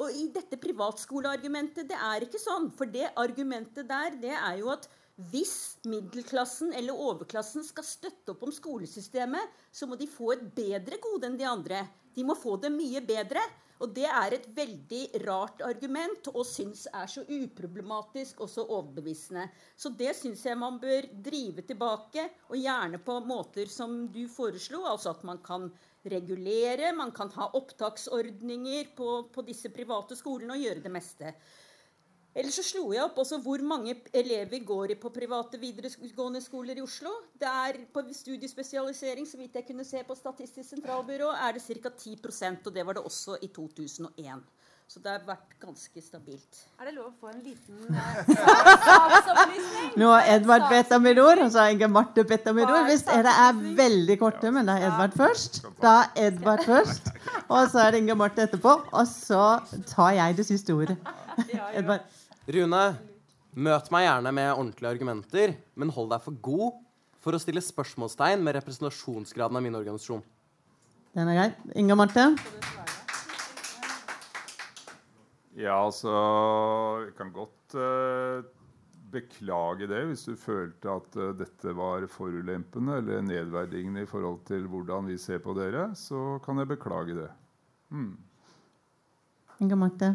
Og i dette privatskoleargumentet, det er ikke sånn. For det argumentet der, det er jo at hvis middelklassen eller overklassen skal støtte opp om skolesystemet, så må de få et bedre gode enn de andre. De må få det mye bedre. Og det er et veldig rart argument og syns er så uproblematisk og så overbevisende. Så det syns jeg man bør drive tilbake, og gjerne på måter som du foreslo. Altså at man kan regulere, man kan ha opptaksordninger på, på disse private skolene og gjøre det meste. Ellers så slo jeg opp også hvor mange elever går på private videregående skoler i Oslo. Det er På studiespesialisering, så vidt jeg kunne se på Statistisk sentralbyrå, er det ca. 10% og det var det også i 2001. Så det har vært ganske stabilt. Er det lov å få en liten saksopplysning? Nå har Edvard bedt om et ord, og så har Inge Marte bedt om et ord. Hvis dere er veldig korte, men da er Edvard først. Da er Edvard først. Og så er det Inge Marte etterpå. Og så tar jeg det siste ordet. Edvard. Rune, møt meg gjerne med ordentlige argumenter, men hold deg for god for å stille spørsmålstegn med representasjonsgraden av min organisasjon. Den er grei. Inga Marte? Ja, altså Jeg kan godt uh, beklage det hvis du følte at uh, dette var forulempende eller nedverdigende i forhold til hvordan vi ser på dere. Så kan jeg beklage det. Mm. Inga Marte?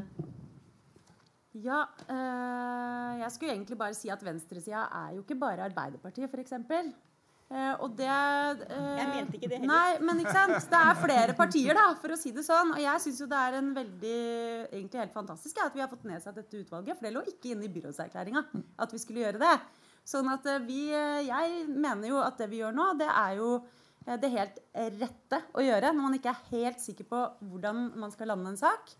Ja, eh, jeg skulle egentlig bare si at venstresida er jo ikke bare Arbeiderpartiet, f.eks. Eh, og det eh, Jeg mente ikke det heller. Nei, men ikke sant? Det er flere partier, da, for å si det sånn. Og jeg syns jo det er en veldig egentlig helt fantastisk at vi har fått nedsatt dette utvalget. For det lå ikke inne i byrådserklæringa at vi skulle gjøre det. Sånn at vi Jeg mener jo at det vi gjør nå, det er jo det helt rette å gjøre når man ikke er helt sikker på hvordan man skal lande en sak.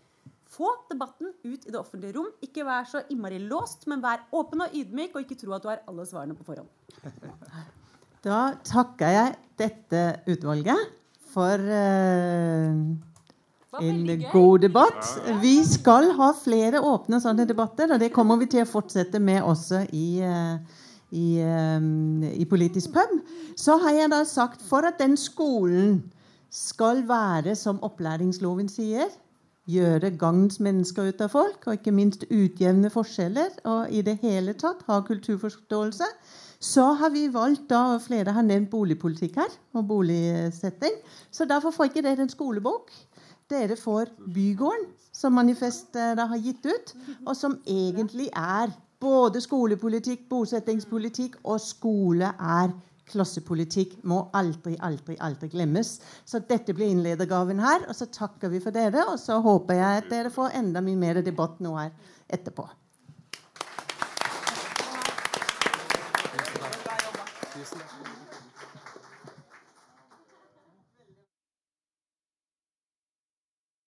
Få debatten ut i det offentlige rom. Ikke vær så innmari låst, men vær åpen og ydmyk, og ikke tro at du har alle svarene på forhånd. Da takker jeg dette utvalget for uh, en god debatt. Vi skal ha flere åpne sånne debatter, og det kommer vi til å fortsette med også i, uh, i, um, i Politisk pub. Så har jeg da sagt for at den skolen skal være som opplæringsloven sier, gjøre gagnsmennesker ut av folk, og ikke minst utjevne forskjeller, og i det hele tatt ha kulturforståelse, så har vi valgt da, Flere har nevnt boligpolitikk her, og boligsetting. Så derfor får ikke dere en skolebok. Dere får Bygården, som Manifestet har gitt ut, og som egentlig er både skolepolitikk, bosettingspolitikk og skole er klassepolitikk må aldri, aldri, aldri glemmes. Så dette blir innledergaven her. Og så takker vi for dere, og så håper jeg at dere får enda mye mer debatt nå her etterpå.